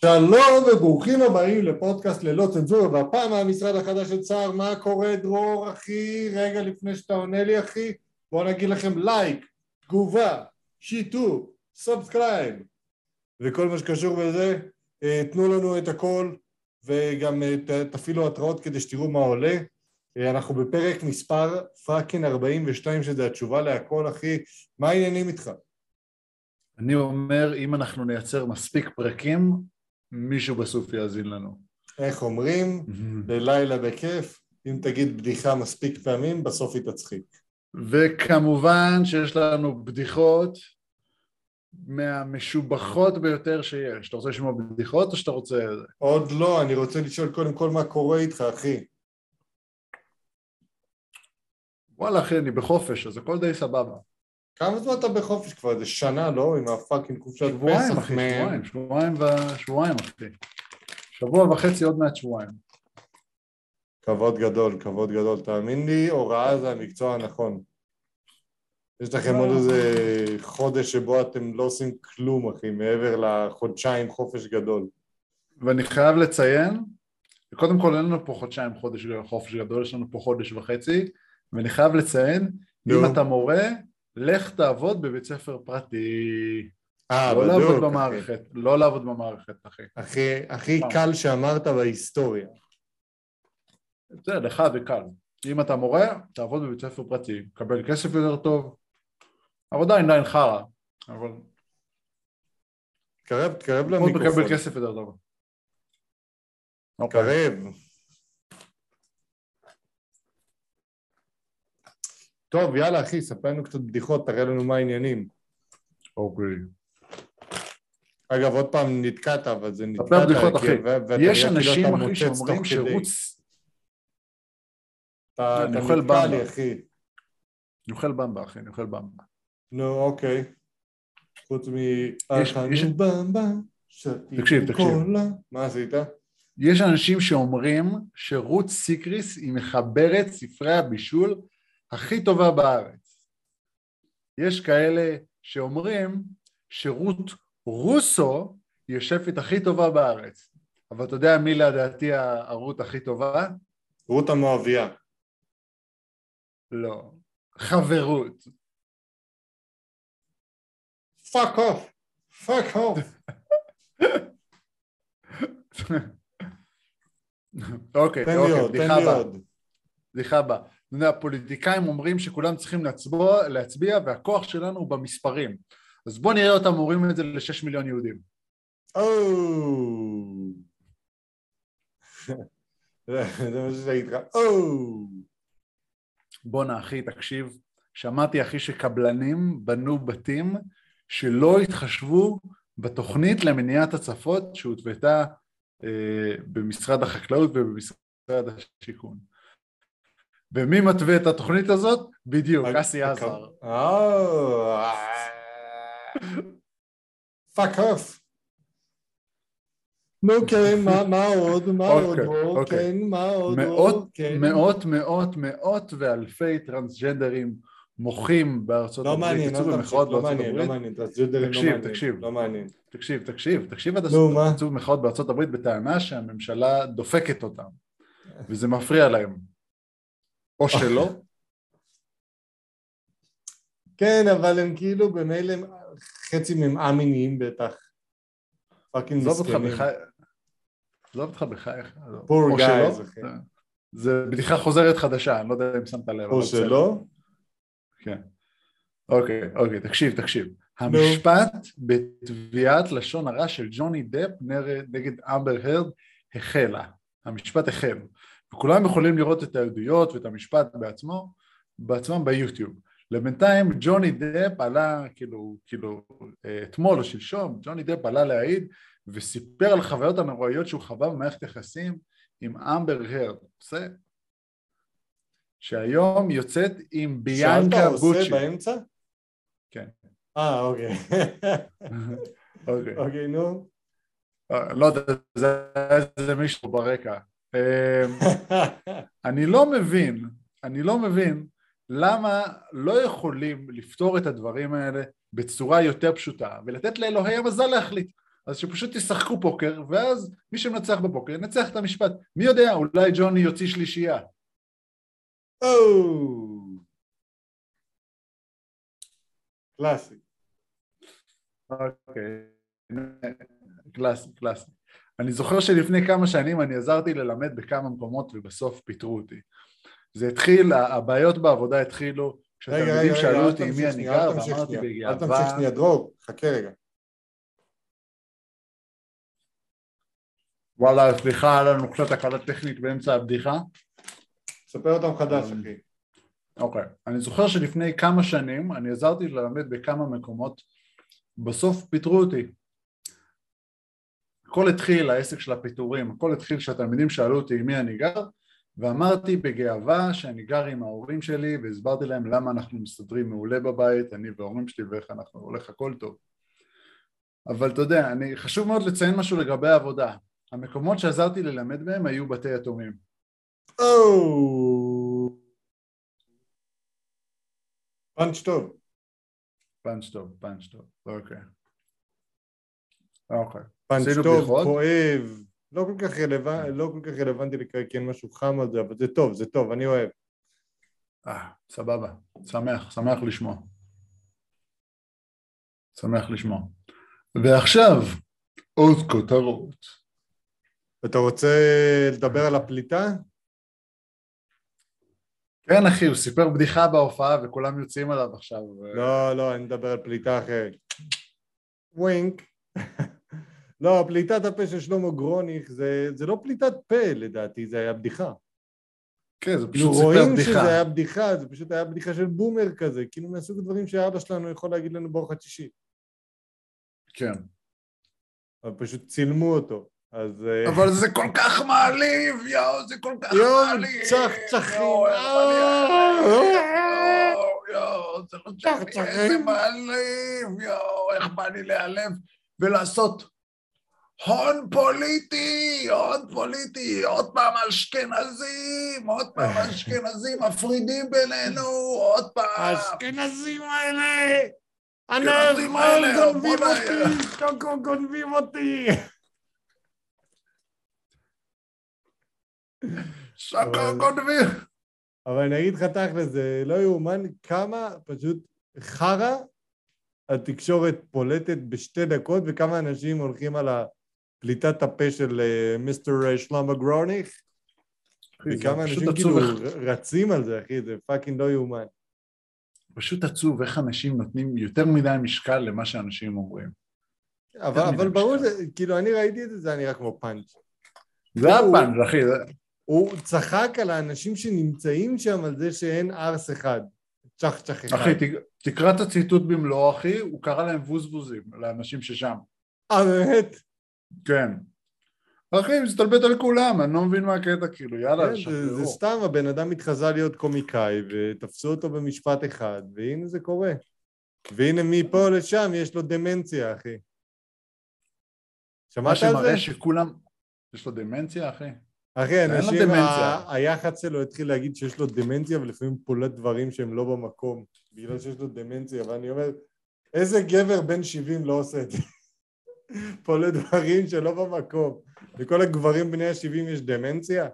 שלום וברוכים הבאים לפודקאסט ללא צנזורה. והפעם מהמשרד החדש של צה"ל מה קורה דרור אחי? רגע לפני שאתה עונה לי אחי בוא נגיד לכם לייק תגובה שיתוף subscribe וכל מה שקשור בזה אה, תנו לנו את הכל וגם אה, תפעילו התראות כדי שתראו מה עולה. אה, אנחנו בפרק מספר fucking 42 שזה התשובה להכל אחי. מה העניינים איתך? אני אומר אם אנחנו נייצר מספיק פרקים מישהו בסוף יאזין לנו. איך אומרים? בלילה בכיף, אם תגיד בדיחה מספיק פעמים, בסוף היא תצחיק. וכמובן שיש לנו בדיחות מהמשובחות ביותר שיש. אתה רוצה לשמוע בדיחות או שאתה רוצה... עוד לא, אני רוצה לשאול קודם כל מה קורה איתך, אחי. וואלה, אחי, אני בחופש, אז הכל די סבבה. כמה זמן אתה בחופש כבר? זה שנה, לא? עם הפאקינג חופשת פסח, שבועיים, אחי, שבועיים, שבועיים ושבועיים, אחי. שבוע וחצי עוד מעט שבועיים. כבוד גדול, כבוד גדול. תאמין לי, הוראה זה המקצוע הנכון. יש לכם עוד איזה חודש שבו אתם לא עושים כלום, אחי, מעבר לחודשיים חופש גדול. ואני חייב לציין, קודם כל אין לנו פה חודשיים חודש חופש גדול, יש לנו פה חודש וחצי, ואני חייב לציין, אם אתה מורה, לך תעבוד בבית ספר פרטי. אה, לא בדיוק. לעבוד במערכת, לא לעבוד במערכת, אחי. הכי, הכי וואו. קל שאמרת בהיסטוריה. זה לך זה קל. אם אתה מורה, תעבוד בבית ספר פרטי, קבל כסף יותר טוב, עבודה עדיין חרא, אבל תקרב, תקרב למיקרופון. מקבל כסף יותר טוב. אוקיי. קרב. טוב, יאללה אחי, ספר לנו קצת בדיחות, תראה לנו מה העניינים. אוקיי. אגב, עוד פעם נתקעת, אבל זה נתקעת. ספר בדיחות, אחי. יש אנשים, אחי, שאומרים. שרוץ... אתה נתקע. לי, אחי. אני אוכל במבה, אחי, אני אוכל במבה. נו, אוקיי. חוץ מ... יש- אכלנו במבה, תקשיב, תקשיב. קולה. מה עשית? יש אנשים שאומרים שרות סיקריס היא מחברת ספרי הבישול הכי טובה בארץ. יש כאלה שאומרים שרות רוסו היא השפית הכי טובה בארץ. אבל אתה יודע מי לדעתי הרות הכי טובה? רות המואביה. לא. חברות. fuck off. fuck off. אוקיי, אוקיי, בדיחה הבאה. בדיחה הבאה. אתה יודע, הפוליטיקאים אומרים שכולם צריכים להצבוע, להצביע והכוח שלנו הוא במספרים. אז בוא נראה אותם אומרים את זה לשש מיליון יהודים. או. זה זה מה שאני אגיד לך. או. בואנה אחי, תקשיב, שמעתי אחי שקבלנים בנו בתים שלא התחשבו בתוכנית למניעת הצפות שהותוותה אה, במשרד החקלאות ובמשרד השיכון. ומי מתווה את התוכנית הזאת? בדיוק, אסי עזר. אה. fuck off. נו כן, מה- עוד? מה עוד? אוקיי? אוקיי. כן, מה עוד? מאות? כן. מאות, מאות, מאות ואלפי טרנסג'נדרים מוחים בארצות לא הברית, מעניין, אל תמשיך, במחאות לא מעניין, לא. מעניין, טרנסג'נדרים לא תקשיב, מעניין, תקשיב. לא מעניין. תקשיב, תקשיב, תקשיב עד הסוף, מה? יצאו במחאות בארצות הברית בטענה שהממשלה דופקת אותם, וזה מפריע להם. או שלא, כן, אבל הם כאילו במילא חצי מהם א-מיניים בטח. fucking מסכנים. בחי... עזוב אותך בחייך. שלא, אחי. זה בדיחה חוזרת חדשה, אני לא יודע אם שמת לב. או. שלא? כן. אוקיי, אוקיי, תקשיב, תקשיב. המשפט בתביעת לשון הרע של ג'וני דפ נגד- נגד אמבר הרד החלה. המשפט החל. וכולם יכולים לראות את העדויות ואת המשפט בעצמו, בעצמם ביוטיוב. לבינתיים ג'וני דפ עלה, כאילו, כאילו, אה, אתמול או שלשום, ג'וני דפ עלה להעיד וסיפר על החוויות הנוראיות שהוא חווה במערכת יחסים עם אמבר הרד. עושה? שהיום יוצאת עם ביאנקה שאלת עושה בוצ'י. באמצע? כן. אה, אוקיי. אוקיי. אוקיי, נו. אה, לא יודע, זה מישהו ברקע. אה, אני לא מבין, אני לא מבין למה לא יכולים לפתור את הדברים האלה בצורה יותר פשוטה ולתת לאלוהי המזל להחליט. אז שפשוט ישחקו פוקר, ואז מי שמנצח בפוקר ינצח את המשפט. מי יודע, אולי ג'וני יוציא שלישייה. קלאסי. אוקיי, קלאסי, קלאסי. אני זוכר שלפני כמה שנים אני עזרתי ללמד בכמה מקומות ובסוף פיטרו אותי. זה התחיל, הבעיות בעבודה התחילו כשהתלמידים שאלו אותי עם מי אני גר ואמרתי בגאווה... אל תמשיך שנייה, דרור, חכה רגע. וואלה, סליחה, היה לנו קצת הקלה טכנית באמצע הבדיחה. ספר אותה מחדש, אחי. אוקיי. אני זוכר שלפני כמה שנים אני עזרתי ללמד בכמה מקומות, בסוף פיטרו אותי. הכל התחיל, העסק של הפיטורים, הכל התחיל כשהתלמידים שאלו אותי עם מי אני גר, ואמרתי בגאווה שאני גר עם ההורים שלי והסברתי להם למה אנחנו מסתדרים מעולה בבית, אני וההורים שלי ואיך אנחנו הולך הכל טוב. אבל אתה יודע, אני, חשוב מאוד לציין משהו לגבי העבודה. המקומות שעזרתי ללמד בהם היו בתי יתומים. פאנץ' טוב. פאנץ' טוב, פאנץ' טוב, אוקיי. אוקיי. פאנץ' טוב, כואב, לא כל כך רלוונטי, לא כל כך רלוונטי לקרוא כן משהו חם על זה, אבל זה טוב, זה טוב, אני אוהב. אה, סבבה, שמח, שמח לשמוע. שמח לשמוע. ועכשיו, עוד כותרות. אתה רוצה לדבר על הפליטה? כן אחי, הוא סיפר בדיחה בהופעה וכולם יוצאים עליו עכשיו. לא, לא, אני מדבר על פליטה אחרת. ווינק. לא, פליטת הפה של שלמה גרוניך זה, זה לא פליטת פה לדעתי, זה היה בדיחה. כן, זה כאילו פשוט סיפר רואים. שזה היה בדיחה, זה פשוט היה בדיחה של בומר כזה, כאילו מהסוג הדברים שאבא שלנו יכול להגיד לנו בארוחת שישי. כן. אבל פשוט צילמו אותו, אז... אה, אבל זה כל כך מעליב, יואו, זה כל כך יואו, מעליב. יואו, איך בא לי להיעלב. יואו, יואו, זה לא. איזה מעליב, יואו, איך בא לי להיעלב ולעשות הון פוליטי, הון פוליטי, עוד פעם אשכנזים, עוד פעם אשכנזים מפרידים בינינו, עוד פעם. האשכנזים האלה! האשכנזים האלה, גונבים אותי! שוקו גונבים אותי! שקו גונבים. אבל אני אגיד לך תכל'ס, זה לא יאומן כמה פשוט חרא התקשורת פולטת בשתי דקות וכמה אנשים הולכים על הפליטת הפה של אה, mister אה, שלמה גרוניך וכמה אנשים כאילו רצים על זה, אחי, זה fucking לא יאומן. פשוט עצוב איך אנשים נותנים יותר מדי משקל למה שאנשים אומרים. אבל, אבל ברור. זה, כאילו, אני ראיתי את זה, זה היה נראה כמו פאנץ'. זה הפאנץ', אחי. הוא צחק על האנשים שנמצאים שם על זה שאין ארס אחד. צ'ח צ'ח אחד. אחי, תקרא את הציטוט במלואו, אחי, הוא קרא להם ווזבוזים, לאנשים ששם. אה, באמת? כן. אחי, מסתלבט על כולם, אני לא מבין מה הקטע, כאילו, יאללה, כן, זה, שחררו. זה סתם, הבן אדם התחזה להיות קומיקאי ותפסו אותו במשפט אחד, והנה זה קורה. והנה מפה לשם יש לו דמנציה, אחי. שמעת מה על זה? שמראה שכולם... יש לו דמנציה, אחי? אחי, אנשים. ה- היח"צ שלו התחיל להגיד שיש לו דמנציה ולפעמים פולט דברים שהם לא במקום, בגלל שיש לו דמנציה, ואני אומר, איזה גבר בן 70 לא עושה את זה? פולט דברים שלא במקום. לכל הגברים בני ה-70 יש דמנציה?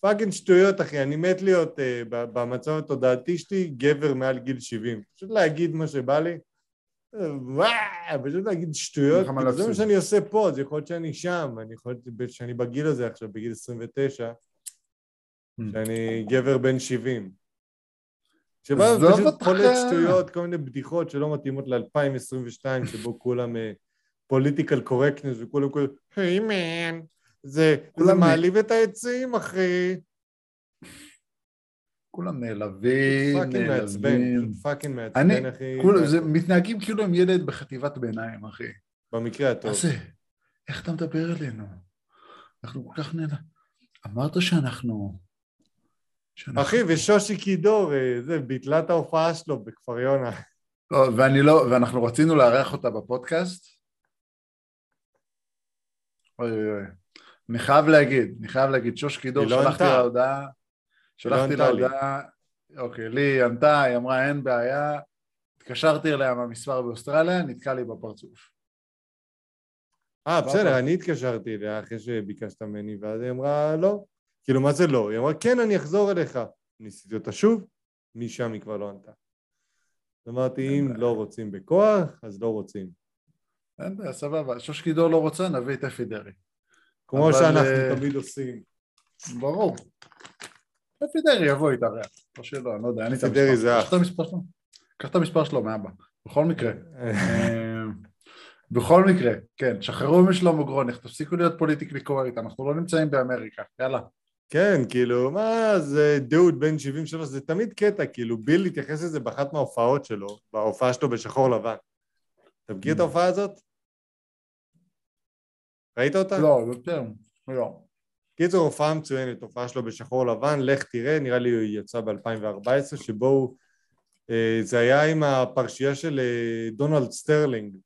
fucking שטויות, אחי, אני מת להיות uh, במצב התודעתי שלי גבר מעל גיל 70. פשוט להגיד מה שבא לי. אה, וואו, פשוט להגיד שטויות, מה זה מה להפסיד. שאני עושה פה, אז יכול להיות שאני שם, אני יכול להיות שאני בגיל הזה עכשיו, בגיל 29, Hmm. שאני גבר בן 70. שבא אותך. פולט שטויות, כל מיני בדיחות שלא מתאימות ל-2022, שבו כולם פוליטיקל קורקטנס וכולם כולם, היי מן, זה מעליב את העצים, אחי. כולם נעלבים, fucking מעצבן, נעלבים. fucking מעצבן, אחי. כולם, זה מתנהגים כאילו הם ילד בחטיבת ביניים, אחי. במקרה הטוב. מה זה? איך אתה מדבר אלינו? אנחנו כל כך נהנה. אמרת שאנחנו... שאנחנו... אחי, ושושי קידור, אה, זה, ביטלה את ההופעה שלו בכפר יונה. לא, ואני לא, ואנחנו רצינו לארח אותה בפודקאסט. אוי אוי. אני חייב להגיד, אני חייב להגיד, שוש קידור, היא לא שלחתי. לה הודעה, שלחתי לה. הודעה, אוקיי, לי היא ענתה, היא אמרה אין בעיה, התקשרתי אליה מהמספר באוסטרליה, נתקע לי בפרצוף. אה, בסדר, אני התקשרתי אליה אחרי שביקשת ממני, ואז היא אמרה לא. כאילו, מה זה לא? היא אמרה, כן, אני אחזור אליך. ניסיתי אותה שוב, משם היא כבר לא ענתה. אמרתי, אם לא רוצים בכוח, אז לא רוצים. אין בעיה, סבבה. שושקידור לא רוצה, נביא את אפי דרעי. כמו אבל, שאנחנו אה, תמיד עושים. ברור. אפי דרעי יבוא איתה ריח. או שלא, אני לא יודע, אין לי את אפי דרעי המספר. זה קח אח. את המספר שלו. קח את המספר שלו מאבא. בכל מקרה. אה, בכל מקרה, כן, שחררו משלמה גרוניך, תפסיקו להיות פוליטיקלי קורקט, אנחנו לא נמצאים באמריקה, יאללה. כן, כאילו, מה זה דוד בן 73, זה תמיד קטע, כאילו, ביל התייחס לזה באחת מההופעות שלו, בהופעה שלו בשחור לבן. אתה מכיר את ההופעה הזאת? ראית אותה? לא, יותר, לא. קיצור, הופעה מצוינת, הופעה שלו בשחור לבן, לך תראה, נראה לי הוא יצא ב-2014, שבו הוא... אה, זה היה עם הפרשייה של אה, דונלד סטרלינג.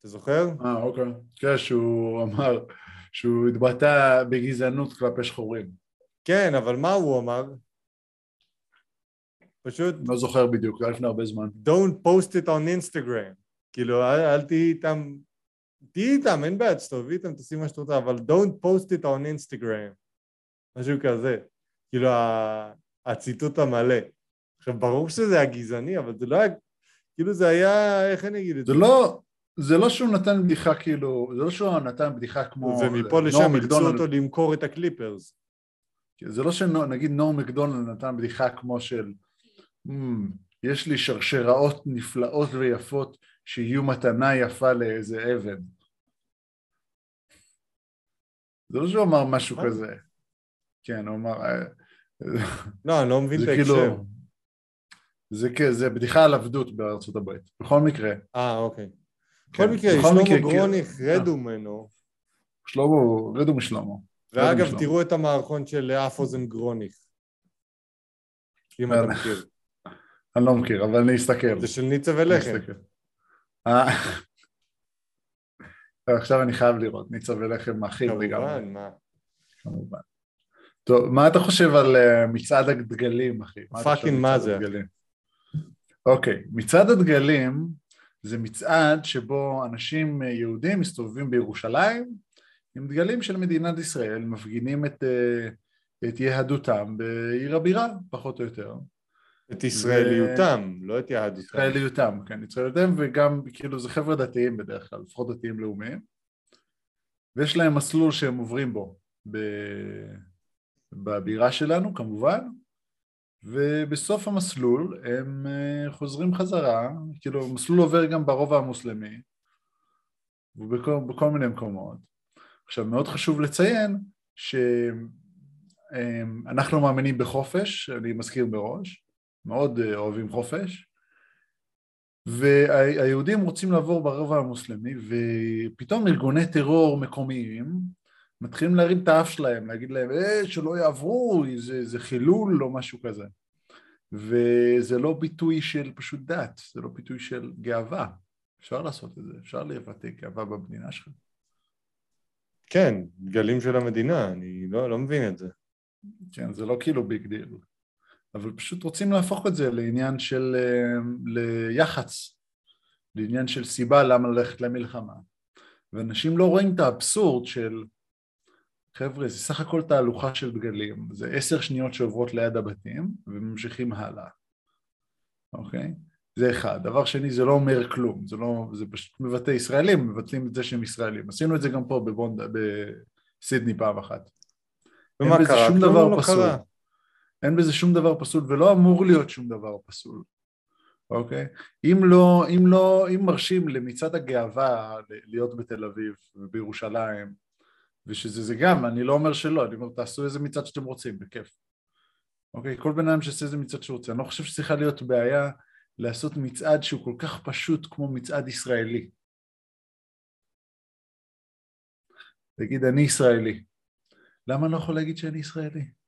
אתה זוכר? אה, אוקיי. כן, שהוא אמר שהוא התבטא בגזענות כלפי שחורים. כן, אבל מה הוא אמר? פשוט לא זוכר בדיוק, זה היה לפני הרבה זמן. don't post it on Instagram. כאילו, אל תהיי איתם, תהיי איתם, אין בעיה, תסתובבי איתם, תעשי מה שאת רוצה, אבל don't post it on Instagram. משהו כזה. כאילו, הציטוט המלא. עכשיו, ברור שזה היה גזעני, אבל זה לא היה, כאילו זה היה, איך אני אגיד את זה? זה לא, זה לא שהוא נתן בדיחה כאילו, זה לא שהוא נתן בדיחה כמו... ומפה נורם לשם אילצו. אותו למכור את הקליפרס. זה לא שנגיד נורם מקדונלד נתן בדיחה כמו של "מ, יש לי שרשראות נפלאות ויפות שיהיו מתנה יפה לאיזה עבד. זה לא שהוא אמר משהו אה. כזה. כן, הוא אמר... אה, לא, אני לא מבין את כאילו... ההקשר. זה, כ- זה בדיחה על עבדות בארצות הברית. בכל מקרה, אה, אוקיי. כן, בכל מקרה, שלמה גרוניך, כן. רדו ממנו. שלמה, רדו משלמה. ואגב. תראו את המערכון של אף אוזן גרוניך. אם אתה יאללה. מכיר. אני לא מכיר, אבל אני אסתכל. זה של ניצה ולחם. אה, עכשיו אני חייב לראות, ניצה ולחם לגמרי. כמובן, מה? כמובן. טוב, מה אתה חושב על אה, מצעד הדגלים, אחי? פאקינג מה זה? אוקיי, מצעד הדגלים זה מצעד שבו אנשים אה, יהודים מסתובבים בירושלים עם דגלים של מדינת ישראל, מפגינים את, את יהדותם בעיר הבירה, פחות או יותר. את ישראליותם, לא את יהדותם. ישראליותם, כן, ישראליותם, וגם כאילו זה חבר'ה דתיים בדרך כלל, לפחות דתיים לאומיים, ויש להם מסלול שהם עוברים בו ב... בבירה שלנו כמובן, ובסוף המסלול הם אה, חוזרים חזרה, כאילו המסלול עובר גם ברובע המוסלמי ובכל בכל מיני מקומות. עכשיו מאוד חשוב לציין שאנחנו מאמינים בחופש, אני מזכיר מראש, מאוד אה, אוהבים חופש, והיהודים רוצים לעבור ברובע המוסלמי ופתאום ארגוני טרור מקומיים מתחילים להרים את האף שלהם, להגיד להם אה, שלא יעברו, זה, זה חילול או משהו כזה. וזה לא ביטוי של פשוט דת, זה לא ביטוי של גאווה. אפשר לעשות את זה, אפשר לבטא גאווה במדינה שלך. כן, דגלים של המדינה, אני לא, לא מבין את זה. כן, זה לא כאילו big deal. אבל פשוט רוצים להפוך את זה לעניין של, אה, ליח"צ, לעניין של סיבה למה ללכת למלחמה. ואנשים לא רואים את האבסורד של, חבר'ה, זה סך הכל תהלוכה של דגלים, זה עשר שניות שעוברות ליד הבתים וממשיכים הלאה, אוקיי? זה אחד. דבר שני, זה לא אומר כלום, זה לא, זה פשוט מבטא ישראלים, מבטלים את זה שהם ישראלים. עשינו את זה גם פה בבונד, בסידני פעם אחת. ומה בזה קרה? שום כלום דבר לא פסול. קרה. אין בזה שום דבר פסול ולא אמור להיות שום דבר פסול, אוקיי? אם לא, אם לא, אם מרשים למצעד הגאווה להיות בתל אביב ובירושלים, ושזה זה גם, אני לא אומר שלא, אני אומר תעשו איזה מצעד שאתם רוצים, בכיף. אוקיי? כל בן אדם שעושה איזה מצעד שהוא רוצה. אני לא חושב שצריכה להיות בעיה לעשות מצעד שהוא כל כך פשוט כמו מצעד ישראלי. תגיד, אני ישראלי. למה אני לא יכול להגיד שאני ישראלי?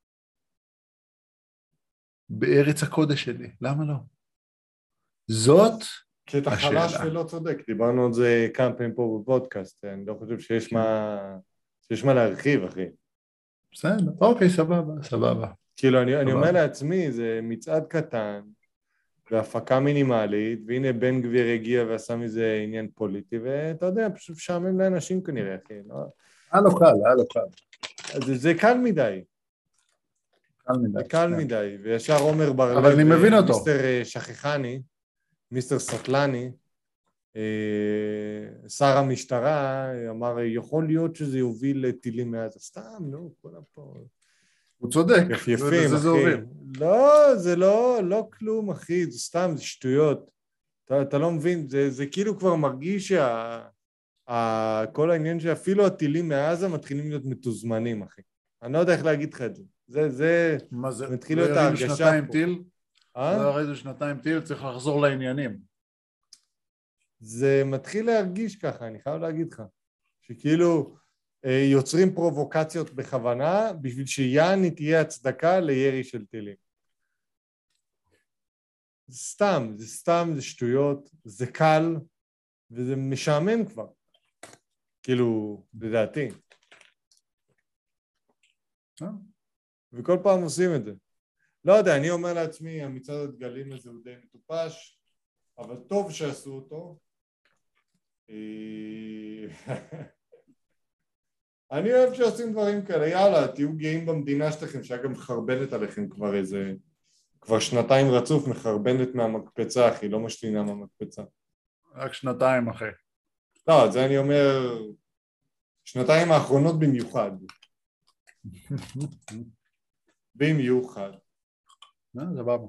בארץ הקודש שלי, למה לא? זאת, כי אתה השאלה. חלש ולא צודק, דיברנו על זה כמה פעמים פה בפודקאסט, אני לא חושב שיש מה, שיש מה להרחיב, אחי. בסדר, אוקיי, סבבה, סבבה. כאילו, אני, אני סבבה. אומר לעצמי, זה מצעד קטן, והפקה מינימלית, והנה בן גביר הגיע ועשה מזה עניין פוליטי, ואתה יודע, פשוט משעמם לאנשים כנראה, אחי. לא? היה לו קל, היה לו קל. זה, זה קל מדי, קל מדי. זה קל כן. מדי, וישר עומר בר-לב, אבל אני מבין אה, אותו. מיסטר אה, שכחני, מיסטר סטלני, אה, שר המשטרה, אמר, יכול להיות שזה יוביל לטילים מעזה. סתם, נו, כולם פה הוא צודק. יפייפים, אחי. לא, זה לא, לא כלום, אחי, זה סתם, זה שטויות. אתה, אתה לא מבין, זה, זה כאילו כבר מרגיש שה... ה, כל העניין שאפילו הטילים מעזה מתחילים להיות מתוזמנים, אחי. אני לא יודע איך להגיד לך את זה. זה, זה... מה זה? מתחיל לא להיות ירינו ההרגשה שנתיים פה. טיל? אה? לא ירינו שנתיים טיל, צריך לחזור לעניינים. זה מתחיל להרגיש ככה, אני חייב להגיד לך. שכאילו אה, יוצרים פרובוקציות בכוונה בשביל שיעני תהיה הצדקה לירי של טילים. זה סתם, זה סתם, זה שטויות, זה קל, וזה משעמם כבר. כאילו, לדעתי. אה. וכל פעם עושים את זה. לא יודע, אני אומר לעצמי, המצעד הדגלים הזה הוא די מטופש, אבל טוב שעשו אותו. אה, אני אוהב שעושים דברים כאלה, יאללה, תהיו גאים במדינה שלכם, שהיה גם מחרבנת עליכם כבר איזה... כבר שנתיים רצוף מחרבנת מהמקפצה, אחי, לא משתינה מהמקפצה. רק שנתיים אחרי. לא, זה אני אומר, שנתיים האחרונות במיוחד. במיוחד. אה, סבבה.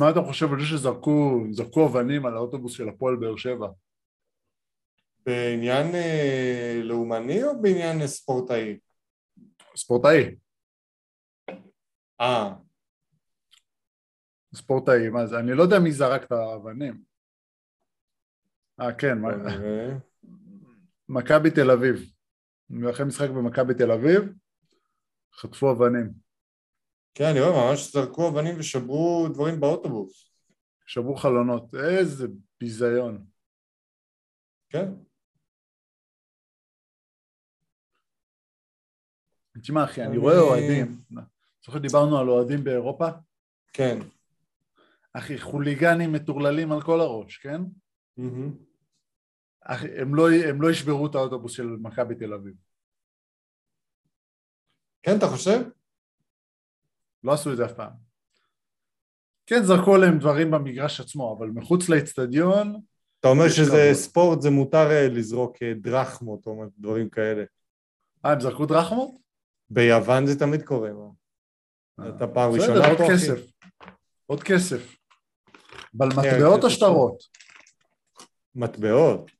מה אתה חושב על זה שזרקו זרקו אבנים על האוטובוס של הפועל באר שבע? בעניין אה, לאומני או בעניין אה, ספורטאי? ספורטאי. אה, ספורטאי, מה זה? אני לא יודע מי זרק את האבנים. אה, כן, נראה. מכבי תל אביב. אחרי משחק במכבי תל אביב, חטפו אבנים. כן, אני רואה, ממש זרקו אבנים ושברו דברים באוטובוס. שברו חלונות. איזה ביזיון. כן. תשמע אחי, אני אני- רואה אוהדים, זוכר דיברנו על אוהדים באירופה? כן. אחי, חוליגנים מטורללים על כל הראש, כן? מהמם. הם לא, הם לא ישברו את האוטובוס של מכבי תל אביב. כן, אתה חושב? לא עשו את זה אף פעם. כן, זרקו עליהם דברים במגרש עצמו, אבל מחוץ לאצטדיון, אתה אומר שזה כבוד. ספורט, זה מותר אה, לזרוק אה, דרחמות או דברים כאלה. אה, הם זרקו דרחמות? ביוון זה תמיד קורה, מה? אתה פעם ראשונה עוד פה, אחי? כסף. עוד כסף. אבל כן, מטבעות או. שטרות? מטבעות.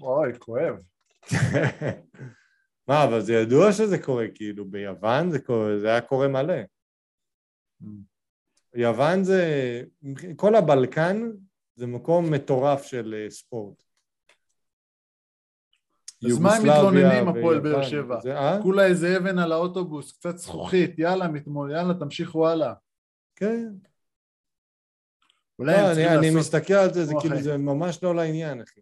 אוי, כואב. מה, אבל זה ידוע שזה קורה, כאילו, ביוון זה קורה, זה היה קורה מלא. יוון זה, כל הבלקן זה מקום מטורף של אה, ספורט. אז מה הם מתלוננים, הפועל באר שבע? זה, אה? כולה איזה אבן על האוטובוס, קצת זכוכית, יאללה, מתמו- יאללה, תמשיכו הלאה. כן. אולי לא, הם אני, צריכים אני לעשות... מסתכל על זה, זה כאילו. זה ממש לא לעניין, אחי.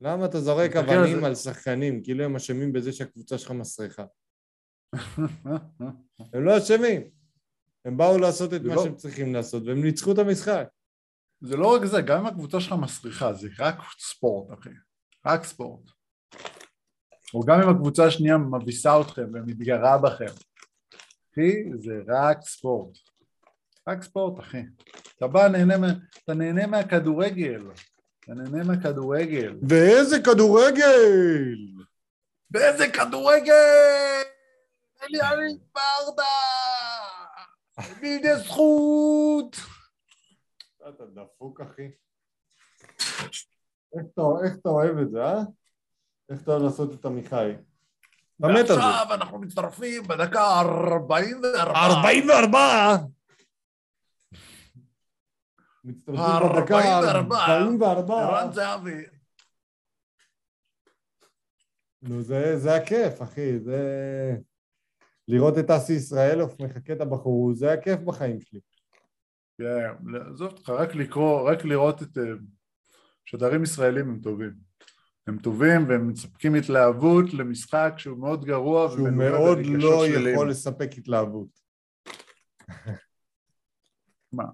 למה אתה זורק אבנים על שחקנים, כאילו הם אשמים בזה שהקבוצה שלך מסריחה? הם לא אשמים. הם באו לעשות את מה לא- שהם צריכים לעשות, והם ניצחו את המשחק. זה לא רק זה, גם אם הקבוצה שלך מסריחה, זה רק ספורט, אחי. רק ספורט. או גם אם הקבוצה השנייה מביסה אתכם ומתגרה בכם. אחי, זה רק ספורט. רק ספורט, אחי. אתה בא, נהנה, אתה נהנה מהכדורגל. אתה נהנה מהכדורגל. ואיזה כדורגל! באיזה כדורגל! אליאני ברדה! מידי זכות! אתה דפוק, אחי. איך אתה, אוהב את זה, אה? איך אתה אוהב לעשות את עמיחי? ועכשיו אנחנו מצטרפים בדקה 44. 44! מצטרפים בדקה 44. 44. ערן זהבי. נו, זה, זה הכיף, אחי, זה... לראות את אסי ישראלוף מחכה את הבחור, זה הכיף בחיים שלי. כן, עזוב אותך, רק לקרוא, רק לראות את... אה, שדרים ישראלים הם טובים. הם טובים והם מספקים התלהבות למשחק שהוא מאוד גרוע שהוא מאוד לא. יכול לספק התלהבות. מה?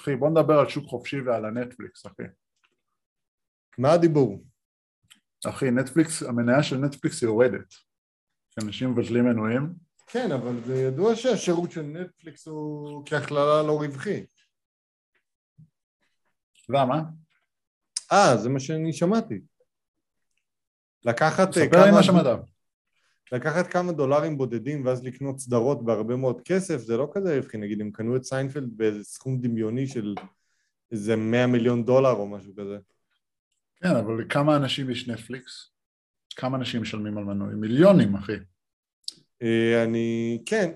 אחי, בוא נדבר על שוק חופשי ועל הנטפליקס, אחי. מה הדיבור? אחי, נטפליקס, המניה של נטפליקס יורדת. אנשים מבטלים מנויים. כן, אבל זה ידוע שהשירות של נטפליקס הוא כהכללה לא רווחי. למה? אה, זה מה שאני שמעתי. לקחת אה, ספר לי מה שמעת. לקחת כמה דולרים בודדים ואז לקנות סדרות בהרבה מאוד כסף זה לא כזה רווחי, נגיד הם קנו את סיינפלד באיזה סכום דמיוני של איזה 100 מיליון דולר או משהו כזה. כן, אבל כמה אנשים יש נטפליקס? כמה אנשים משלמים על מנויים? מיליונים, אחי. אה, אני, כן,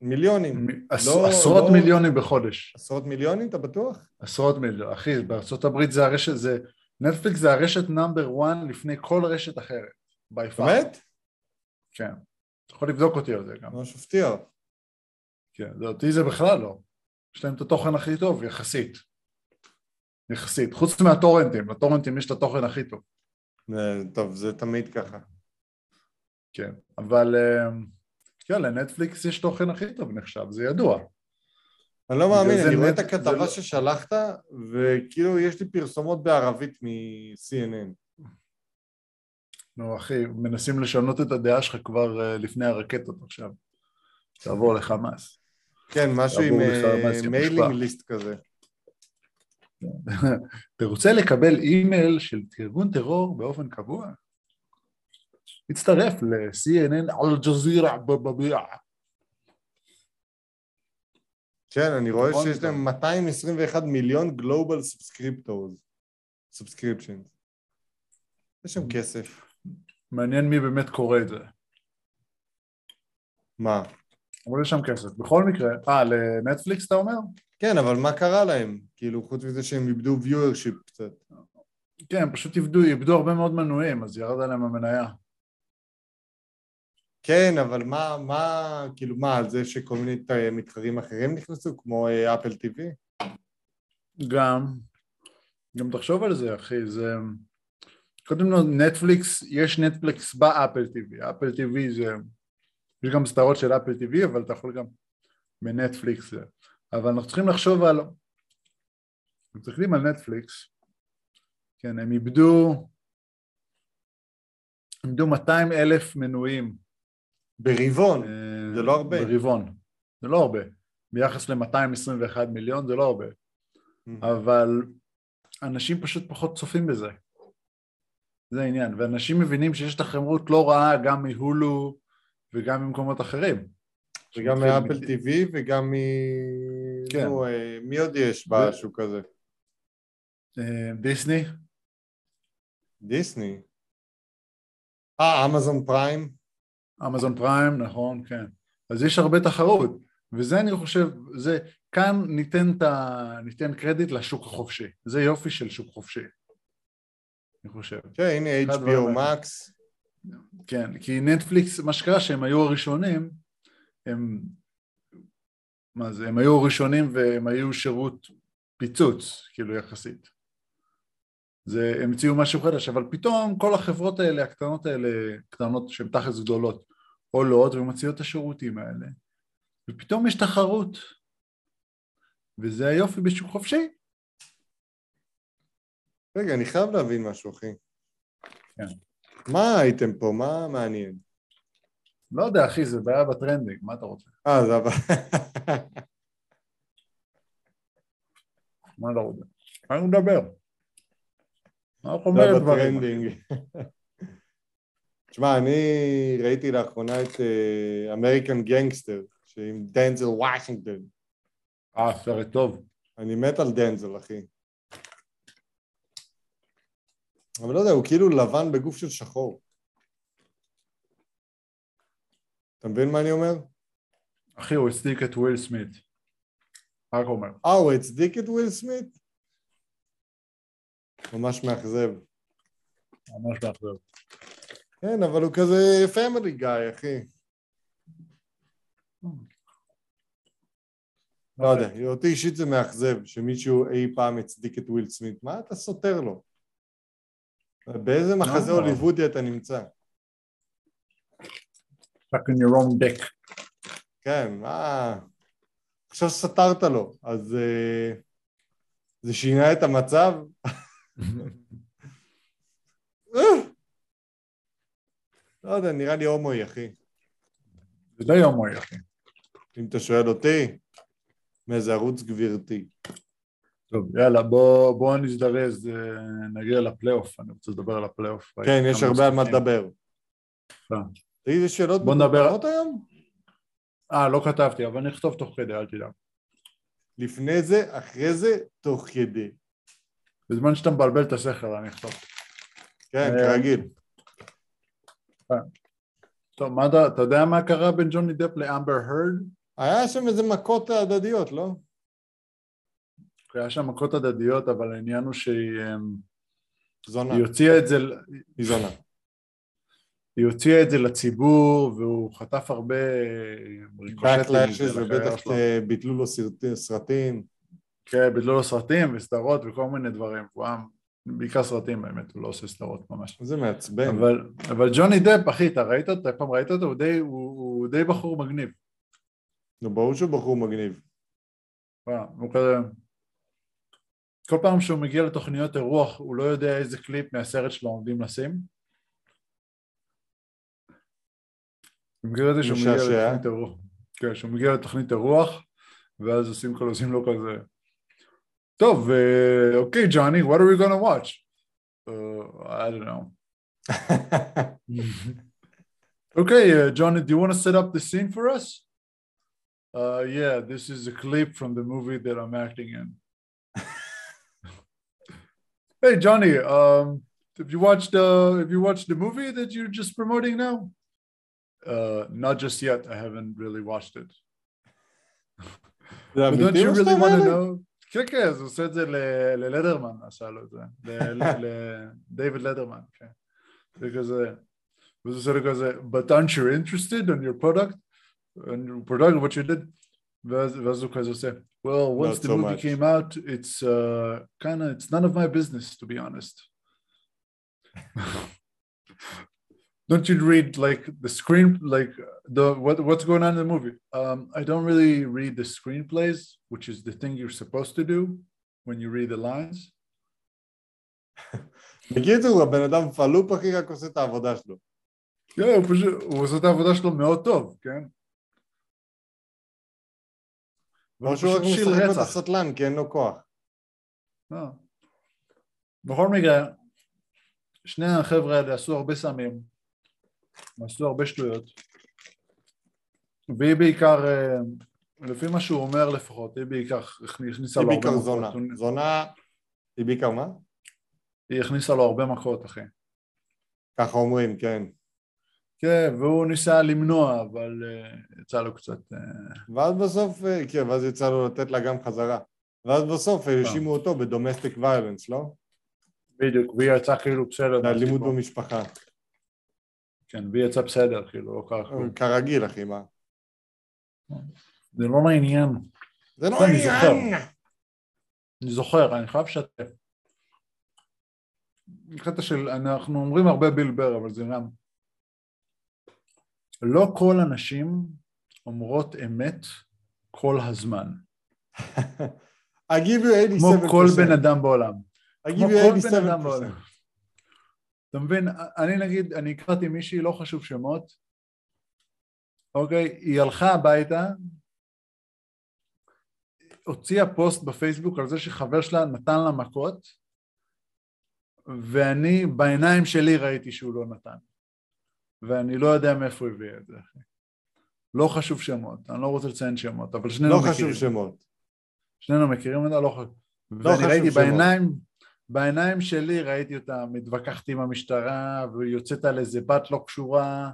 מיליונים. מ- עש- לא- עשרות לא- מיליונים בחודש. עשרות מיליונים, אתה בטוח? עשרות מיליון. אחי, בארצות הברית זה הרשת, זה... נטפליקס זה הרשת נאמבר 1 לפני כל רשת אחרת. באמת? כן. אתה יכול לבדוק אותי על זה גם. ממש מפתיע. כן, זה- אותי זה בכלל לא. יש להם את התוכן הכי טוב, יחסית. יחסית. חוץ מהטורנטים, לטורנטים יש את התוכן הכי טוב. טוב, זה תמיד ככה. כן. אבל אה, כן, לנטפליקס יש תוכן הכי טוב נחשב, זה ידוע. אני לא מאמין, אני רואה את הכתבה לא- ששלחת, וכאילו יש לי פרסומות בערבית מ-CNN. נו אחי, מנסים לשנות את הדעה שלך כבר אה, לפני הרקטות עכשיו. תעבור לחמאס. כן, משהו עם יא mailing. list כזה. אתה רוצה לקבל אימייל של ארגון טרור באופן קבוע? תצטרף ל-CNN אל-ג'זירה בבביע. כן, אני רואה נכון, שיש להם 221 מיליון global subscribers. subscription. יש שם כסף. מעניין מי באמת קורא את זה. מה? אבל יש שם כסף. בכל מקרה, אה, לנטפליקס אתה אומר? כן, אבל מה קרה להם? כאילו, חוץ מזה שהם איבדו viewership קצת. כן, הם פשוט איבדו, איבדו הרבה מאוד מנויים, אז ירד עליהם המניה. כן, אבל מה, מה, כאילו, מה, על זה שכל מיני מתחרים אחרים נכנסו, כמו אה, Apple TV? גם, גם תחשוב על זה, אחי, זה... קודם כל, נטפליקס, יש נטפליקס ב Apple TV. Apple TV זה... יש גם סדרות של Apple TV, אבל אתה יכול גם בנטפליקס. זה. אבל אנחנו צריכים לחשוב על... אנחנו מסתכלים על נטפליקס, כן, הם איבדו... איבדו 200 אלף מנויים. ברבעון, אה, זה לא הרבה. ברבעון. זה לא הרבה. ביחס ל-221 מיליון זה לא הרבה. אבל אנשים פשוט פחות צופים בזה. זה העניין, ואנשים מבינים שיש תחרות לא רעה גם מהולו וגם ממקומות אחרים. וגם מאפל טיווי וגם מ... כן. נו, אה, מי עוד יש בשוק הזה? אה, דיסני, דיסני. אה, אמזון פריים? אמזון פריים, נכון, כן. אז יש הרבה תחרות, וזה אני חושב, זה, כאן ניתן, ה, ניתן קרדיט לשוק החופשי. זה יופי של שוק חופשי, אני חושב. כן, הנה HBO האלה. Max. כן, כי נטפליקס, מה שקרה שהם היו הראשונים, הם, מה זה, הם היו הראשונים והם היו שירות פיצוץ, כאילו יחסית. זה, הם המציאו משהו חדש, אבל פתאום כל החברות האלה, הקטנות האלה, קטנות שהן תכלס גדולות, עולות ומציעות את השירותים האלה, ופתאום יש תחרות, וזה היופי בשוק חופשי. רגע, אני חייב להבין משהו, אחי. כן. מה הייתם פה? מה מעניין? לא יודע, אחי, זה בעיה ב trending, מה אתה רוצה? אה, זה הבא. מה אתה רוצה? אני מדבר. מה אנחנו אומרים דברים? ב trending. תשמע, אני ראיתי לאחרונה את American Gangster, שעם דנזל וושינגטון. אה, סרט טוב. אני מת על דנזל, אחי. אבל לא יודע, הוא כאילו לבן בגוף של שחור. אתה מבין מה אני אומר? אחי, הוא הצדיק את וויל סמית. רק אומר. אה, הוא הצדיק את וויל סמית? ממש מאכזב. ממש מאכזב. כן, אבל הוא כזה family guy, אחי. לא יודע, אותי אישית זה מאכזב שמישהו אי פעם הצדיק את וויל סמית. מה אתה סותר לו? באיזה מחזה לא. הוליוודי אתה נמצא? Stuck in your own dick. כן, מה... עכשיו סתרת לו, אז אה, זה שינה את המצב? לא יודע, נראה לי הומואי, אחי. זה די הומואי, אחי. אם אתה שואל אותי, מאיזה ערוץ גבירתי. טוב, יאללה, בוא, בוא נזדרז, אה, נגיע לפלייאוף, אני רוצה לדבר על הפלייאוף. כן, יש הרבה על מה. לדבר. אה. תגיד, יש שאלות בוא נדבר- מקוונות היום? אה, לא כתבתי, אבל אני אכתוב תוך כדי, אל תדאג. לפני זה, אחרי זה, תוך כדי. בזמן שאתה מבלבל את השכל, אני אכתוב. כן, אה, כרגיל. טוב, מה אתה, אתה יודע מה קרה בין ג'וני דפ לאמבר הרד? היה שם איזה מכות הדדיות, לא? היה שם מכות הדדיות, אבל העניין הוא שהיא אמ, זונה. היא הוציאה את זה, היא זונה. היא הוציאה את זה לציבור, והוא חטף הרבה של הקריירה ובטח ביטלו לו סרט- סרטים. כן, ביטלו לו סרטים וסדרות וכל מיני דברים, הוא היה בעיקר סרטים באמת, הוא לא עושה סדרות ממש. זה מעצבן. אבל, אבל ג'וני דפ, אחי, אתה ראית אותו? פעם ראית אותו? הוא די, הוא, הוא די בחור מגניב. נו, ברור שהוא בחור מגניב. וואו, הוא כזה... כל פעם שהוא מגיע לתוכניות אירוח, הוא לא יודע איזה קליפ מהסרט שלו עומדים לשים. אתה מכיר את זה שהוא מגיע. לתוכנית אירוח? כן, שהוא מגיע לתוכנית אירוח, ואז עושים כל עושים לו כזה... טוב, אה, אוקיי, ג'וני, what are we gonna watch? Uh, I don't know. okay, uh, Johnny, do you want to set up the scene for us? Uh, yeah, this is a clip from the movie that I'm acting in. hey, Johnny, um, have you watched uh, have you watched the movie that you're just promoting now? Uh, not just yet. I haven't really watched it. זה But don't אמיתי you מה שאתה really אומר want to לי? know? כן, כן, אז הוא עושה את זה ל- ללדרמן, עשה לו את זה. לדייוויד לדרמן, כן. זה כזה, וזה עושה לו כזה, but aren't you interested in your product? on your product, what you did? ואז ואז הוא כזה עושה, well, once Not the so movie much. came out, it's uh, kind of, it's none of my business, to be honest. don't you read like the screen like the what what's going on in the movie um i don't really read the screenplays which is the thing you're supposed to do when you read the lines בקיצור, הבן אדם פלופ, אחי, רק עושה את העבודה שלו. כן, הוא פשוט, הוא עושה את העבודה שלו מאוד טוב, כן? או שהוא רק משחק את. הסטלן, כי אין לו כוח. לא. בכל מקרה, שני החבר'ה האלה עשו הרבה סמים, עשו הרבה שטויות, והיא בעיקר, אה, לפי מה שהוא אומר לפחות, היא בעיקר הכניסה היא לו הרבה בעיקר מכות. זונה. הוא- זונה, היא בעיקר מה? היא הכניסה לו הרבה מכות, אחי. ככה אומרים, כן. כן, והוא ניסה למנוע, אבל אה, יצא לו קצת... אה, ואז בסוף, אה, כן, ואז יצא לו לתת לה גם חזרה. ואז בסוף האשימו אותו בדומסטיק ויילנס, לא? בדיוק, והיא יצאה כאילו בסדר. מהסיפור. במשפחה. כן, והיא יצאה בסדר, כאילו, לא כלום. כרגיל, אחי, מה? זה לא לעניין. זה לא אני זוכר. עניין! אני זוכר, אני חייב לשתף. קטע של, אנחנו אומרים הרבה בילבר, אבל זה גם... לא כל הנשים אומרות אמת כל הזמן. I give you 87%. כמו כל בן אדם בעולם. I כמו give you בן אדם 87%. בעולם. אתה מבין? אני נגיד, אני הכרתי מישהי, לא חשוב שמות, אוקיי? היא הלכה הביתה, הוציאה פוסט בפייסבוק על זה שחבר שלה נתן לה מכות, ואני בעיניים שלי ראיתי שהוא לא נתן. ואני לא יודע מאיפה הוא הביא את זה, אחי. לא חשוב שמות, אני לא רוצה לציין שמות, אבל שנינו לא מכירים. חשוב שמות. שנינו מכירים אותה, לא חשוב. לא ואני חשוב ראיתי שמות. בעיניים, בעיניים שלי ראיתי אותה מתווכחת עם המשטרה ויוצאת על איזה בת לא קשורה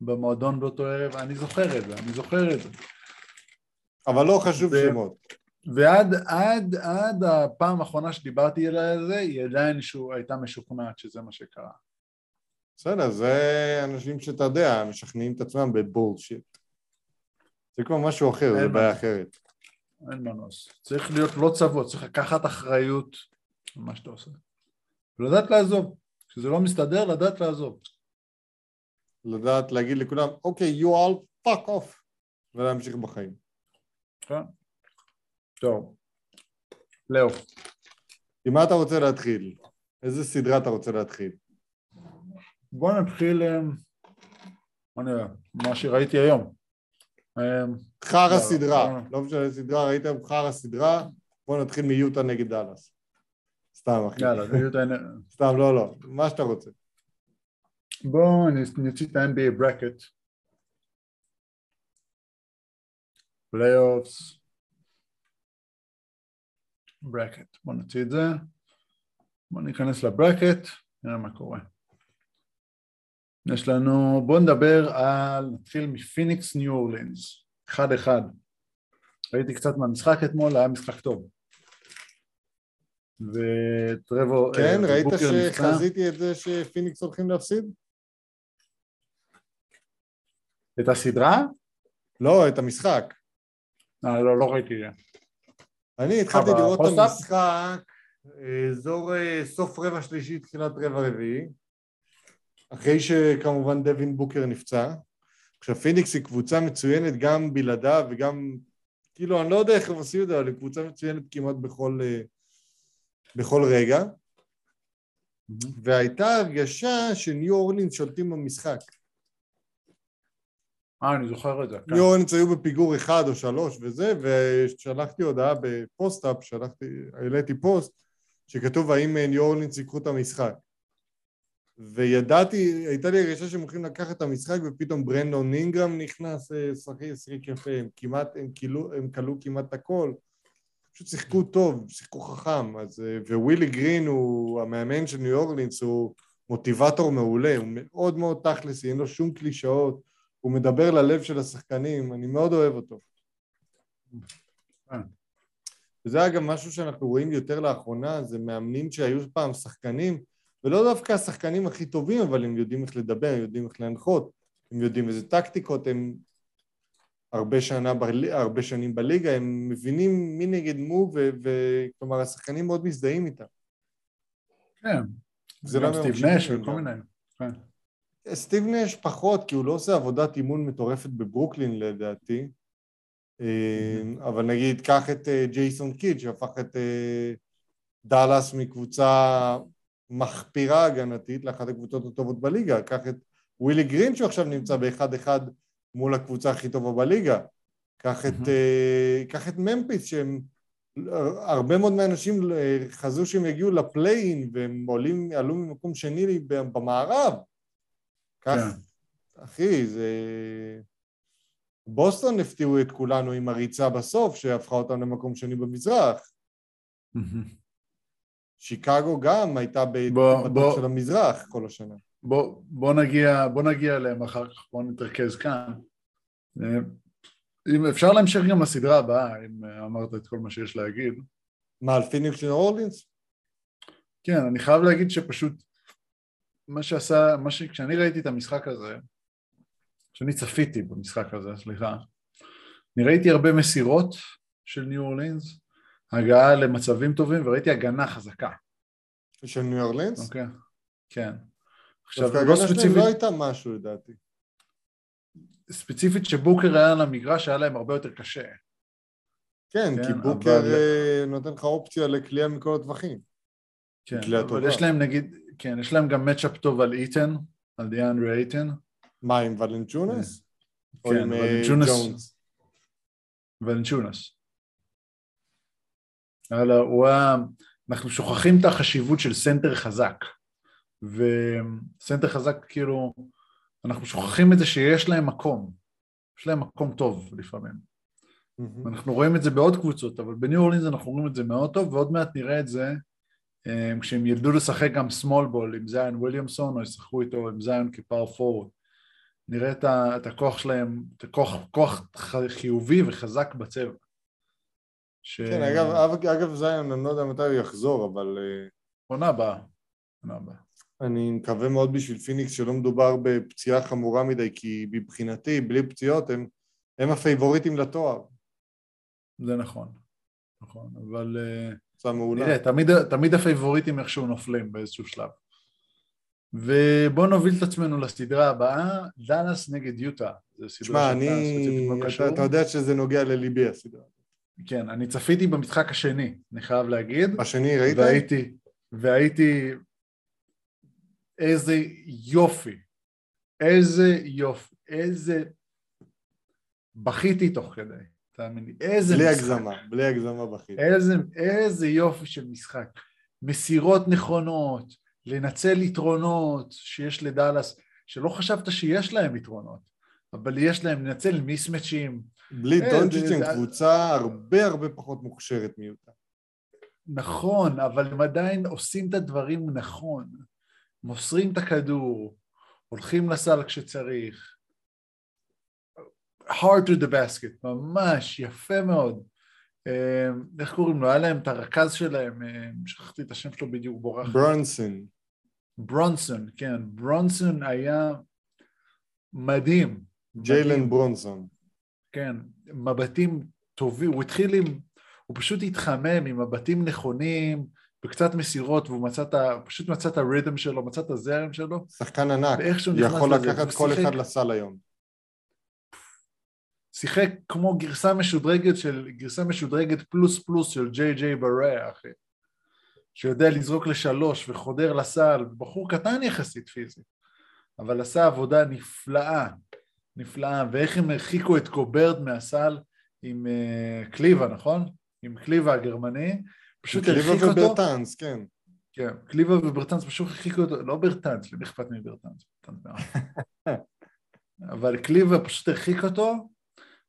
במועדון באותו ערב, אני זוכר את זה, אני זוכר את זה. אבל לא חשוב ו- שמות. ועד עד, עד הפעם האחרונה שדיברתי אליה על זה, היא עדיין שהוא, הייתה משוכנעת שזה מה שקרה. בסדר, זה אנשים שאתה יודע, משכנעים את עצמם בבולשיט. זה כבר משהו אחר, זה. בעיה אחרת. אין מנוס. צריך להיות לא צבוע, צריך לקחת אחריות על מה שאתה עושה. ולדעת לעזוב. כשזה לא מסתדר, לדעת לעזוב. לדעת להגיד לכולם, אוקיי, you all fuck off. ולהמשיך בחיים. כן. טוב. לאו. עם מה אתה רוצה להתחיל? איזה סדרה אתה רוצה להתחיל? בוא נתחיל, אה, בוא נראה, מה שראיתי היום. אה, חרא לא, סדרה, לא. לא משנה סדרה, ראית חרא סדרה, בוא נתחיל מיוטה נגד דאלאס. סתם אחי. יאללה, העניין. סתם, לא, לא, מה שאתה רוצה. בואו נוציא את ה-NBA bracket. Playoffs. Bracket. בואו נוציא את זה. בואו ניכנס לברקט, נראה מה קורה. יש לנו, בואו נדבר על, נתחיל מפיניקס ניו אורלינס. אחד אחד. ראיתי קצת מהמשחק אתמול, היה משחק טוב. וטרבור... כן, אה, ראית. שחזיתי את זה שפיניקס הולכים להפסיד? את הסדרה? לא, את המשחק. אה, לא, לא ראיתי את זה. אני התחלתי לראות את? המשחק אה, אזור אה, סוף רבע שלישי, תחילת רבע רביעי, אחרי שכמובן דווין בוקר נפצע. עכשיו פיניקס היא קבוצה מצוינת גם בלעדיו וגם, כאילו אני לא יודע איך הם עושים את זה, אבל היא קבוצה מצוינת כמעט בכל, אה, בכל רגע, והייתה הרגשה שניו אורלינס שולטים במשחק. אה, אני זוכר את זה. כן. ניו אורלינס היו בפיגור אחד או שלוש וזה, ושלחתי הודעה בפוסט-אפ, שלחתי, העליתי פוסט, שכתוב האם ניו אורלינס ייקחו את המשחק. וידעתי, הייתה לי הרגשה שהם הולכים לקחת את המשחק ופתאום ברנדון אינגרם נכנס, אה, שחק שחק יפה, הם כמעט, הם קלעו, הם קלעו כמעט הכל. פשוט שיחקו טוב, שיחקו חכם, אז, אה, ווילי גרין הוא המאמן של ניו אורלינס, הוא מוטיבטור מעולה, הוא מאוד מאוד תכלס, אין לו שום קלישאות, הוא מדבר ללב של השחקנים, אני מאוד אוהב אותו. אה. וזה אגב משהו שאנחנו רואים יותר לאחרונה, זה מאמנים שהיו פעם שחקנים, ולא דווקא השחקנים הכי טובים, אבל הם יודעים איך לדבר, הם יודעים איך להנחות, הם יודעים איזה טקטיקות, הם הרבה, שנה, הרבה שנים בליגה, הם מבינים מי נגד מו, וכלומר השחקנים מאוד מזדהים איתם. כן. זה לא סטיב נש. וכל מיני. כן. סטיב נש פחות, כי הוא לא עושה עבודת אימון מטורפת בברוקלין לדעתי, אה, אבל נגיד, קח את אה, ג'ייסון קיד, שהפך את אה, דאלאס מקבוצה מחפירה הגנתית לאחת הקבוצות הטובות בליגה, קח את ווילי גרין שעכשיו נמצא באחד אחד מול הקבוצה הכי טובה בליגה, קח את. אה, קח את ממפיס שהם הרבה מאוד מהאנשים אה, חזו שהם יגיעו לפליין והם עולים, עלו ממקום שני במערב. כך, כן. אחי, זה... בוסטון הפתיעו את כולנו עם הריצה בסוף, שהפכה אותם למקום שני במזרח. שיקגו גם הייתה בוא- של המזרח כל השנה. בוא, בוא, נגיע, בוא נגיע אליהם אחר כך, בוא נתרכז כאן. אה, אם אפשר להמשיך גם לסדרה הבאה, אם אה, אמרת את כל מה שיש להגיד. מה, על פיניקס של אורלינס? כן, אני חייב להגיד שפשוט מה שעשה, מה ש... כשאני ראיתי את המשחק הזה, כשאני צפיתי במשחק הזה, סליחה, אני ראיתי הרבה מסירות של ניו אורלינס, הגעה למצבים טובים, וראיתי הגנה חזקה, של ניו אורלינס? אוקיי? כן. עכשיו, לא שלהם ספציפית, לא הייתה משהו לדעתי. ספציפית שבוקר היה על המגרש, היה להם הרבה יותר קשה. כן, כן, כי בוקר אבל- אה, נותן לך אופציה לקליעה מכל הטווחים. כן, אבל טובה. יש להם נגיד, כן, יש להם גם מצ'אפ טוב על איתן, על דיאנדרי איתן, מה, עם ולנצ'ונס? כן, עם אה, ולנצ'ונס. ולנצ'ונס. הלאה, הוא היה, אנחנו שוכחים את החשיבות של סנטר חזק, וסנטר חזק כאילו, אנחנו שוכחים את זה שיש להם מקום, יש להם מקום טוב לפעמים. מהמם. אנחנו רואים את זה בעוד קבוצות, אבל בניו אורלינס אנחנו רואים את זה מאוד טוב, ועוד מעט נראה את זה אה, כשהם ילכו לשחק גם small ball עם זיון וויליאמסון, או ישחקו איתו עם זיון כ power forward. נראה את, ה, את הכוח שלהם, את הכוח כוח חיובי וחזק בצבע. ש... כן, אגב, אגב- זיון, אני לא יודע מתי הוא יחזור, אבל אה, עונה הבאה. עונה הבאה. אני מקווה מאוד בשביל פיניקס שלא מדובר בפציעה חמורה מדי, כי מבחינתי, בלי פציעות, הם, הם הפייבוריטים לתואר. זה נכון. נכון, אבל אה, קבוצה מעולה. נראה, תמיד, תמיד הפייבוריטים איכשהו נופלים באיזשהו שלב. ובואו נוביל את עצמנו לסדרה הבאה, דאלאס נגד יוטה. שמע, אני... לא אתה, אתה יודע שזה נוגע לליבי הסדרה. כן, אני צפיתי במשחק השני, אני חייב להגיד. בשני ראית? והייתי, והייתי... איזה יופי. איזה יופי. איזה... בכיתי תוך כדי, תאמין לי. איזה בלי משחק. בלי הגזמה, בלי הגזמה בכיתי. איזה, איזה יופי של משחק. מסירות נכונות, לנצל יתרונות שיש לדאלאס, שלא חשבת שיש להם יתרונות, אבל יש להם לנצל מיסמצ'ים. בלי אה, דונג'יץ' הם קבוצה הרבה הרבה פחות מוכשרת מיוטה. נכון, אבל הם עדיין עושים את הדברים נכון. מוסרים את הכדור, הולכים לסל כשצריך. hard to the basket, ממש יפה מאוד. אה, איך קוראים לו? היה להם את הרכז שלהם, אה, שכחתי את השם שלו בדיוק, בורח. ברונסון. ברונסון, כן, ברונסון היה מדהים. ג'יילן ברונסון. כן, מבטים טובים, הוא התחיל עם, הוא פשוט התחמם עם מבטים נכונים, וקצת מסירות, והוא מצא את ה... פשוט מצא את הריתם שלו, מצא את הזרם שלו. שחקן ענק, יכול לקחת כל אחד לסל היום. שיחק כמו גרסה משודרגת של, גרסה משודרגת פלוס פלוס של ג'יי ג'יי ברה, אחי. שיודע לזרוק לשלוש וחודר לסל, בחור קטן יחסית פיזי, אבל עשה עבודה נפלאה, נפלאה, ואיך הם הרחיקו את גובר מהסל עם אה, קליבה, נכון? עם קליבה הגרמני, פשוט הרחיק אותו. קליבה וברטנס, כן. כן, קליבה וברטנס פשוט הרחיקו אותו, לא ברטנס, למי אכפת מברטנס? אבל קליבה פשוט הרחיק אותו,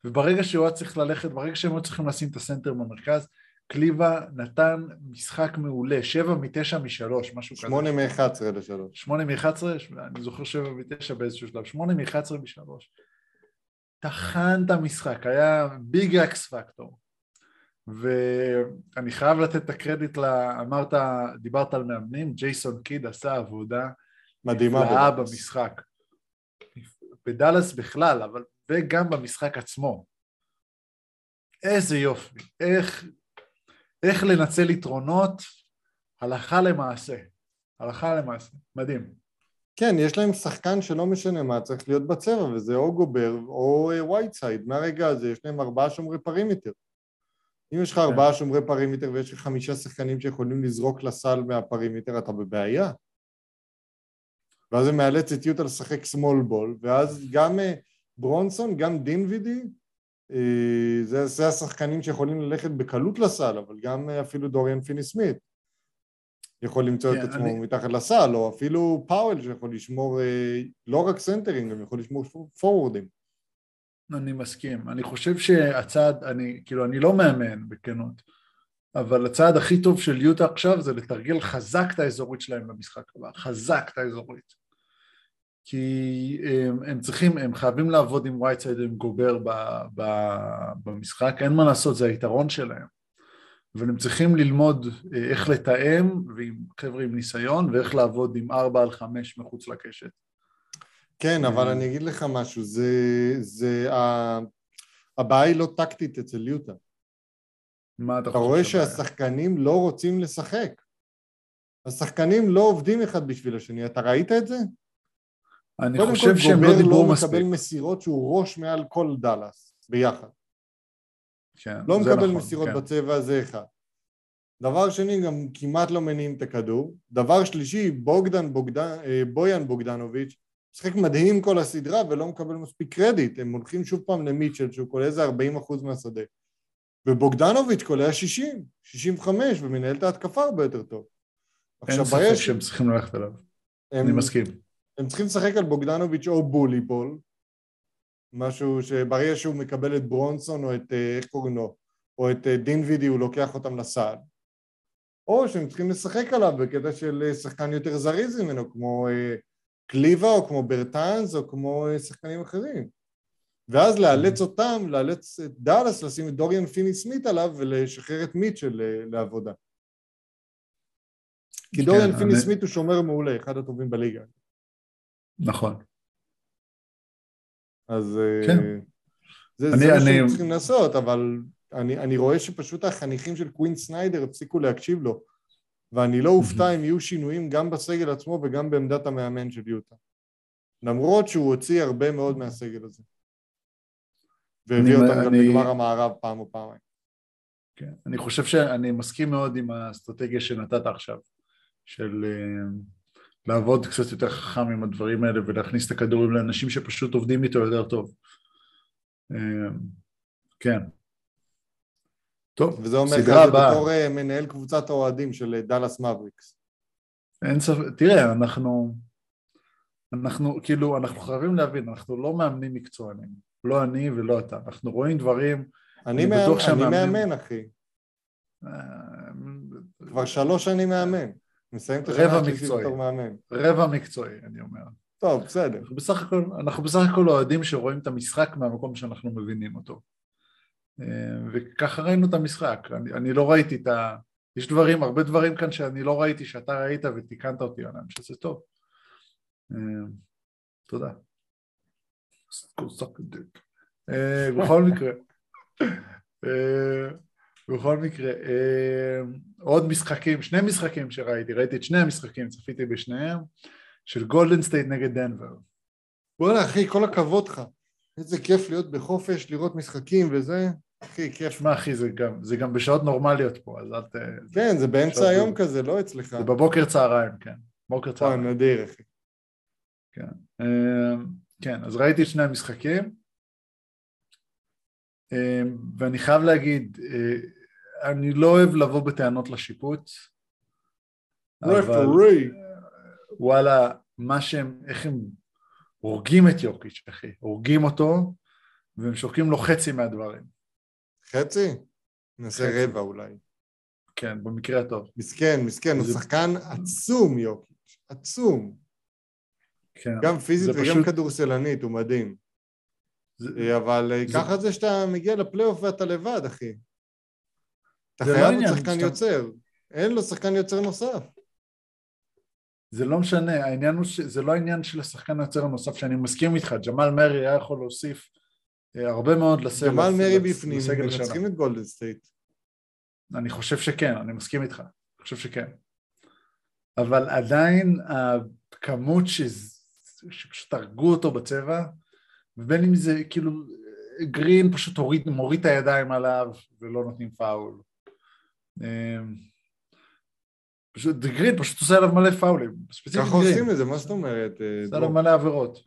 וברגע שהוא היה צריך ללכת, ברגע שהם היו צריכים לשים את הסנטר במרכז, קליבה נתן משחק מעולה, שבע מתשע משלוש, משהו כזה. שמונה מאחד עשרה לשלוש. שמונה מאחד עשרה, אני זוכר שבע מתשע באיזשהו שלב, שמונה מאחד עשרה משלוש. טחן את המשחק, היה ביג אקס פקטור. ואני חייב לתת את הקרדיט, לה, אמרת, דיברת על מאמנים, ג'ייסון קיד עשה עבודה מדהימה נפלאה במשחק. בדאלאס בכלל, אבל וגם במשחק עצמו. איזה יופי, איך איך לנצל יתרונות הלכה למעשה. הלכה למעשה, מדהים. כן, יש להם שחקן שלא משנה מה צריך להיות בצבע, וזה או גובר או וייטסייד. מהרגע הזה יש להם ארבעה שומרי perimeter. אם יש לך ארבעה כן. שומרי perimeter ויש לך חמישה שחקנים שיכולים לזרוק לסל מה perimeter, אתה בבעיה. ואז זה מאלץ את יוטה לשחק small ball, ואז גם אה, ברונסון, גם דינווידי, אה, זה, זה השחקנים שיכולים ללכת בקלות לסל, אבל גם אפילו דוריאן פיני סמית יכול למצוא כן, את עצמו אני... מתחת לסל, או אפילו פאוול שיכול לשמור אה, לא רק סנטרים, גם יכול לשמור פורוורדים. אני מסכים. אני חושב שהצעד, אני, כאילו, אני לא מאמן בכנות, אבל הצעד הכי טוב של יוטה עכשיו זה לתרגל חזק את האזורית שלהם במשחק הבא, חזק את האזורית. כי הם, הם צריכים, הם חייבים לעבוד עם וייטסייד עם גובר ב, ב, במשחק, אין מה לעשות, זה היתרון שלהם. אבל הם צריכים ללמוד אה, איך לתאם, ועם חבר'ה עם ניסיון, ואיך לעבוד עם ארבע על חמש מחוץ לקשת. כן, אבל אני אגיד לך משהו, זה... זה ה... הבעיה היא לא טקטית אצל יוטה. מה אתה חושב? אתה רואה שהשחקנים לא רוצים לשחק. השחקנים לא עובדים אחד בשביל השני, אתה ראית את זה? אני חושב שהם לא דיברו מספיק. קודם כל גובר לא מקבל מסירות שהוא ראש מעל כל דאלאס, ביחד. כן, לא מקבל נכון, מסירות כן. בצבע הזה אחד. דבר שני, גם כמעט לא מניעים את הכדור. דבר שלישי, בוגדן בוגדן, אה, בויאן בוגדנוביץ', משחק מדהים כל הסדרה ולא מקבל מספיק קרדיט. הם הולכים שוב פעם למיטשל שהוא קולע איזה 40 אחוז מהשדה. ובוגדנוביץ' קולע 60, 65 ומנהל את ההתקפה הרבה יותר טוב. אין ספק שהם צריכים ללכת עליו. הם... אני מסכים. הם צריכים לשחק על בוגדנוביץ' או בולי בול, משהו שברגע שהוא מקבל את ברונסון או את, אה, איך קוראים לו, או את אה, דין וידי הוא לוקח אותם לסעד, או שהם צריכים לשחק עליו בקטע של אה, שחקן יותר זריז ממנו, כמו קליבה או כמו ברטאנס או כמו שחקנים אחרים. ואז לאלץ אותם, לאלץ את דאלאס לשים את דוריאן פיני סמית עליו ולשחרר את מיטשל לעבודה. כי דוריאן כן, פיני אני... סמית הוא שומר מעולה, אחד הטובים בליגה. נכון. אז אה, כן. זה, אני, זה מה שהם צריכים לעשות, אבל אני, אני רואה שפשוט החניכים של קווין סניידר הפסיקו להקשיב לו. ואני לא אופתע אם יהיו שינויים גם בסגל עצמו וגם בעמדת המאמן של יוטה. למרות שהוא הוציא הרבה מאוד מהסגל הזה. והביא אותם גם לגמר המערב פעם או פעמיים. כן. אני חושב שאני מסכים מאוד עם האסטרטגיה שנתת עכשיו, של אה, לעבוד קצת יותר חכם עם הדברים האלה ולהכניס את הכדורים לאנשים שפשוט עובדים איתו יותר טוב. אה, כן. טוב, וזה אומר סדרה הבאה. בתור אה, מנהל קבוצת האוהדים של אה, דאלאס מבריקס. אין ספק, תראה, אנחנו, אנחנו, כאילו, אנחנו חייבים להבין, אנחנו לא מאמנים מקצוענים, לא אני ולא אתה, אנחנו רואים דברים, אני אני מאמן- בטוח אני מאמן, אחי. כבר שלוש שנים מאמן. מסיים את השנה השלישית. בתור מאמן. רבע מקצועי, אני אומר. טוב, בסדר. אנחנו בסך הכל, אנחנו בסך הכל אוהדים שרואים את המשחק מהמקום שאנחנו מבינים אותו. אה, וככה ראינו את המשחק, אני, אני לא ראיתי את ה... יש דברים, הרבה דברים כאן שאני לא ראיתי שאתה ראית ותיקנת אותי עליהם, שזה טוב. אה, תודה. אה, בכל מקרה, בכל מקרה, אה, עוד משחקים, שני משחקים שראיתי, ראיתי את שני המשחקים, צפיתי בשניהם, של גולדן סטייט נגד דנבר. בוא'נה, אחי, כל הכבוד לך. איזה כיף להיות בחופש, לראות משחקים וזה. אחי, כיף. שמע אחי, זה גם, זה גם בשעות נורמליות פה, אז אל ת... כן, זה באמצע עכשיו היום זה- כזה, לא אצלך. זה בבוקר צהריים, כן. בוקר וואי, צהריים. נדיר, אחי. אה, כן, אז ראיתי את שני המשחקים, אה, ואני חייב להגיד, אה, אני לא אוהב לבוא בטענות לשיפוט, אבל רפרי. וואלה, מה שהם, איך הם הורגים את יוקיץ', אחי, הורגים אותו, והם שורקים לו חצי מהדברים. חצי? נעשה. רבע אולי. כן, במקרה הטוב. מסכן, מסכן, הוא שחקן עצום, יוקיץ'. עצום. כן. גם פיזית וגם פשוט- כדורסלנית, הוא מדהים. זה- אבל אה, זה- ככה זה שאתה מגיע לפלייאוף ואתה לבד, אחי. אתה זה לא חייב עניין, עוד שחקן שאתה- יוצר. אין לו שחקן יוצר נוסף. זה לא משנה, העניין הוא שזה לא העניין של השחקן היוצר הנוסף שאני מסכים איתך, ג'מאל מרי היה יכול להוסיף אה, הרבה מאוד לסגל. ג'מאל מרי בפנים. מנצחים את גולדן סטייט. אני חושב שכן, אני מסכים איתך, אני חושב שכן. אבל עדיין הכמות שז- שפשוט הרגו אותו בצבע, ובין אם זה כאילו גרין פשוט הוריד, מוריד את הידיים עליו ולא נותנים פאול. אה, פשוט גרין פשוט עושה עליו מלא פאולים, ספציפית ככה גרין. עושים את זה, מה זאת אומרת? אה, עושה עליו? מלא עבירות.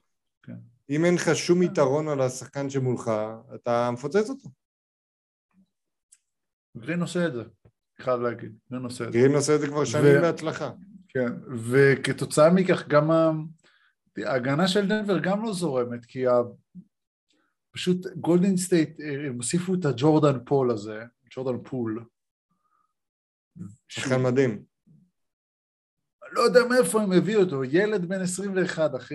אם אין לך שום יתרון על השחקן שמולך, אתה מפוצץ אותו. גרין עושה את זה, חייב להגיד, גרין עושה את זה. גרין עושה את זה כבר שנים בהצלחה. כן, וכתוצאה מכך גם ההגנה של דנבר גם לא זורמת, כי ה... פשוט גולדן סטייט, אה, הם הוסיפו את הג'ורדן פול הזה, ג'ורדן פול. שחקן מדהים. לא יודע מאיפה הם הביאו אותו, ילד בן 21, אחי,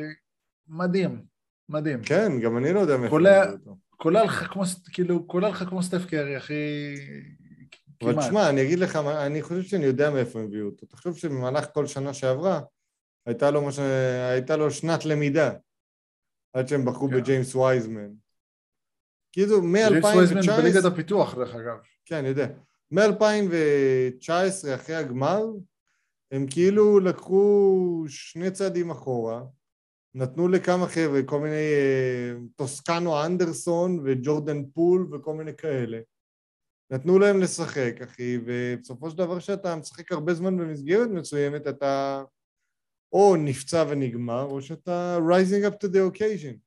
מדהים, מדהים. כן, גם אני לא יודע מאיפה הם הביאו אותו. קולע לך כמו, כאילו, קולע לך כמו סטף קרי, אחי, אבל כמעט. תשמע, אני אגיד לך, אני חושב שאני יודע מאיפה הם הביאו אותו. תחשוב שבמהלך כל שנה שעברה, הייתה לו, מש... הייתה לו שנת למידה, עד שהם בחרו כן. בג'יימס וייזמן. כאילו, ג'יימס וייזמן מ-2019, בליגת הפיתוח, דרך אגב. כן, אני יודע, מ-2019, אחרי הגמר, הם כאילו לקחו שני צעדים אחורה, נתנו לכמה חבר'ה, כל מיני אה, טוסקנו אנדרסון וג'ורדן פול וכל מיני כאלה. נתנו להם לשחק, אחי, ובסופו של דבר שאתה משחק הרבה זמן במסגרת מסוימת, אתה או נפצע ונגמר, או שאתה rising up to the occasion.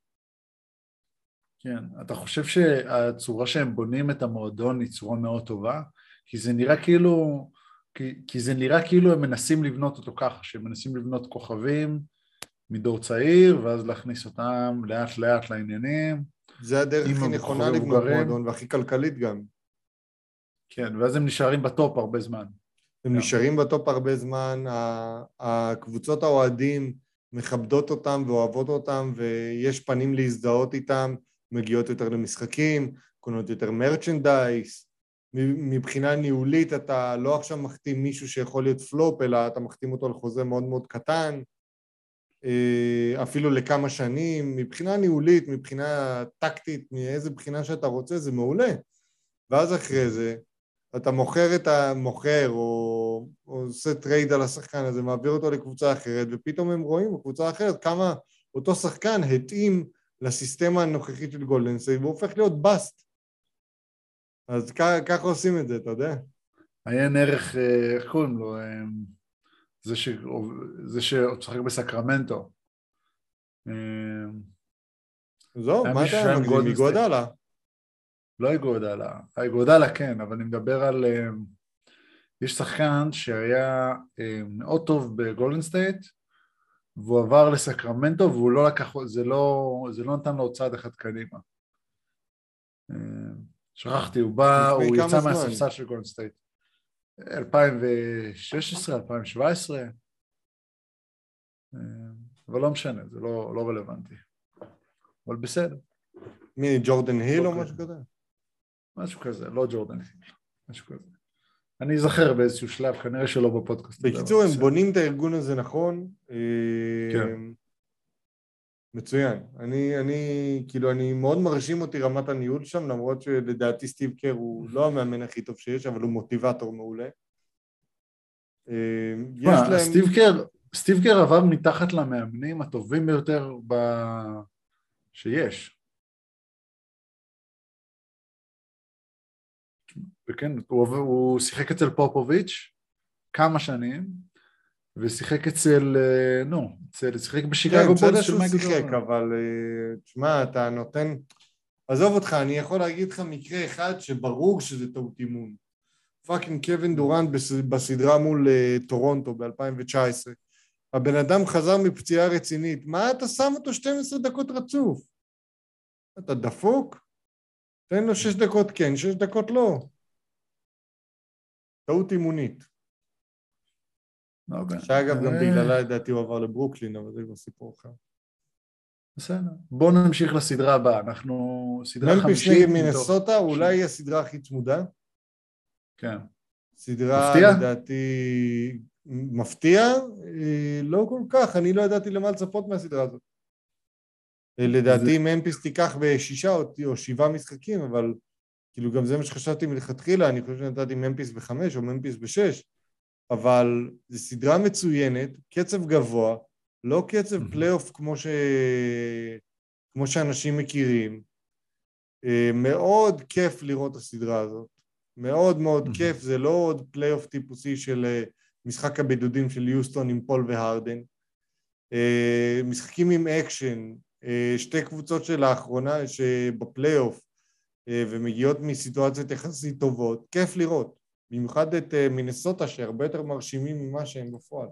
כן, אתה חושב שהצורה שהם בונים את המועדון היא צורה מאוד טובה? כי זה נראה כאילו, כי, כי זה נראה כאילו הם מנסים לבנות אותו ככה, שהם מנסים לבנות כוכבים מדור צעיר, ואז להכניס אותם לאט לאט לעניינים, זה הדרך הכי נכונה לבנות. מועדון, והכי כלכלית גם. כן, ואז הם נשארים בטופ הרבה זמן. הם כן. נשארים בטופ הרבה זמן, הקבוצות האוהדים מכבדות אותם ואוהבות אותם, ויש פנים להזדהות איתם, מגיעות יותר למשחקים, קונות יותר merchandise. מבחינה ניהולית אתה לא עכשיו מחתים מישהו שיכול להיות פלופ, אלא אתה מחתים אותו על חוזה מאוד מאוד קטן, אה, אפילו לכמה שנים. מבחינה ניהולית, מבחינה טקטית, מאיזה בחינה שאתה רוצה, זה מעולה. ואז אחרי זה, אתה מוכר את המוכר, או, או עושה trade על השחקן הזה, מעביר אותו לקבוצה אחרת, ופתאום הם רואים בקבוצה האחרת כמה אותו שחקן התאים לסיסטמה הנוכחית של גולדנסי, והוא הופך להיות באסט. אז ככה עושים את זה, אתה יודע. עיין ערך, אה, איך קוראים לו? אה, זה, ש... זה בסקרמנטו. זהו, מה אתה מגזים? מגודלה. לא איגודלה, איגודלה כן, אבל אני מדבר על... אה, יש שחקן שהיה מאוד טוב בגולדן סטייט, והוא עבר לסקרמנטו והוא לא לקח, זה לא, זה לא נתן לו צעד אחד קדימה. שכחתי, הוא בא, הוא יצא מהספסל של גולדן סטייט. 2016, 2017, אבל לא משנה, זה לא, לא רלוונטי. אבל בסדר. מי, ג'ורדן היל או משהו כזה? משהו כזה, לא ג'ורדן היל, משהו כזה. אני אזכר באיזשהו שלב, כנראה שלא בפודקאסט. בקיצור, הם בונים את הארגון הזה נכון. כן. מצוין. אני, אני, כאילו, אני מאוד מרשים אותי רמת הניהול שם, למרות שלדעתי סטיב קר הוא לא המאמן הכי טוב שיש, אבל הוא מוטיבטור מעולה. אה, יש להם... סטיב קר, סטיב קר עבר מתחת למאמנים הטובים ביותר ב... שיש. וכן, הוא, הוא שיחק אצל פופוביץ' כמה שנים, ושיחק אצל, אה, נו, אצל, שיחק בשיקגו כן, בולס של מייק שיחק, אבל אה, תשמע, אתה נותן... עזוב אותך, אני יכול להגיד לך מקרה אחד שברור שזה טעות אימון. fucking קווין דורנט בסדרה מול אה, טורונטו ב-2019. הבן אדם חזר מפציעה רצינית, מה אתה שם אותו 12 דקות רצוף? אתה דפוק? תן לו 6 דקות כן, 6 דקות לא. טעות אימונית. לא שאגב, גם אה. בגללה לדעתי הוא עבר לברוקלין, אבל זה כבר סיפור אחר. בסדר. בואו נמשיך לסדרה הבאה. אנחנו... סדרה חמישית. מלפיס נגד מינסוטה, אולי היא הסדרה הכי צמודה. כן. סדרה, מפתיע? לדעתי, מפתיע? אה, לא כל כך, אני לא ידעתי למה לצפות מהסדרה הזאת. אה, לדעתי זה... ממפיס תיקח בשישה או שבעה משחקים, אבל כאילו גם זה מה שחשבתי מלכתחילה, אני חושב שנתתי ממפיס בחמש או ממפיס בשש. אבל זו סדרה מצוינת, קצב גבוה, לא קצב פלייאוף כמו, ש... כמו שאנשים מכירים. אה, מאוד כיף לראות את הסדרה הזאת. מאוד מאוד כיף, זה לא עוד פלייאוף טיפוסי של אה, משחק הבידודים של יוסטון עם פול והרדן. אה, משחקים עם אקשן, שתי קבוצות שלאחרונה שבפלייאוף ומגיעות מסיטואציות יחסית טובות, כיף לראות. במיוחד את אה, מינסוטה שהרבה יותר מרשימים ממה שהם בפועל,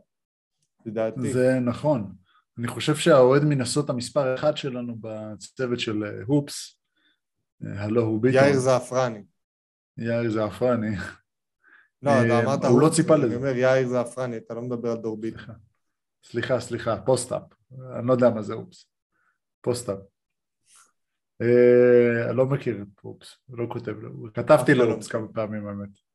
לדעתי. זה נכון. אני חושב שהאוהד מינסוטה מספר אחד שלנו בצוות של אה, הופס, אה, הלא הוא ביטון. יאיר זעפרני. יאיר זעפרני. לא, אתה אמרת הוא לא ציפה לזה. אני אומר יאיר זעפרני, אתה לא מדבר על דור ביטון. סליחה, סליחה, Post-Up. אני לא יודע מה זה Hoops. Post-Up. אני לא מכיר את Hoops, לא כותב לו. כתבתי ל Hoops כמה פעמים האמת.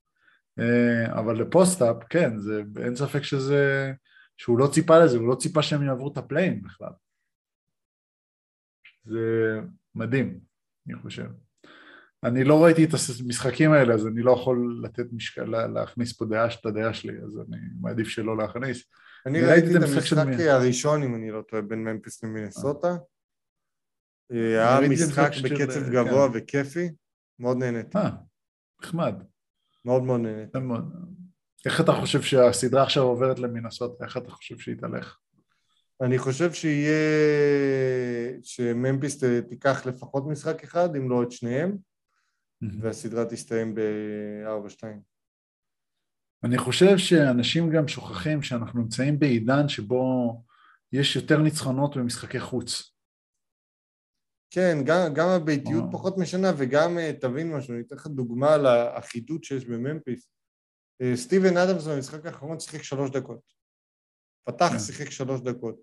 אה, אבל ל Post-Up, כן, זה, אין ספק שזה, שהוא לא ציפה לזה, הוא לא ציפה שהם יעברו את ה play-in בכלל. זה מדהים, אני חושב. אני לא ראיתי את המשחקים האלה, אז אני לא יכול לתת משקל, להכניס פה דעה, את הדעה שלי, אז אני מעדיף שלא להכניס. אני ראיתי את המשחק הראשון, אם אני לא טועה, בין ממפיס למינסוטה. אה, היה משחק בקצב גבוה כן. וכיפי, מאוד נהניתי. אה, נחמד. מאוד מאוד נהנית. איך אתה חושב שהסדרה עכשיו עוברת למינסות? איך אתה חושב שהיא תלך? אני חושב שיהיה... שממפיס תיקח לפחות משחק אחד, אם לא את שניהם, והסדרה תסתיים ב-4-2. אני חושב שאנשים גם שוכחים שאנחנו נמצאים בעידן שבו יש יותר ניצחונות במשחקי חוץ. כן, גם, גם הביתיות או. פחות משנה וגם אה, תבין משהו, אני אתן לך דוגמה על האחידות שיש בממפיס. אה, סטיבן אדמס במשחק האחרון שיחק שלוש דקות. פתח, כן. שיחק שלוש דקות.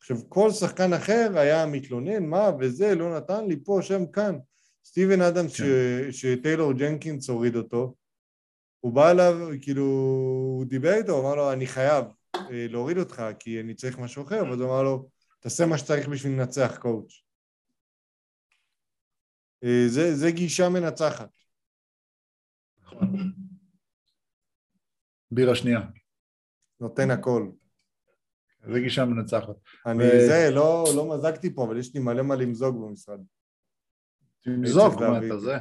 עכשיו, כל שחקן אחר היה מתלונן, מה וזה, לא נתן לי פה, שם כאן. סטיבן אדמס, כן. ש, שטיילור ג'נקינס הוריד אותו, הוא בא אליו, כאילו, הוא דיבר איתו, הוא אמר לו, אני חייב אה, להוריד אותך, כי אני צריך משהו אחר, ואז הוא אמר לו, תעשה מה שצריך בשביל לנצח, coach. אה, זה, זה גישה מנצחת. בירה שנייה. נותן הכל. זה גישה מנצחת. אני ו- זה, לא, לא מזגתי פה, אבל יש לי מלא מה למזוג במשרד. תמזוג, צריך מה. אתה זה?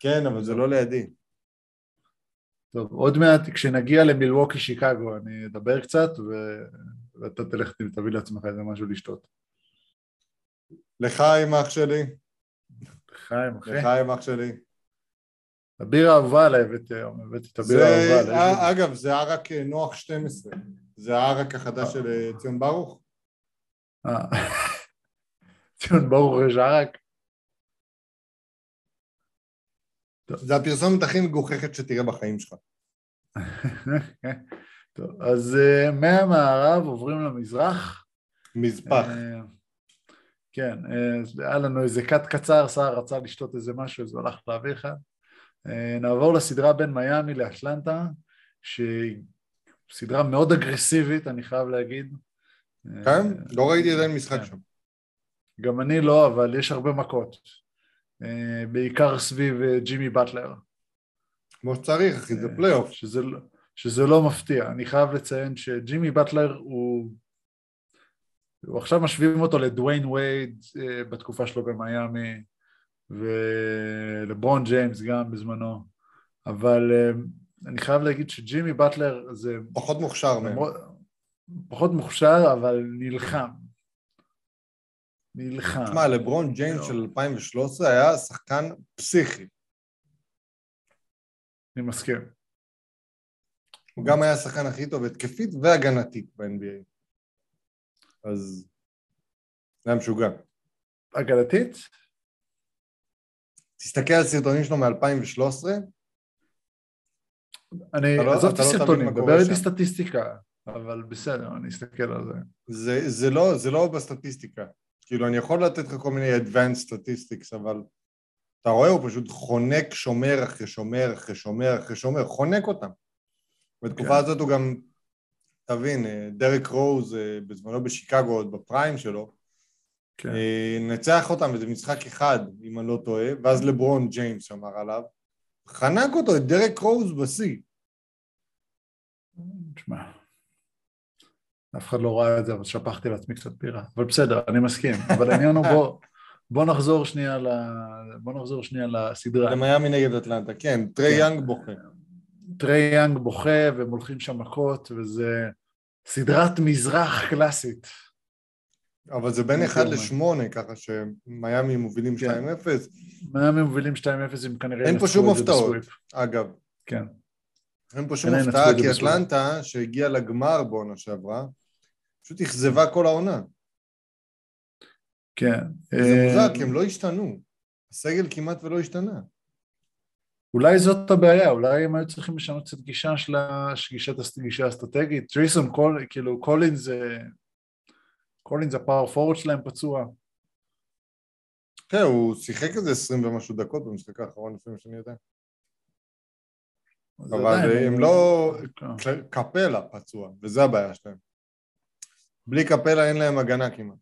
כן, אבל זה לא לידי. טוב, עוד מעט כשנגיע למילווקי שיקגו אני אדבר קצת ו... ואתה תלך תביא לעצמך איזה משהו לשתות. לחיים אח שלי, חיים, אחי. לחיים אח שלי. הבירה האהובה עליי הבאתי היום, הבאתי את הבירה האהובה עליי. אגב, זה ערק אה, נוח 12. זה הערק החדש של אה, ציון ברוך. אה. ציון ברוך יש ערק. זה הפרסומת הכי מגוחכת שתראה בחיים שלך. טוב, אז מהמערב עוברים למזרח. מזפח. כן, אה, היה לנו איזה קאט קצר, סער רצה לשתות איזה משהו, אז הוא הלך להביא אחד. אה, נעבור לסדרה בין מיאמי לאטלנטה, שהיא סדרה מאוד אגרסיבית, אני חייב להגיד. אה, כן? לא ראיתי עדיין משחק כן. שם. גם אני לא, אבל יש הרבה מכות. בעיקר סביב ג'ימי באטלר. כמו שצריך, אחי, זה פלייאוף. שזה, לא- שזה לא מפתיע. אני חייב לציין שג'ימי באטלר הוא... הוא עכשיו משווים אותו לדוויין וייד אה, בתקופה שלו במיאמי ולברון ג'יימס גם בזמנו, אבל אה, אני חייב להגיד שג'ימי באטלר זה פחות מוכשר מהם. פחות מוכשר אבל נלחם. נלחם. תשמע, לברון ג'יימס. של 2013 היה שחקן פסיכי. אני מסכים. הוא גם היה השחקן הכי טוב התקפית והגנתית ב-NBA. אז זה היה משוגע. הגנתית? תסתכל על סרטונים שלו מ-2013, אני, לא- עזוב את לא הסרטונים, דבר איתי. סטטיסטיקה, אבל בסדר, אני אסתכל על זה. זה, זה, לא, זה לא בסטטיסטיקה. כאילו, אני יכול לתת לך כל מיני advanced statistics, אבל אתה רואה, הוא פשוט חונק שומר אחרי שומר אחרי שומר אחרי שומר, חונק אותם. בתקופה כן. הזאת הוא גם, תבין, אה, דרק רוז אה, בזמנו בשיקגו, עוד ב prime שלו, כן. אה, נצח אותם איזה משחק אחד, אם אני לא טועה, ואז לברון ג'יימס שמר עליו, חנק אותו, את דרק רוז בשיא. תשמע, אף אחד לא ראה את זה, אבל שפכתי לעצמי קצת בירה. אבל בסדר, אני מסכים. אבל העניין הוא בוא, בוא נחזור שנייה ל... בוא נחזור שנייה לסדרה. למיאמי נגד אטלנטה, כן, טרי כן. יאנג בוכה. טרי יאנג בוכה והם הולכים שם מכות, וזה סדרת מזרח קלאסית. אבל זה בין אני 1 אומר. ל-8, ככה שמיאמי מובילים 2-0. כן. מיאמי מובילים 2-0 הם כנראה אין פה שום הפתעות. אגב, כן. אין פה שום הפתעה, כי. אטלנטה, שהגיעה לגמר בעונה שעברה, פשוט אכזבה כל העונה. כן. זה אה, מוזר, כי הם לא השתנו. הסגל כמעט ולא השתנה. אולי זאת הבעיה, אולי הם היו צריכים לשנות קצת גישה של הגישה האסטרטגית. טריסון, קול, כאילו קולינס זה... קולינס ה power forward שלהם פצוע. כן, הוא שיחק איזה 20 ומשהו דקות במשחק האחרון, לפי מה שאני יודע. אבל הם הוא- לא... כן. קפלה פצוע, וזה הבעיה שלהם. בלי קפלה אין להם הגנה כמעט.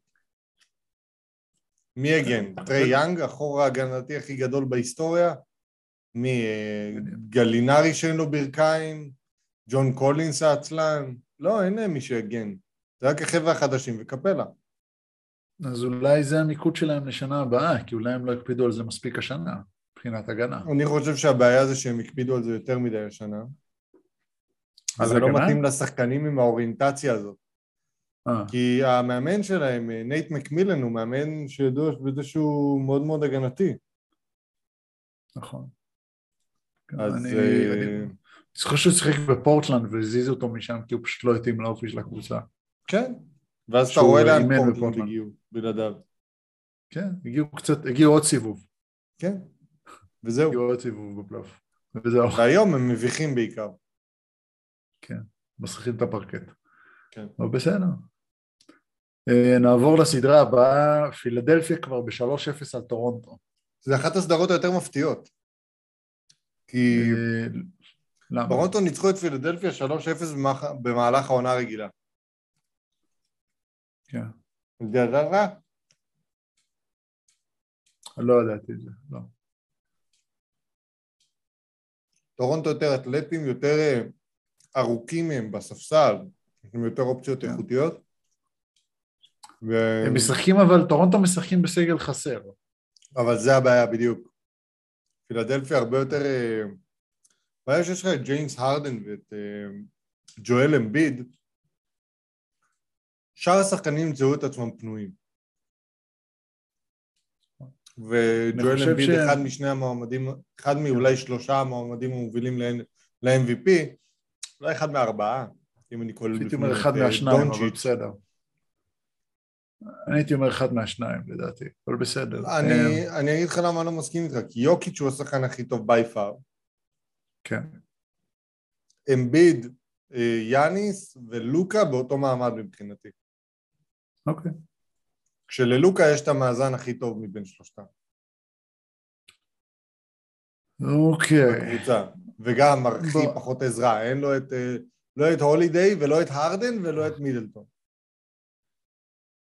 מי הגן? טרי יאנג, החור ההגנתי הכי גדול בהיסטוריה? מי? גלינארי שאין לו ברכיים? ג'ון קולינס העצלן? לא, אין מי שיגן. זה רק החבר'ה החדשים וקפלה. אז אולי זה המיקוד שלהם לשנה הבאה, כי אולי הם לא הקפידו על זה מספיק השנה, מבחינת הגנה. אני חושב שהבעיה זה שהם הקפידו על זה יותר מדי השנה. על זה לא? מתאים לשחקנים עם האוריינטציה הזאת. אה, כי המאמן שלהם, נייט מקמילן, הוא מאמן שידוע בזה שהוא מאוד מאוד הגנתי. נכון. אז... אני אה, אני זוכר שהוא שיחק בפורטלנד והזיזו אותו משם כי הוא פשוט לא התאים לאופי של הקבוצה. כן. ואז אתה רואה לאן פורטלנד. הגיעו, בלעדיו. כן, הגיעו קצת, הגיעו עוד סיבוב. כן. וזהו. הגיעו עוד סיבוב בפלייאוף. וזהו, והיום הם מביכים בעיקר. מסריחים את הפרקט. כן. אבל בסדר. אה, נעבור לסדרה הבאה, פילדלפיה כבר ב-3-0 על טורונטו. זה אחת הסדרות היותר מפתיעות. כי למה? טורונטו ניצחו את פילדלפיה 3-0 במח- במהלך העונה הרגילה. כן, ידעת? לא ידעתי את זה, לא. טורונטו יותר אתלטים, יותר אה, ארוכים מהם בספסל, עם יותר אופציות כן. איכותיות. ו... הם משחקים אבל, טורונטו משחקים בסגל חסר. אבל זה הבעיה בדיוק. פילדלפיה הרבה יותר... אה, הבעיה שיש לך את ג'יימס הרדן ואת אה, ג'ואל אמביד, שאר השחקנים ימצאו את עצמם פנויים. וג'ואל אמביד ש- אחד משני המועמדים, אחד מאולי שלושה המועמדים המובילים ל-MVP, אולי אחד מהארבעה, אם אני כולל הייתי אומר אחד אה, מהשניים, אבל. בסדר. אני הייתי אומר אחד מהשניים לדעתי, אבל בסדר. אה, אני, אני אגיד לך למה אני לא מסכים איתך, כי יוקיץ' הוא השחקן הכי טוב בי פאר. כן, אמביד, אה, יאניס ולוקה באותו מעמד מבחינתי. אוקיי. כשללוקה יש את המאזן הכי טוב מבין שלושתם אוקיי. בקבוצה, וגם בוא. פחות עזרה, אין לו את, אה, לא את הולידיי ולא את הרדן ולא את מידלטון.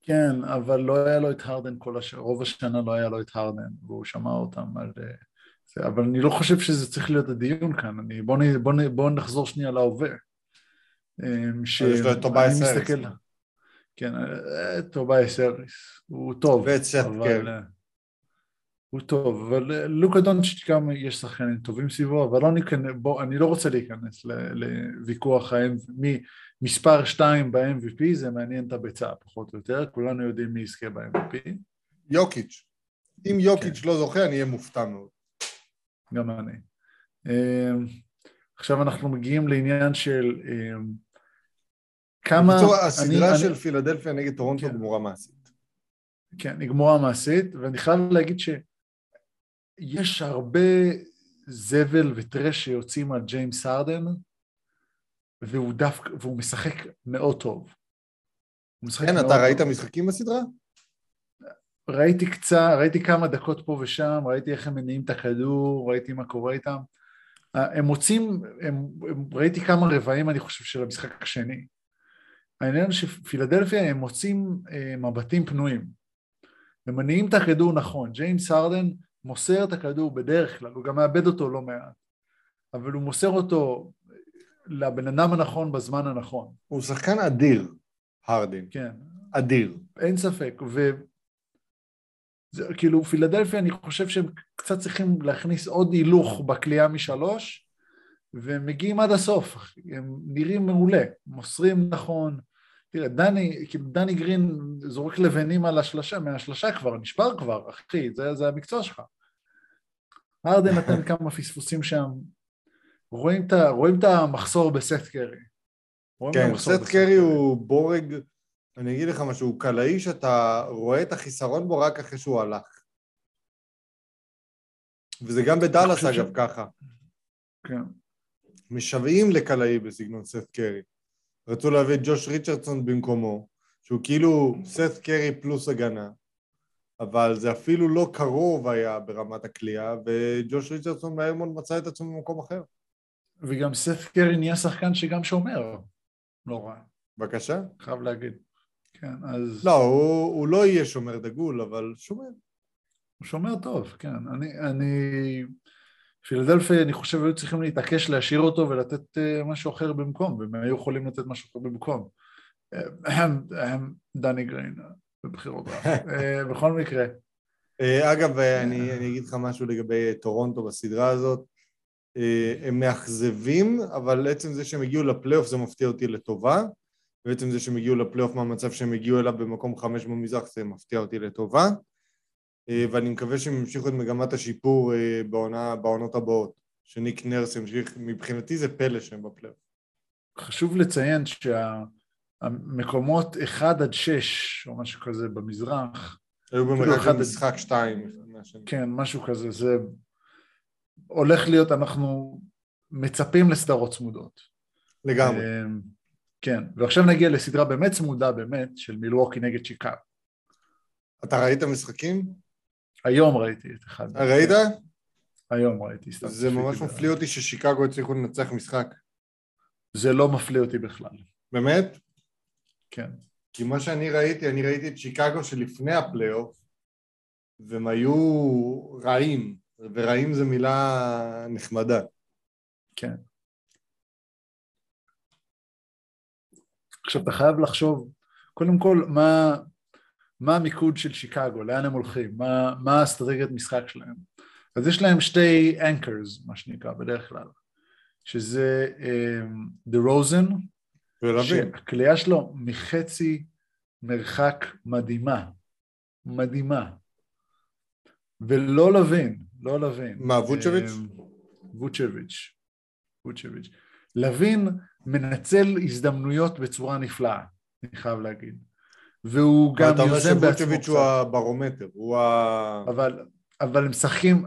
כן, אבל לא היה לו את הרדן כל הש... רוב השנה לא היה לו את הרדן, והוא שמע אותם על... אה, זה, אבל אני לא חושב שזה צריך להיות הדיון כאן, אני... בוא, נ... בוא, נ... בוא נחזור שנייה להווה. אמ, ש... יש לו את טובייס אני האריס. מסתכל... כן, אה, טובייס האריס, הוא טוב. ואת סט אבל. אה, הוא טוב, אבל לוקה דונצ'יץ' גם יש שחקנים טובים סביבו, אבל לא ניכנס, בוא, אני לא רוצה להיכנס לוויכוח ה- מי מספר 2 ב-MVP, זה מעניין את הביצה פחות או יותר, כולנו יודעים מי יזכה ב-MVP, יוקיץ'. אם יוקיץ' כן. לא זוכה, אני אהיה מופתע מאוד. גם אני. אמ, עכשיו אנחנו מגיעים לעניין של אמ, כמה... בקיצור, אני- הסדרה אני- של פילדלפיה נגד טורונטו כן. גמורה מעשית. כן, נגמורה מעשית, ואני חייב להגיד שיש הרבה זבל וטרש שיוצאים על ג'יימס הרדן, והוא דווקא, והוא משחק מאוד טוב. משחק כן, מאוד אתה ראית טוב. משחקים בסדרה? ראיתי קצת, ראיתי כמה דקות פה ושם, ראיתי איך הם מניעים את הכדור, ראיתי מה קורה איתם. אה, הם מוצאים, הם, הם, ראיתי כמה רבעים, אני חושב, של המשחק השני. העניין שפילדלפיה הם מוצאים אה, מבטים פנויים. הם מניעים את הכדור נכון. ג'יימס הרדן מוסר את הכדור בדרך כלל, הוא גם מאבד אותו לא מעט, אבל הוא מוסר אותו לבן אדם הנכון בזמן הנכון. הוא שחקן אדיר, הרדין. כן, אדיר. אין ספק, ו... זה, כאילו פילדלפיה אני חושב שהם קצת צריכים להכניס עוד הילוך בקליעה משלוש והם מגיעים עד הסוף. הם נראים מעולה, מוסרים נכון, תראה דני, כאילו דני גרין זורק לבנים על השלשה, מהשלשה כבר, נשבר כבר, אחי, זה, זה המקצוע שלך. הרדן נתן כמה פספוסים שם, רואים את, רואים את המחסור בסט קרי. כן, סט קרי הוא בורג, אני אגיד לך משהו, הוא קלעי שאתה רואה את החיסרון בו רק אחרי שהוא הלך. וזה גם בדאלאס חושב ש- אגב ככה. כן. משוועים לקלעי בסגנון סט קרי. רצו להביא את ג'וש ריצ'רדסון במקומו, שהוא כאילו סט קרי פלוס הגנה, אבל זה אפילו לא קרוב היה ברמת הקליעה, וג'וש ריצ'רדסון מהר מאוד מצא את עצמו במקום אחר. וגם סף קרי נהיה שחקן שגם שומר, לא רע, בבקשה. חייב להגיד. כן, אז לא, הוא, הוא לא יהיה שומר דגול, אבל שומר. הוא שומר טוב, כן. אני, אני, פילדלפיה, אני חושב, היו צריכים להתעקש להשאיר אותו ולתת אה, משהו אחר במקום, והם היו יכולים לתת משהו אחר במקום. אה, הם, דני גריין, בבחירות. אה, בכל מקרה, אה, אגב, אני, אני אגיד לך משהו לגבי טורונטו בסדרה הזאת. אה, הם מאכזבים, אבל עצם זה שהם הגיעו לפלייאוף זה מפתיע אותי לטובה, ועצם זה שהם הגיעו לפלייאוף מהמצב שהם הגיעו אליו במקום חמש במזרח זה מפתיע אותי לטובה, אה, ואני מקווה שהם ימשיכו את מגמת השיפור אה, בעונה, בעונות הבאות, שניק נרס ימשיך, מבחינתי זה פלא שהם בפלייאוף. חשוב לציין שהמקומות 1 עד 6, או משהו כזה במזרח, היו במרחק משחק שתיים. מהשני. כן, משהו כזה, זה הולך להיות, אנחנו מצפים לסדרות צמודות. לגמרי. אמ, כן, ועכשיו נגיע לסדרה באמת צמודה באמת, של מילווקי נגד שיקגו. אתה ראית משחקים? היום ראיתי את אחד. ראית? היום ראיתי. סתם זה ממש מפליא אותי ששיקגו הצליחו לנצח משחק. זה לא מפליא אותי בכלל, באמת? כן. כי מה שאני ראיתי, אני ראיתי את שיקגו שלפני הפלייאוף, והם היו רעים, ורעים זו מילה נחמדה. כן. עכשיו אתה חייב לחשוב, קודם כל, מה, מה המיקוד של שיקגו, לאן הם הולכים, מה, מה האסטרטגיית משחק שלהם. אז יש להם שתי anchors, מה שנקרא, בדרך כלל, שזה דה um, רוזן, שהכלייה שלו מחצי מרחק מדהימה, מדהימה, ולא לוין, לא לוין. מה, ווצ'ביץ'? Um, ווצ'ביץ', ווצ'ביץ'. לוין מנצל הזדמנויות בצורה נפלאה, אני חייב להגיד. והוא גם יוזם בעצמו קצת. אתה אומר שווצ'ביץ' הוא הברומטר, הוא ה... אבל, אבל הם משחקים,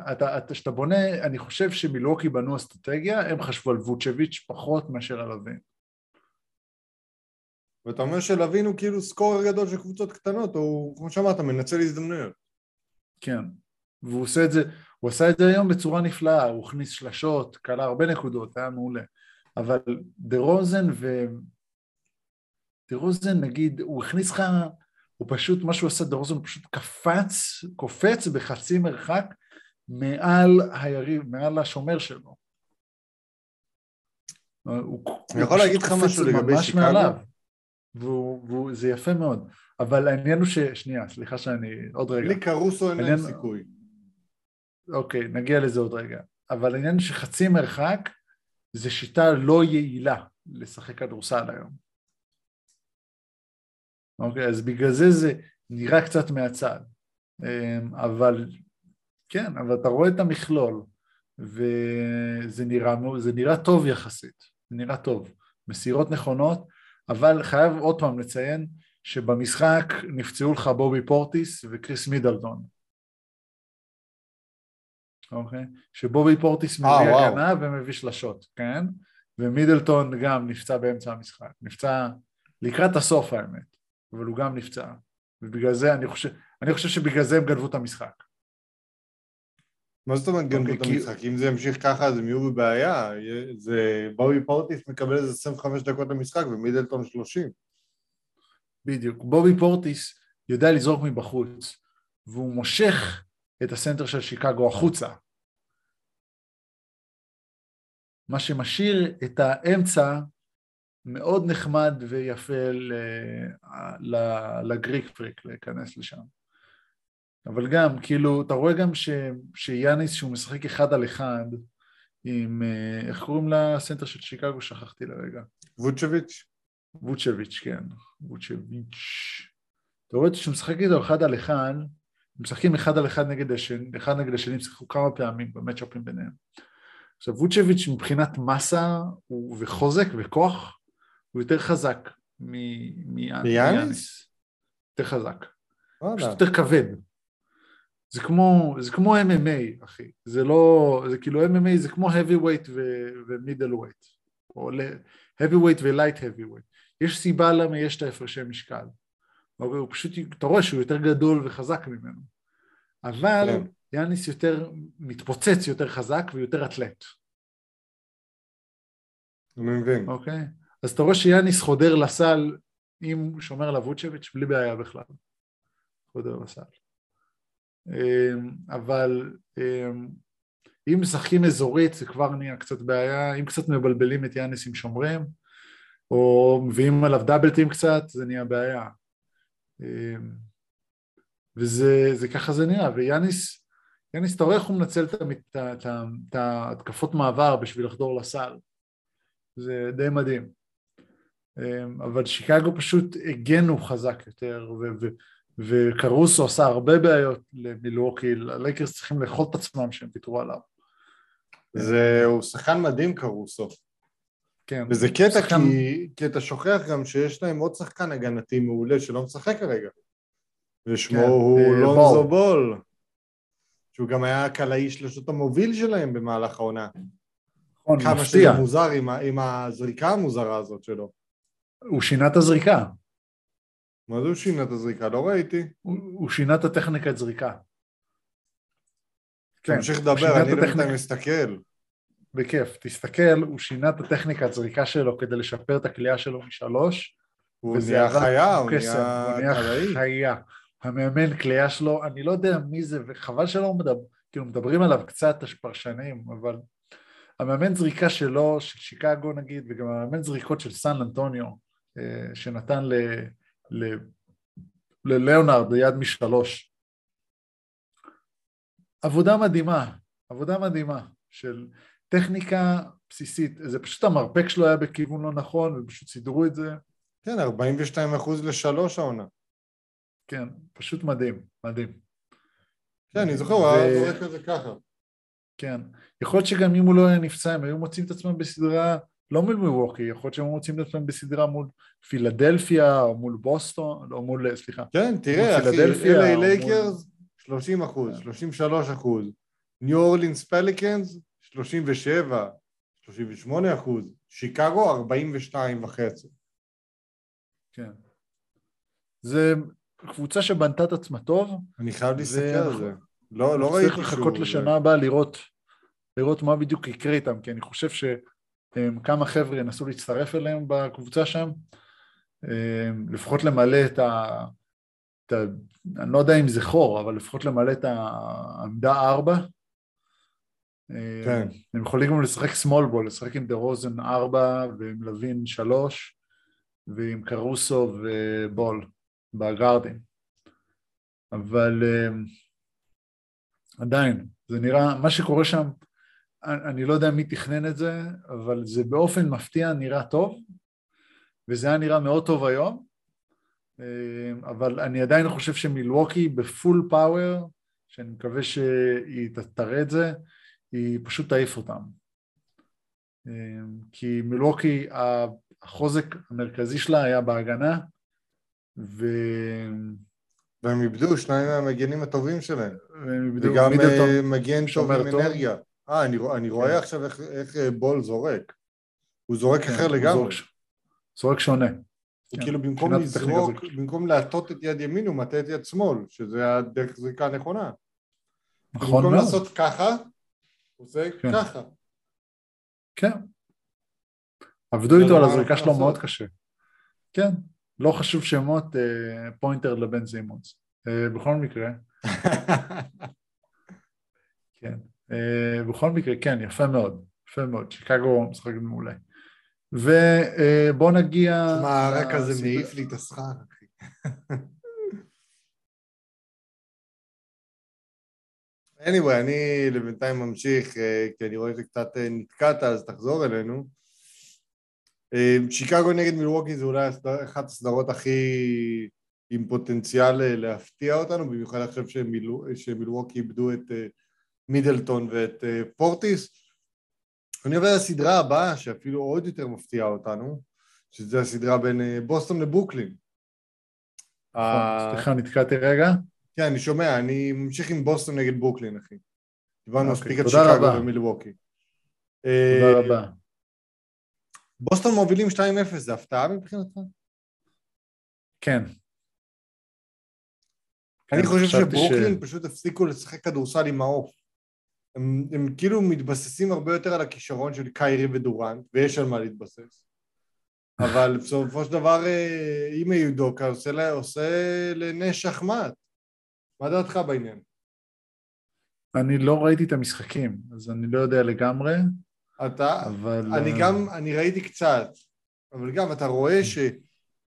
כשאתה בונה, אני חושב שמילוקי בנו אסטרטגיה, הם חשבו על ווצ'ביץ' פחות מאשר על לוין. ואתה אומר שלוין הוא כאילו סקורר גדול של קבוצות קטנות, הוא, כמו שאמרת, מנצל הזדמנויות. כן, והוא עושה את זה, הוא עשה את זה היום בצורה נפלאה, הוא הכניס שלשות, קלה הרבה נקודות, היה מעולה. אבל דה רוזן ו... דה רוזן נגיד, הוא הכניס לך, הוא פשוט, מה שהוא עשה, דה רוזן הוא פשוט קפץ, קופץ בחצי מרחק מעל היריב, מעל השומר שלו. הוא, יכול להגיד לך משהו לגבי שיקגו? וזה יפה מאוד, אבל העניין הוא ש... שנייה, סליחה שאני... עוד רגע. לי קרוסו אין להם סיכוי. אוקיי, נגיע לזה עוד רגע. אבל העניין שחצי מרחק זה שיטה לא יעילה לשחק כדורסל היום. אוקיי, אז בגלל זה זה נראה קצת מהצד. אמ, אבל כן, אבל אתה רואה את המכלול, וזה נראה, נראה טוב יחסית, זה נראה טוב. מסירות נכונות, אבל חייב עוד פעם לציין שבמשחק נפצעו לך בובי פורטיס וקריס מידלטון. אוקיי? שבובי פורטיס מביא אה, הגנה ומביא שלשות, כן? ומידלטון גם נפצע באמצע המשחק, נפצע לקראת הסוף האמת, אבל הוא גם נפצע, ובגלל זה אני חושב, אני חושב שבגלל זה הם גנבו את המשחק. מה זאת אומרת גנבו את המשחק? אם זה ימשיך ככה אז הם יהיו בבעיה, זה בובי פורטיס מקבל איזה 25 דקות למשחק ומידלטון 30. בדיוק, בובי פורטיס יודע לזרוק מבחוץ, והוא מושך את הסנטר של שיקגו החוצה. מה שמשאיר את האמצע מאוד נחמד ויפה לגריק פריק להיכנס לשם. אבל גם, כאילו, אתה רואה גם ש, שיאניס שהוא משחק אחד על אחד עם, אה, איך קוראים לסנטר של שיקגו? שכחתי לרגע. ווצ'ביץ'? ווצ'ביץ', כן, ווצ'ביץ'. אתה רואה שהוא משחק איתו אחד על אחד, משחקים אחד על אחד נגד השני, אחד נגד השני, שיחקו כמה פעמים במצ'אפים ביניהם. עכשיו ווצ'ביץ' מבחינת מסה וחוזק וכוח הוא יותר חזק מיאניס. יותר חזק. פשוט יותר כבד. זה כמו, זה כמו MMA, אחי. זה לא, זה כאילו MMA זה כמו heavyweight ו middleweight. או heavyweight ו light heavyweight. יש סיבה למה יש את ההפרשי משקל. אוקיי? הוא פשוט, אתה רואה שהוא יותר גדול וחזק ממנו. אבל כן. יאניס יותר מתפוצץ יותר חזק ויותר אתלט. אני מבין. אוקיי? אז אתה רואה שיאניס חודר לסל אם שומר על ווצ'ביץ' בלי בעיה בכלל. חודר לסל. אמ, אבל אמ, אם משחקים אזורית זה כבר נהיה קצת בעיה, אם קצת מבלבלים את יאניס עם שומרים, או מביאים עליו דאבלטים קצת, זה נהיה בעיה. אמ, וזה ככה זה נראה, ויאניס, יאניס, אתה רואה איך הוא מנצל את ההתקפות מעבר בשביל לחדור לסל, זה די מדהים. אמ, אבל שיקגו פשוט הגנו חזק יותר, ו- ו- וקרוסו עשה הרבה בעיות למילווקי, הלייקרס צריכים לאכול את עצמם שהם ויתרו עליו. זה, הוא שחקן מדהים קרוסו. כן. וזה קטע שחקן... כי, כי אתה שוכח גם שיש להם עוד שחקן הגנתי מעולה שלא משחק כרגע. ושמו כן, הוא אה, לונזו בול. שהוא גם היה קלעי שלשות המוביל שלהם במהלך העונה. נכון, מפתיע. כמה שזה מוזר עם, עם הזריקה המוזרה הזאת שלו. הוא שינה את הזריקה. מה זה הוא שינה את הזריקה? לא ראיתי. הוא, הוא שינה את הטכניקת זריקה. כן, תמשיך לדבר, אני לא יודע מסתכל. בכיף, תסתכל, הוא שינה את הטכניקת זריקה שלו כדי לשפר את הכלייה שלו משלוש. הוא נהיה חיה, הוא נהיה חיה. המאמן כלייה שלו, אני לא יודע מי זה, וחבל שלא מדבר, כאילו מדברים עליו קצת השפרשנים, אבל המאמן זריקה שלו, של שיקגו נגיד, וגם המאמן זריקות של סן אנטוניו, אה, שנתן ל, ל, לליאונרד ליד משלוש. עבודה מדהימה, עבודה מדהימה של טכניקה בסיסית, זה פשוט המרפק שלו היה בכיוון לא נכון ופשוט סידרו את זה. כן, 42 אחוז לשלוש העונה. כן, פשוט מדהים, מדהים. כן, אני זוכר, הוא היה זורק את זה ככה. כן, יכול להיות שגם אם הוא לא היה נפצע, הם היו מוצאים את עצמם בסדרה לא מול מילווקי, יכול להיות שהם מוצאים את עצמם בסדרה מול פילדלפיה או מול בוסטון, או מול, סליחה. כן, תראה, אחי, LA לייקרס, 30 אחוז, 33 כן. אחוז. ניו אורלינס פליקנס, 37, 38 אחוז. שיקגו, 42 וחצי. כן. זה קבוצה שבנתה את עצמה טוב. אני חייב להסתכל על זה. לא, לא ראיתי שהוא... צריך לחכות לשנה הבאה לראות, לראות מה בדיוק יקרה איתם, כי אני חושב שכמה חבר'ה ינסו להצטרף אליהם בקבוצה שם, לפחות למלא את ה... את ה... אני לא יודע אם זה חור, אבל לפחות למלא את העמדה ארבע. כן. הם יכולים גם לשחק small ball, לשחק עם דה רוזן ארבע ועם לוין שלוש ועם קרוסו ובול בגארדים. אבל עדיין, זה נראה, מה שקורה שם, אני לא יודע מי תכנן את זה, אבל זה באופן מפתיע נראה טוב, וזה היה נראה מאוד טוב היום, אבל אני עדיין חושב שמילווקי בפול פאוור, שאני מקווה שהיא תראה את זה, היא פשוט תעיף אותם. כי מילווקי, החוזק המרכזי שלה היה בהגנה, ו... והם איבדו שניים מהמגנים הטובים שלהם. וגם אה, מגן טוב עם אנרגיה. אה, אני, אני רואה כן. עכשיו איך, איך אה, בול זורק. הוא זורק כן, אחר לגמרי. זורק, זורק שונה. הוא כן. כאילו במקום לזרוק, במקום להטות את יד ימין הוא מטה את יד שמאל, שזה הדרך זריקה הנכונה. נכון מאוד. במקום לעשות ככה, הוא עושה כן. ככה. כן. עבדו איתו על הזריקה שלו מאוד קשה. כן, לא חשוב שמות, אה, פוינטר לבן זימונס. אה, בכל מקרה. כן. אה, בכל מקרה, כן, יפה מאוד. יפה מאוד. שיקגו משחק מעולה. ובוא נגיע... מה, הרק הזה מעיף לי את השכר, אחי. anyway, אני לבינתיים ממשיך, כי אני רואה שקצת נתקעת, אז תחזור אלינו. אמ, שיקגו נגד מילווקי זה אולי אחת הסדרות הכי עם פוטנציאל אה, להפתיע אותנו, במיוחד עכשיו שמילווקי איבדו את אה, מידלטון ואת אה, פורטיס. אני עובר לסדרה הבאה שאפילו עוד יותר מפתיעה אותנו, שזה הסדרה בין בוסטון לבוקלין. נכון, סליחה, נתקעתי רגע. כן, אני שומע, אני ממשיך עם בוסטון נגד בוקלין, אחי. דיברנו אוקיי, מספיק על שיקגו ומילווקי. תודה רבה. בוסטון מובילים 2-0, זה הפתעה מבחינתך? כן. אני כן, חושב שברוקלין ש... פשוט הפסיקו לשחק כדורסל עם העוף. הם, הם כאילו מתבססים הרבה יותר על הכישרון של קיירי ודורנט, ויש על מה להתבסס. אבל בסופו של דבר, אה, אם יהודוקה עושה, עושה לנש שחמט. מה דעתך בעניין? אני לא ראיתי את המשחקים, אז אני לא יודע לגמרי. אתה, אבל... אני אה, גם, אני ראיתי קצת, אבל גם אתה רואה כן.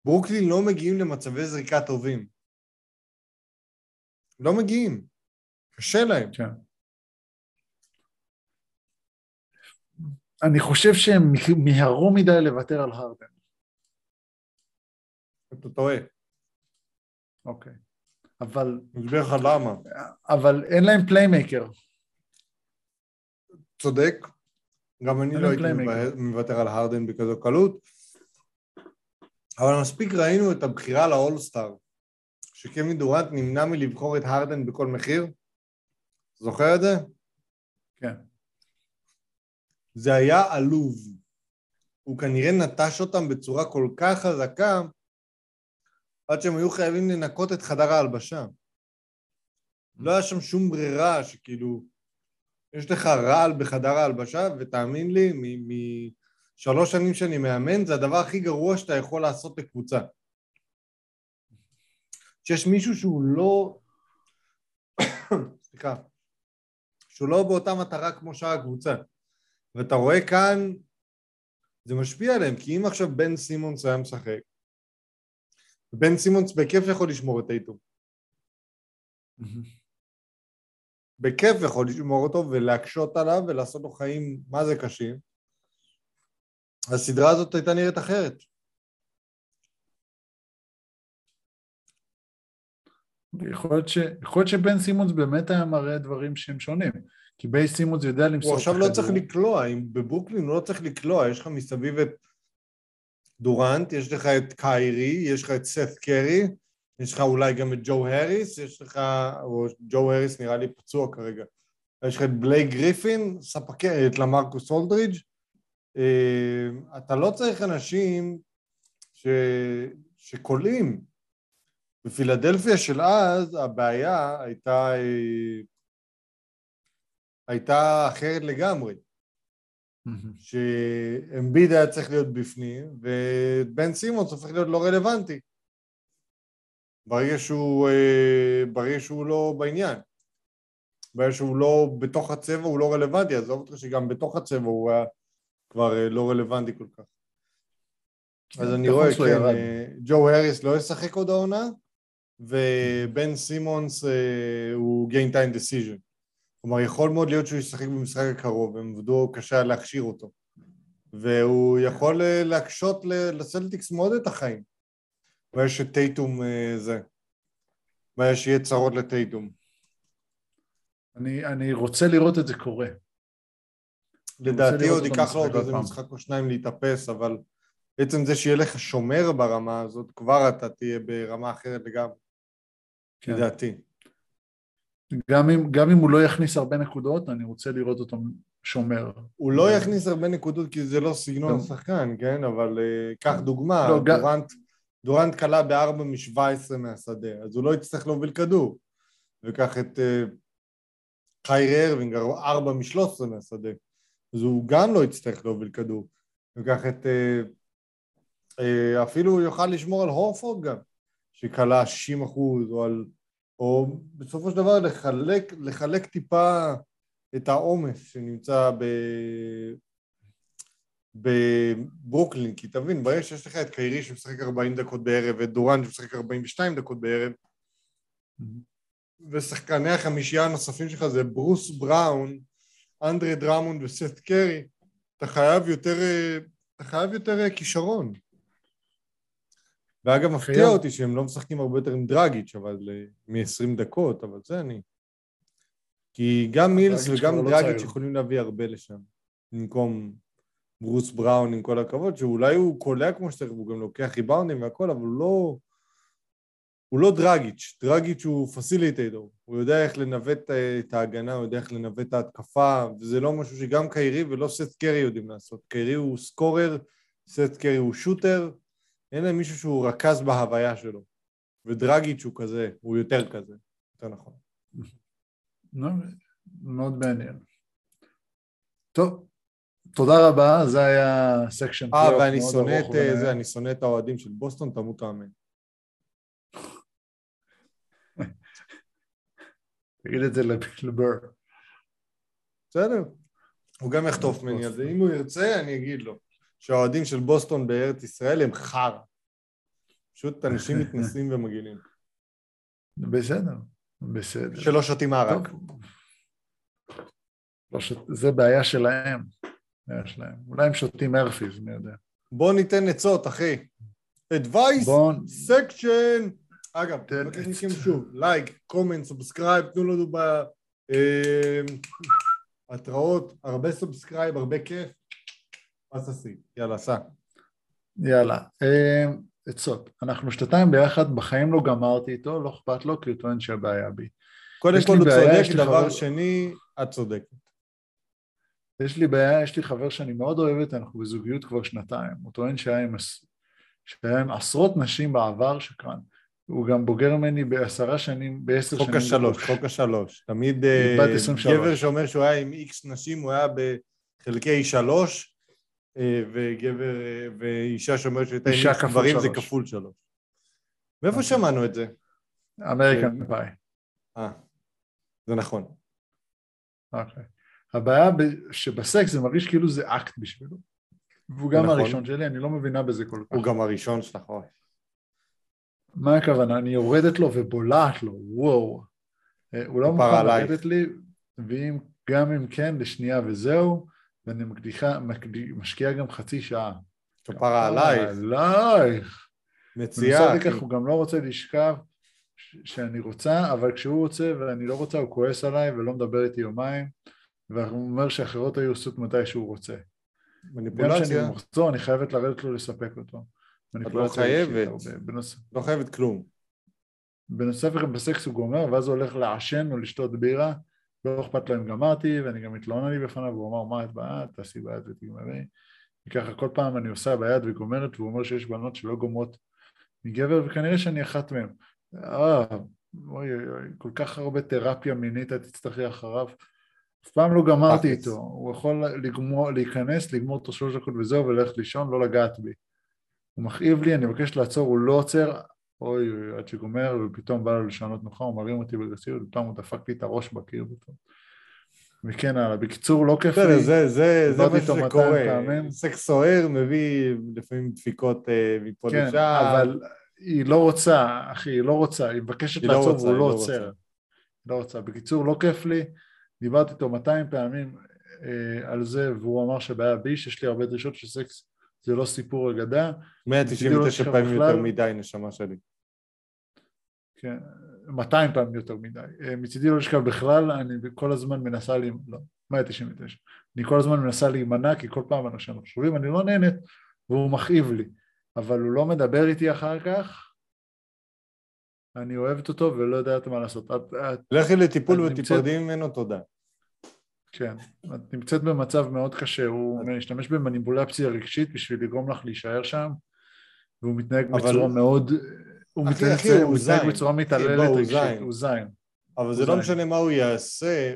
שברוקלין לא מגיעים למצבי זריקה טובים. לא מגיעים. קשה להם. כן. אני חושב שהם מיהרו מדי לוותר על הרדן. אתה טועה. אוקיי. אבל... אני אסביר לך למה. אבל אין להם playmaker. צודק. גם אני לא הייתי מוותר על הרדן בכזו קלות, אבל מספיק ראינו את הבחירה ל All-Star, שקווין דורנט נמנע מלבחור את הרדן בכל מחיר. זוכר את זה? כן. זה היה עלוב. הוא כנראה נטש אותם בצורה כל כך חזקה, עד שהם היו חייבים לנקות את חדר ההלבשה. לא היה שם שום ברירה שכאילו יש לך רעל בחדר ההלבשה, ותאמין לי, משלוש שנים שאני מאמן, זה הדבר הכי גרוע שאתה יכול לעשות לקבוצה. שיש מישהו שהוא לא... סליחה. שהוא לא באותה מטרה כמו שאר הקבוצה. ואתה רואה כאן, זה משפיע עליהם, כי אם עכשיו בן סימונס היה משחק, בן סימונס בכיף יכול לשמור את טייטום. בכיף יכול לשמור אותו ולהקשות עליו ולעשות לו חיים מה זה קשים. הסדרה הזאת הייתה נראית אחרת. יכול להיות, ש... יכול להיות שבן סימונס באמת היה מראה דברים שהם שונים, כי בי סימונס יודע למסור הוא עכשיו לא צריך לקלוע, אם בברוקלין הוא לא צריך לקלוע, יש לך מסביב את דורנט, יש לך את קיירי, יש לך את סת קרי, יש לך אולי גם את ג'ו הריס, יש לך, או ג'ו הריס נראה לי פצוע כרגע, יש לך את בלייק גריפין, ספקי, את למרקוס אולדרידג', אה, אתה לא צריך אנשים ש... שקולים. בפילדלפיה של אז הבעיה הייתה, אה, הייתה אחרת לגמרי. שאמביד היה צריך להיות בפנים, ובן סימונס הופך להיות לא רלוונטי. ברגע שהוא, אה, ברגע שהוא לא בעניין. ברגע שהוא לא בתוך הצבע הוא לא רלוונטי, עזוב אותך שגם בתוך הצבע הוא היה כבר אה, לא רלוונטי כל כך. אז אני רואה, כן, אה, ג'ו הריס לא ישחק עוד העונה, ובן סימונס הוא gain time decision. כלומר, יכול מאוד להיות שהוא ישחק במשחק הקרוב, הם עבדו קשה להכשיר אותו. והוא יכול להקשות לסלטיקס מאוד את החיים. ויש את טייטום זה. ויש שיהיה צרות לטייטום. אני, אני רוצה לראות את זה קורה. לדעתי עוד ייקח לו עוד איזה משחק או שניים להתאפס, אבל בעצם זה שיהיה לך שומר ברמה הזאת, כבר אתה תהיה ברמה אחרת לגמרי. כן. לדעתי. גם אם, גם אם הוא לא יכניס הרבה נקודות, אני רוצה לראות אותו שומר. הוא לא יכניס הרבה נקודות כי זה לא סגנון השחקן, כן? אבל uh, קח דוגמה, לא, דורנט, דורנט קלה בארבע מ-17 מהשדה, אז הוא לא יצטרך להוביל כדור. וקח את חיירי ארווינג, ארבע מ-13 מהשדה, אז הוא גם לא יצטרך להוביל כדור. וקח את... Uh, uh, אפילו הוא יוכל לשמור על הורפורד גם, שקלה 60 אחוז, או על... או בסופו של דבר לחלק, לחלק טיפה את העומס שנמצא ב... בברוקלין, כי תבין, ברגע שיש לך את קיירי שמשחק 40 דקות בערב ואת דורן שמשחק 42 דקות בערב ושחקני החמישייה הנוספים שלך זה ברוס בראון, אנדרי דרמונד וסט קרי, אתה חייב יותר, אתה חייב יותר כישרון. ואגב, מפתיע אותי שהם לא משחקים הרבה יותר עם דרגיץ', אבל אה, מ-20 דקות, אבל זה אני. כי גם מילס וגם לא דרגיץ' יכולים להביא הרבה לשם, במקום ברוס בראון, עם כל הכבוד, שאולי הוא קולע כמו שצריך, והוא גם לוקח ריבאונדים והכל, אבל הוא לא... הוא לא דרגיץ', דרגיץ' הוא facilitator, הוא יודע איך לנווט את ההגנה, הוא יודע איך לנווט את ההתקפה, וזה לא משהו שגם קיירי ולא סט קרי יודעים לעשות. קיירי הוא scorer, סת' קרי הוא shooter, אין להם מישהו שהוא רכז בהוויה שלו. ודרגיץ' הוא כזה, הוא יותר כזה, יותר נכון. מאוד מעניין. טוב, תודה רבה, זה היה section אה, ואני שונא את אה, זה, אני שונא את האוהדים של בוסטון, תמות האמן. תגיד את זה לבר. בסדר, הוא גם יחטוף ממני על זה, אם הוא ירצה אני אגיד לו. שהאוהדים של בוסטון בארץ ישראל הם חרא. פשוט אנשים מתנסים ומגעילים. בסדר, בסדר. שלא שותים ערק. לא. זה בעיה שלהם. בעיה שלהם. אולי הם שותים ארפיז, מי יודע. בוא ניתן עצות, אחי. Advice בוא... section. אגב, מבקש מכם שוב, like, comment, subscribe, תנו לנו בהתראות, אה, הרבה subscribe, הרבה כיף. מה תעשי? יאללה, סע. יאללה. אה, עצות. אנחנו שנתיים ביחד, בחיים לא גמרתי איתו, לא אכפת לו, כי הוא טוען שהבעיה בי. קודם כל הוא צודק, דבר. שני, את צודקת. יש לי בעיה, יש לי חבר שאני מאוד אוהבת, אנחנו בזוגיות כבר שנתיים. הוא טוען שהיה עם, שהיה עם עשרות נשים בעבר, שקרן. הוא גם בוגר ממני בעשרה שנים, בעשר שנים. חוק השלוש, חוק השלוש. תמיד אה, גבר שאומר שהוא היה עם איקס נשים, הוא היה בחלקי שלוש, אה, וגבר, אה, ואישה שאומרת שהייתה עם גברים זה כפול שלוש. מאיפה אוקיי. שמענו את זה? אמריקן פאי. אה, זה נכון. אוקיי. הבעיה שבסקס זה מרגיש כאילו זה אקט בשבילו. והוא גם נכון. הראשון שלי, אני לא מבינה בזה כל כך. הוא גם הראשון שלך, אוי. מה הכוונה? אני יורדת לו ובולעת לו, וואו. אה, הוא לא מוכן לרדת לי, ואם, גם אם כן, לשנייה וזהו, ואני מקדיחה, משקיע גם חצי שעה. כפרה עלייך. עלייך. מציאה. בנוסף לכך הוא גם לא רוצה לשכב שאני רוצה, אבל כשהוא רוצה ואני לא רוצה, הוא כועס עליי ולא מדבר איתי יומיים, והוא אומר שאחרות היו עושות מתי שהוא רוצה. מניפולציה. גם כשאני במחזור, אני חייבת לרדת לו לספק אותו. את לא חייבת, בנוס... לא חייבת כלום. בנוסף בסקס הוא גומר, ואז הוא הולך לעשן או לשתות בירה, לא אכפת לו אם גמרתי, ואני גם מתלונן לי בפניו, והוא אמר, מה את בעד? תעשי בעד ותגמרי. וככה כל פעם אני עושה ביד וגומרת, והוא אומר שיש בנות שלא גומרות מגבר, וכנראה שאני אחת מהן. אה, אוי אוי אוי, כל כך הרבה תרפיה מינית את תצטרכי אחריו. אף פעם לא גמרתי איתו, הוא יכול לגמור, להיכנס, לגמור אותו שלוש דקות וזהו וללכת לישון, לא לגעת בי. הוא מכאיב לי, אני מבקש לעצור, הוא לא עוצר, אוי אוי, עד שגומר, ופתאום בא לו לשנות נוחה, הוא מרים אותי בגרסיביות, ופתאום הוא דפק לי את הראש בקיר פתאום. וכן הלאה, בקיצור לא כיף לי, זה, זה, זה מה שקורה, סקס סוער מביא לפעמים דפיקות אה, מפה לשם. כן, אבל היא לא רוצה, אחי, היא לא רוצה, היא מבקשת לא לעצור והוא לא, לא עוצר. לא רוצה. בקיצור, לא כיף לי, דיברתי איתו 200 פעמים אה, על זה, והוא אמר שבעיה בי, שיש לי הרבה דרישות של סקס זה לא סיפור אגדה. 199 לא פעמים יותר מדי, נשמה שלי. כן, 200 פעמים יותר מדי. אה, מצידי לא לשכב בכלל, אני כל הזמן מנסה לי... לא, 199. אני כל הזמן מנסה להימנע, כי כל פעם אנשים חשובים, אני לא נהנית, והוא מכאיב לי. אבל הוא לא מדבר איתי אחר כך, אני אוהבת אותו ולא יודעת מה לעשות. את, את, לכי לטיפול ותיפרדי ממנו, תודה. כן, את נמצאת במצב מאוד קשה, הוא משתמש במניבולציה רגשית בשביל לגרום לך להישאר שם, והוא מתנהג. בצורה מאוד... הוא אחי, מתנהג, אחי, הוא מתנהג בצורה מתעללת רגשית, הוא זין. אבל זה לא. לא משנה מה הוא יעשה,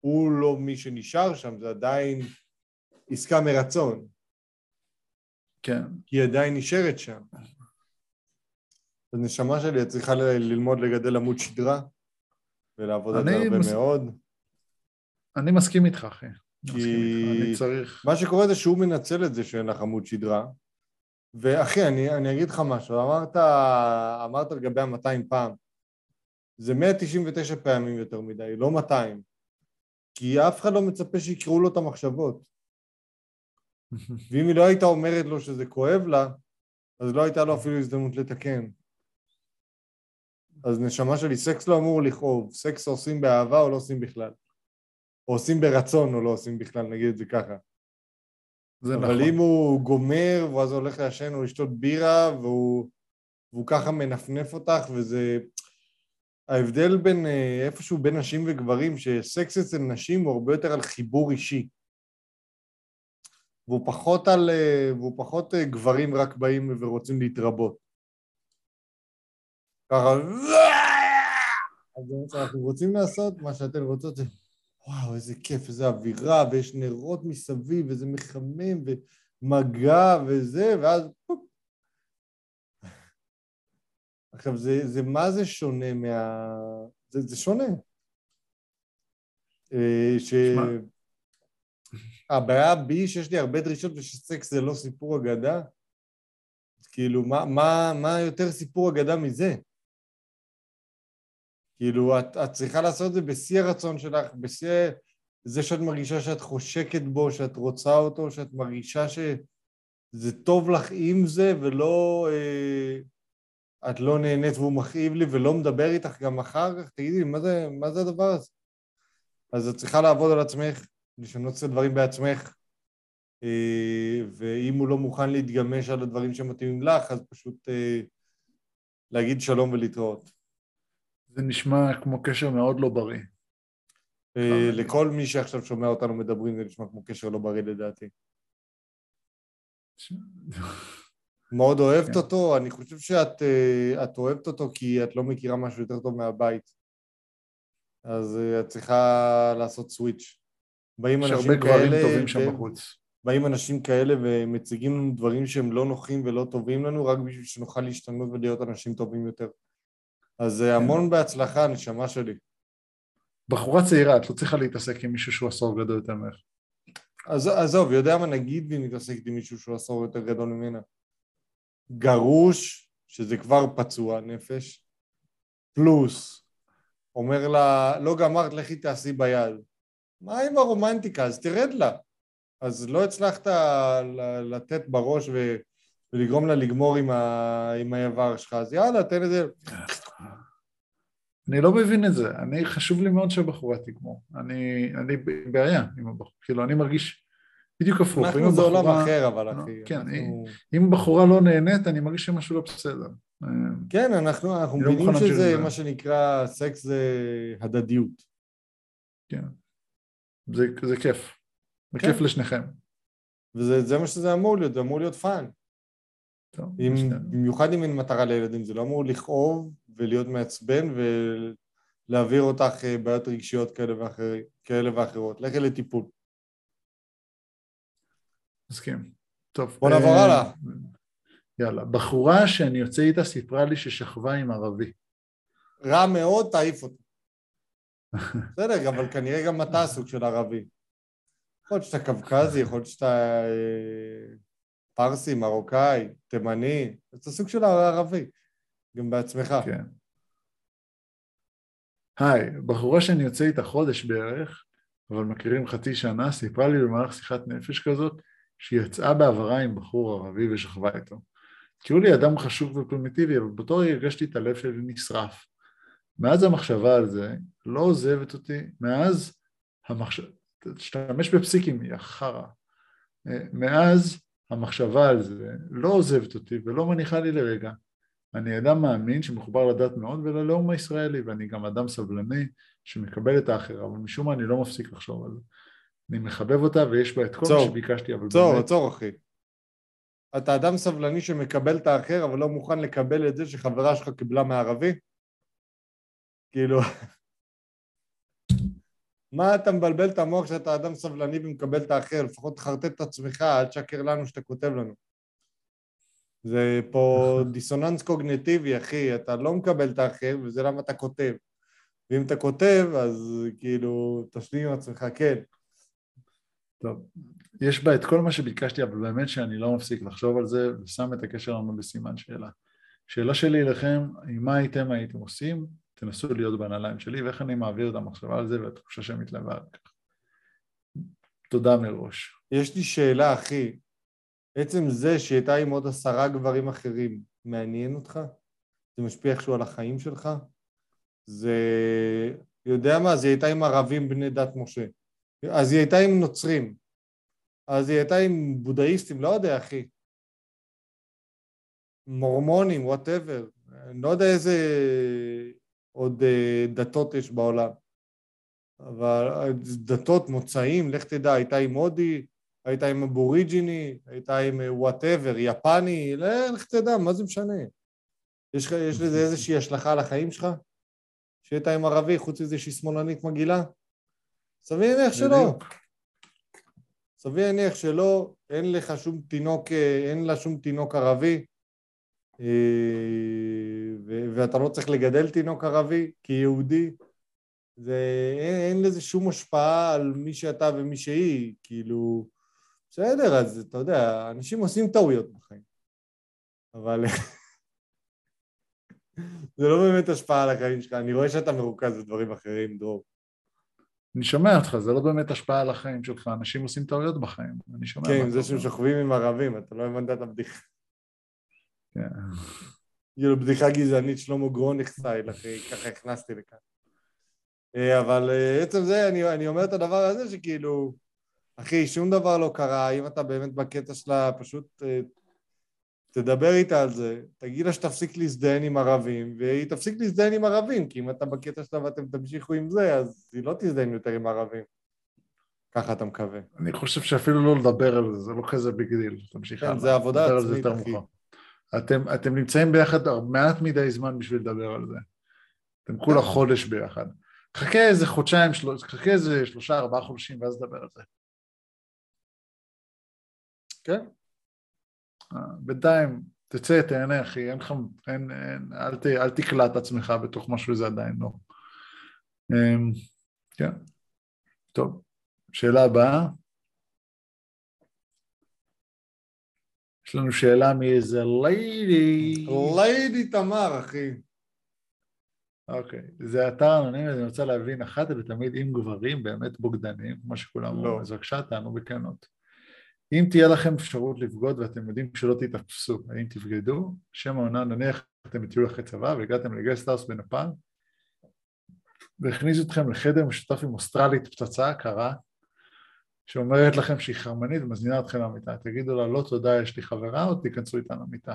הוא לא מי שנשאר שם, זה עדיין עסקה מרצון. כן. כי היא עדיין נשארת שם. הנשמה שלי, את צריכה ללמוד לגדל עמוד שדרה ולעבוד על זה הרבה מס... מאוד. אני מסכים איתך, אחי. כי אני צריך... מה שקורה זה שהוא מנצל את זה שאין לך עמוד שדרה. ואחי, אני, אני אגיד לך משהו, אמרת, אמרת לגבי ה-200 פעם. זה 199 פעמים יותר מדי, לא 200. כי אף אחד לא מצפה שיקראו לו את המחשבות. ואם היא לא הייתה אומרת לו שזה כואב לה, אז לא הייתה לו אפילו הזדמנות לתקן. אז נשמה שלי, סקס לא אמור לכאוב, סקס עושים באהבה או לא עושים בכלל. או עושים ברצון או לא עושים בכלל, נגיד את זה ככה. זה אבל נכון. אם הוא גומר, ואז הוא הולך לעשן או לשתות בירה, והוא, והוא ככה מנפנף אותך, וזה... ההבדל בין אה, איפשהו בין נשים וגברים, שסקס אצל נשים הוא הרבה יותר על חיבור אישי. והוא פחות על... אה, והוא פחות אה, גברים רק באים ורוצים להתרבות. ככה... אז אנחנו רוצים לעשות מה שאתן רוצות, וואו, איזה כיף, איזה אווירה, ויש נרות מסביב, וזה מחמם, ומגע וזה, ואז... עכשיו, זה, זה מה זה שונה מה... זה, זה שונה. אה, ש... הבעיה בי שיש לי הרבה דרישות ושסקס זה לא סיפור אגדה? כאילו, מה, מה, מה יותר סיפור אגדה מזה? כאילו, את, את צריכה לעשות את זה בשיא הרצון שלך, בשיא זה שאת מרגישה שאת חושקת בו, שאת רוצה אותו, שאת מרגישה שזה טוב לך עם זה, ולא... אה, את לא נהנית והוא מכאיב לי ולא מדבר איתך גם אחר כך, תגידי לי, מה זה, מה זה הדבר הזה? אז את צריכה לעבוד על עצמך, לשנות את הדברים בעצמך, אה, ואם הוא לא מוכן להתגמש על הדברים שמתאימים לך, אז פשוט אה, להגיד שלום ולהתראות. זה נשמע כמו קשר מאוד לא בריא. אה, לכל מי שעכשיו שומע אותנו מדברים זה נשמע כמו קשר לא בריא לדעתי. מאוד אוהבת כן. אותו, אני חושב שאת אה, אוהבת אותו כי את לא מכירה משהו יותר טוב מהבית. אז אה, את צריכה לעשות סוויץ'. באים אנשים כאלה... יש הרבה גברים טובים שם בחוץ. באים אנשים כאלה ומציגים לנו דברים שהם לא נוחים ולא טובים לנו רק בשביל שנוכל להשתנות ולהיות אנשים טובים יותר. אז כן. המון בהצלחה, נשמה שלי. בחורה צעירה, את לא צריכה להתעסק עם מישהו שהוא עשור גדול יותר ממך. אז עזוב, יודע מה נגיד והיא מתעסקת עם מישהו שהוא עשור יותר גדול ממנה. גרוש שזה כבר פצוע נפש, פלוס אומר לה, לא גמרת, לכי תעשי ביד. מה עם הרומנטיקה? אז תרד לה. אז לא הצלחת לתת בראש ו... ולגרום לה לגמור עם, ה... עם היבר שלך, אז יאללה, תן את זה. אני לא מבין את זה, אני, חשוב לי מאוד שהבחורה תגמור. אני, אני בעיה עם הבחורה, כאילו, אני מרגיש בדיוק הפוך. אנחנו זה עולם אחר, אבל אחי. כן, אנחנו... אם הבחורה לא נהנית, אני מרגיש שמשהו לא בסדר. כן, אנחנו, אנחנו לא מבינים שזה, מה שנקרא, סקס זה הדדיות. כן. זה, זה כיף. זה כן. כיף לשניכם. וזה מה שזה אמור להיות, זה אמור להיות fun. במיוחד אם אין מטרה לילדים, זה לא אמור לכאוב ולהיות מעצבן ולהעביר אותך אה, בעיות רגשיות כאלה, ואחר, כאלה ואחרות. לכי לטיפול. מסכים. טוב. בוא נעבור אה, הלאה. יאללה. בחורה שאני יוצא איתה סיפרה לי ששכבה עם ערבי. רע מאוד, תעיף אותי. בסדר, אבל כנראה גם אתה סוג של ערבי. יכול להיות שאתה קווקזי, יכול להיות שאתה אה, פרסי, מרוקאי, תימני, אתה סוג של ערבי, גם בעצמך. כן. היי, בחורה שאני יוצא איתה חודש בערך, אבל מכירים חצי שנה, סיפרה לי במהלך שיחת נפש כזאת, שהיא יצאה בעברה עם בחור ערבי ושכבה איתו. כאילו לי אדם חשוק ופרימיטיבי, אבל באותו רגע הרגשתי את הלב שלי נשרף. מאז המחשבה על זה לא עוזבת אותי, מאז המחשבה, תשתמש בפסיקים, יא חרא. מאז המחשבה על זה לא עוזבת אותי ולא מניחה לי לרגע. אני אדם מאמין שמחובר לדת מאוד וללאום הישראלי, ואני גם אדם סבלני שמקבל את האחר, אבל משום מה אני לא מפסיק לחשוב על זה. אני מחבב אותה ויש בה את כל מה שביקשתי, אבל צור, באמת... צור אחי. אתה אדם סבלני שמקבל את האחר, אבל לא מוכן לקבל את זה שחברה שלך קיבלה מערבי? כאילו... מה אתה מבלבל את המוח שאתה אדם סבלני ומקבל את האחר? לפחות תחרטט את עצמך, אל תשקר לנו שאתה כותב לנו. זה פה דיסוננס קוגנטיבי, אחי, אתה לא מקבל את האחר, וזה למה אתה כותב. ואם אתה כותב, אז כאילו, תשלים עם עצמך, כן. טוב, יש בה את כל מה שביקשתי, אבל באמת שאני לא מפסיק לחשוב על זה, ושם את הקשר לנו בסימן שאלה. שאלה שלי אליכם, מה הייתם הייתם עושים? תנסו להיות בנעליים שלי, ואיך אני מעביר את המחשבה על זה והתחושה שמתלווה על כך. תודה מראש. יש לי שאלה, אחי. עצם זה שהיא הייתה עם עוד עשרה גברים אחרים, מעניין אותך? זה משפיע איכשהו על החיים שלך? זה... יודע מה? אז היא הייתה עם ערבים בני דת משה. אז היא הייתה עם נוצרים. אז היא הייתה עם בודהיסטים, לא יודע, אחי. מורמונים, whatever. אני לא יודע איזה עוד אה, דתות יש בעולם. אבל אה, דתות, מוצאים, לך תדע, הייתה עם הודי, הייתה עם אבוריג'יני, הייתה עם whatever, אה, יפני, לך תדע, מה זה משנה? יש, יש לזה איזושהי השלכה על החיים שלך? שהייתה עם ערבי, חוץ מזה שהיא שמאלנית מגעילה? סביר להניח שלא. סביר להניח שלא, אין לך שום תינוק, אין לה שום תינוק ערבי, ואתה לא צריך לגדל תינוק ערבי כיהודי, זה, אין, אין לזה שום השפעה על מי שאתה ומי שהיא, כאילו, בסדר, אז אתה יודע, אנשים עושים טעויות בחיים, אבל זה לא באמת השפעה על החיים שלך, אני רואה שאתה מרוכז בדברים אחרים, דרור. אני שומע אותך, זה לא באמת השפעה על החיים שלך, אנשים עושים טעויות בחיים, אני שומע. כן, זה שהם שוכבים עם ערבים, אתה לא הבנת את הבדיחה. כן. כאילו בדיחה גזענית שלמה גרוניך סטייל, אחי, ככה הכנסתי לכאן. אה, אבל אה, עצם זה, אני, אני אומר את הדבר הזה שכאילו, אחי, שום דבר לא קרה, אם אתה באמת בקטע שלה, פשוט אה, תדבר איתה על זה, תגיד לה שתפסיק להזדיין עם ערבים, והיא תפסיק להזדיין עם ערבים, כי אם אתה בקטע שלה ואתם תמשיכו עם זה, אז היא לא תזדיין יותר עם ערבים. ככה אתה מקווה. אני חושב שאפילו לא לדבר על זה, זה לא כזה big deal, תמשיך כן, זה עבודה עצמית, אחי. אתם, אתם נמצאים ביחד מעט מדי זמן בשביל לדבר על זה. אתם כולה כן. חודש ביחד. חכה איזה חודשיים, של... חכה איזה שלושה, ארבעה חודשים ואז נדבר על זה. כן. אה, בינתיים, תצא, תהנה אחי, אין לך, אין, אין, אל, ת, אל תקלע את עצמך בתוך משהו זה עדיין לא. אמ, כן. טוב, שאלה הבאה. יש לנו שאלה מאיזה ליידי. ליידי תמר, אחי. אוקיי, זה אתר אנונימי, אני רוצה להבין אחת ולתמיד אם גברים באמת בוגדנים, כמו שכולם לא. אומרים, אז בבקשה תענו בכנות. אם תהיה לכם אפשרות לבגוד ואתם יודעים שלא תתאפסו, האם תבגדו? שם העונה, נניח אתם בטיול אחרי צבא והגעתם לגסטהאוס בנפאל והכניסו אתכם לחדר משותף עם אוסטרלית פצצה קרה שאומרת לכם שהיא חרמנית ומזמינה אתכם למיטה, תגידו לה לא תודה יש לי חברה או תיכנסו איתה למיטה.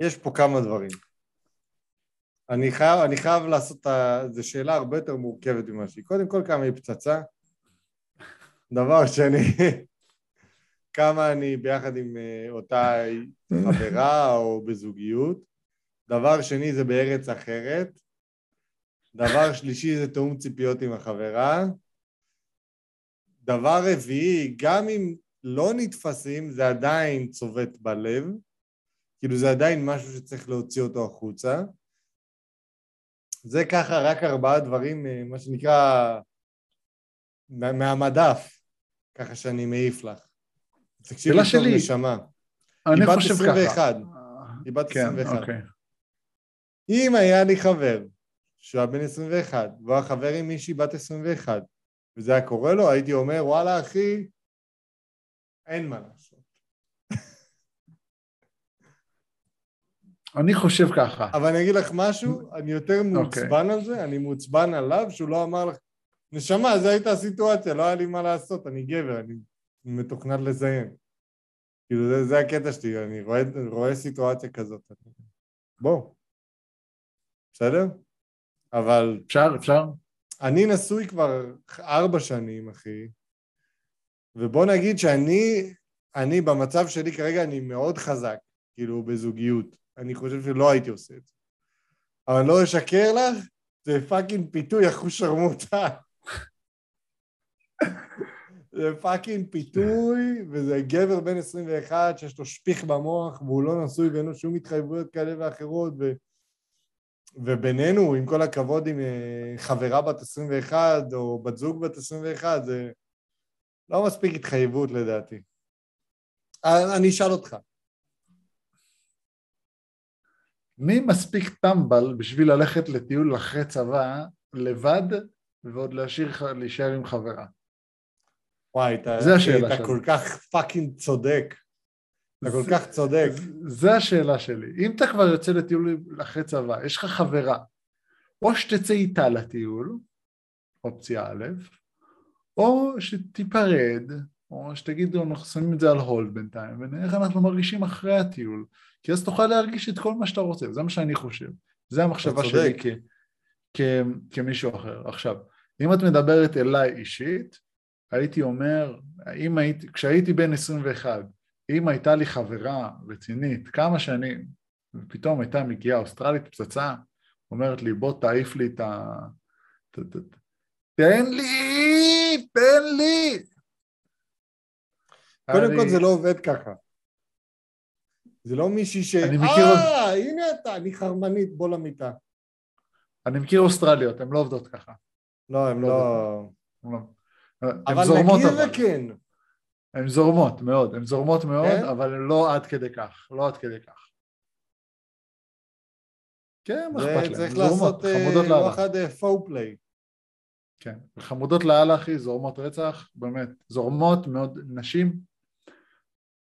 יש פה כמה דברים. אני חייב, אני חייב לעשות ה... זו שאלה הרבה יותר מורכבת ממה שהיא. קודם כל, כמה היא פצצה. דבר שני, כמה אני ביחד עם אה, אותה חברה או בזוגיות. דבר שני זה בארץ אחרת. דבר שלישי זה תאום ציפיות עם החברה. דבר רביעי, גם אם לא נתפסים, זה עדיין צובט בלב. כאילו זה עדיין משהו שצריך להוציא אותו החוצה. זה ככה רק ארבעה דברים, אה, מה שנקרא, מה- מהמדף, ככה שאני מעיף לך. תקשיבי טוב, שלי. נשמה. אני חושב 21. ככה. היא בת כן, 21. אוקיי. אם היה לי חבר שהוא היה בן 21, והוא היה חבר עם מישהי בת 21, וזה היה קורה לו, הייתי אומר, וואלה, אחי, אין מה לעשות. אני חושב ככה. אבל אני אגיד לך משהו, אני יותר אוקיי. מעוצבן על זה, אני מעוצבן עליו שהוא לא אמר לך, נשמה, זו הייתה הסיטואציה, לא היה לי מה לעשות, אני גבר, אני מתוכנן לזיין. כאילו, זה, זה הקטע שלי, אני רואה, רואה סיטואציה כזאת. בוא. בסדר? אבל אפשר, אפשר? אני נשוי כבר ארבע שנים, אחי, ובוא נגיד שאני, אני במצב שלי כרגע, אני מאוד חזק, כאילו, בזוגיות. אני חושב שלא הייתי עושה את זה. אבל לא אשקר לך, זה פאקינג פיתוי אחוז שרמוטה. זה fucking פיתוי, וזה גבר בן 21 שיש לו שפיך במוח, והוא לא נשוי ואין לו שום התחייבויות כאלה ואחרות, ו... ובינינו, עם כל הכבוד, עם אה, חברה בת 21 או בת זוג בת 21, זה לא מספיק התחייבות לדעתי. אה, אני אשאל אותך. מי מספיק טמבל בשביל ללכת לטיול אחרי צבא לבד ועוד להשאיר, להישאר עם חברה? וואי, אתה, זה השאלה אתה שלי. כל כך fucking צודק. אתה כל כך צודק. זה השאלה שלי. אם אתה כבר יוצא לטיול אחרי צבא, יש לך חברה, או שתצא איתה לטיול, אופציה א', או שתיפרד, או שתגידו אנחנו שמים את זה על hold בינתיים, ונראה איך אנחנו מרגישים אחרי הטיול, כי אז תוכל להרגיש את כל מה שאתה רוצה, זה מה שאני חושב. זה המחשבה שלי. כ, כ, כמישהו אחר. עכשיו, אם את מדברת אליי אישית, הייתי אומר, אם הייתי, כשהייתי בן 21, אם הייתה לי חברה רצינית כמה שנים, ופתאום הייתה מגיעה אוסטרלית פצצה, אומרת לי בוא תעיף לי את ה... תן לי! תן לי! קודם כל זה לא עובד ככה. זה לא מישהי ש... אני מכיר- אה, הנה אתה, אני חרמנית, בוא למיטה. אני מכיר אוסטרליות, הן לא עובדות ככה. לא, הם לא לא... הן לא- הן אבל נגיד. וכן. הן זורמות מאוד, הן זורמות מאוד, כן? אבל הן לא עד כדי כך, לא עד כדי כך. כן, מה אכפת צריך הן זורמות, לעשות אה, חמודות לא לאללה. אחד פו פליי. כן, חמודות לאללה אחי, זורמות רצח, באמת, זורמות מאוד, נשים,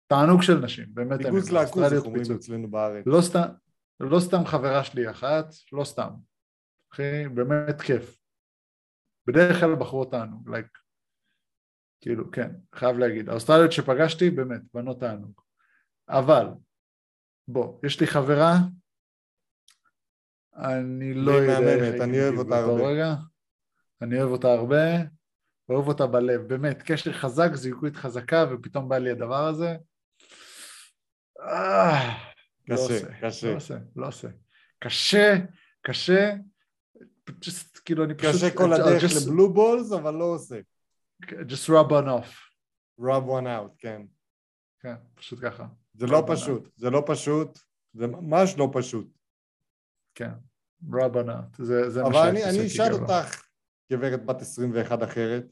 תענוג של נשים, באמת, לעכוז, אוסטרליות איך אומרים. אצלנו בארץ. לא סתם, לא סתם חברה שלי אחת, לא סתם, אחי, באמת כיף. בדרך כלל בחורות תענוג, לייק, כאילו, כן, חייב להגיד, האוסטרליות שפגשתי, באמת, בנות תענוג. אבל, בוא, יש לי חברה, אני לא יודע מהממת, איך הייתי אני אוהב אותה הרבה. רגע. אני אוהב אותה הרבה, ואוהב אותה בלב, באמת, קשר חזק, זוגיות חזקה, ופתאום בא לי הדבר הזה. אה, לא קשה, עושה, קשה. לא עושה, לא עושה. קשה, קשה, just, כאילו אני פשוט... קשה כל הדרך just- לבלו בולס, אבל לא עושה. Just rub on off, rub one out, כן. כן, פשוט ככה, זה לא one פשוט, זה לא פשוט, זה ממש לא פשוט. כן, rub on out, זה, זה מה אבל אני, אני אשאל. אותך, גברת בת 21 אחרת,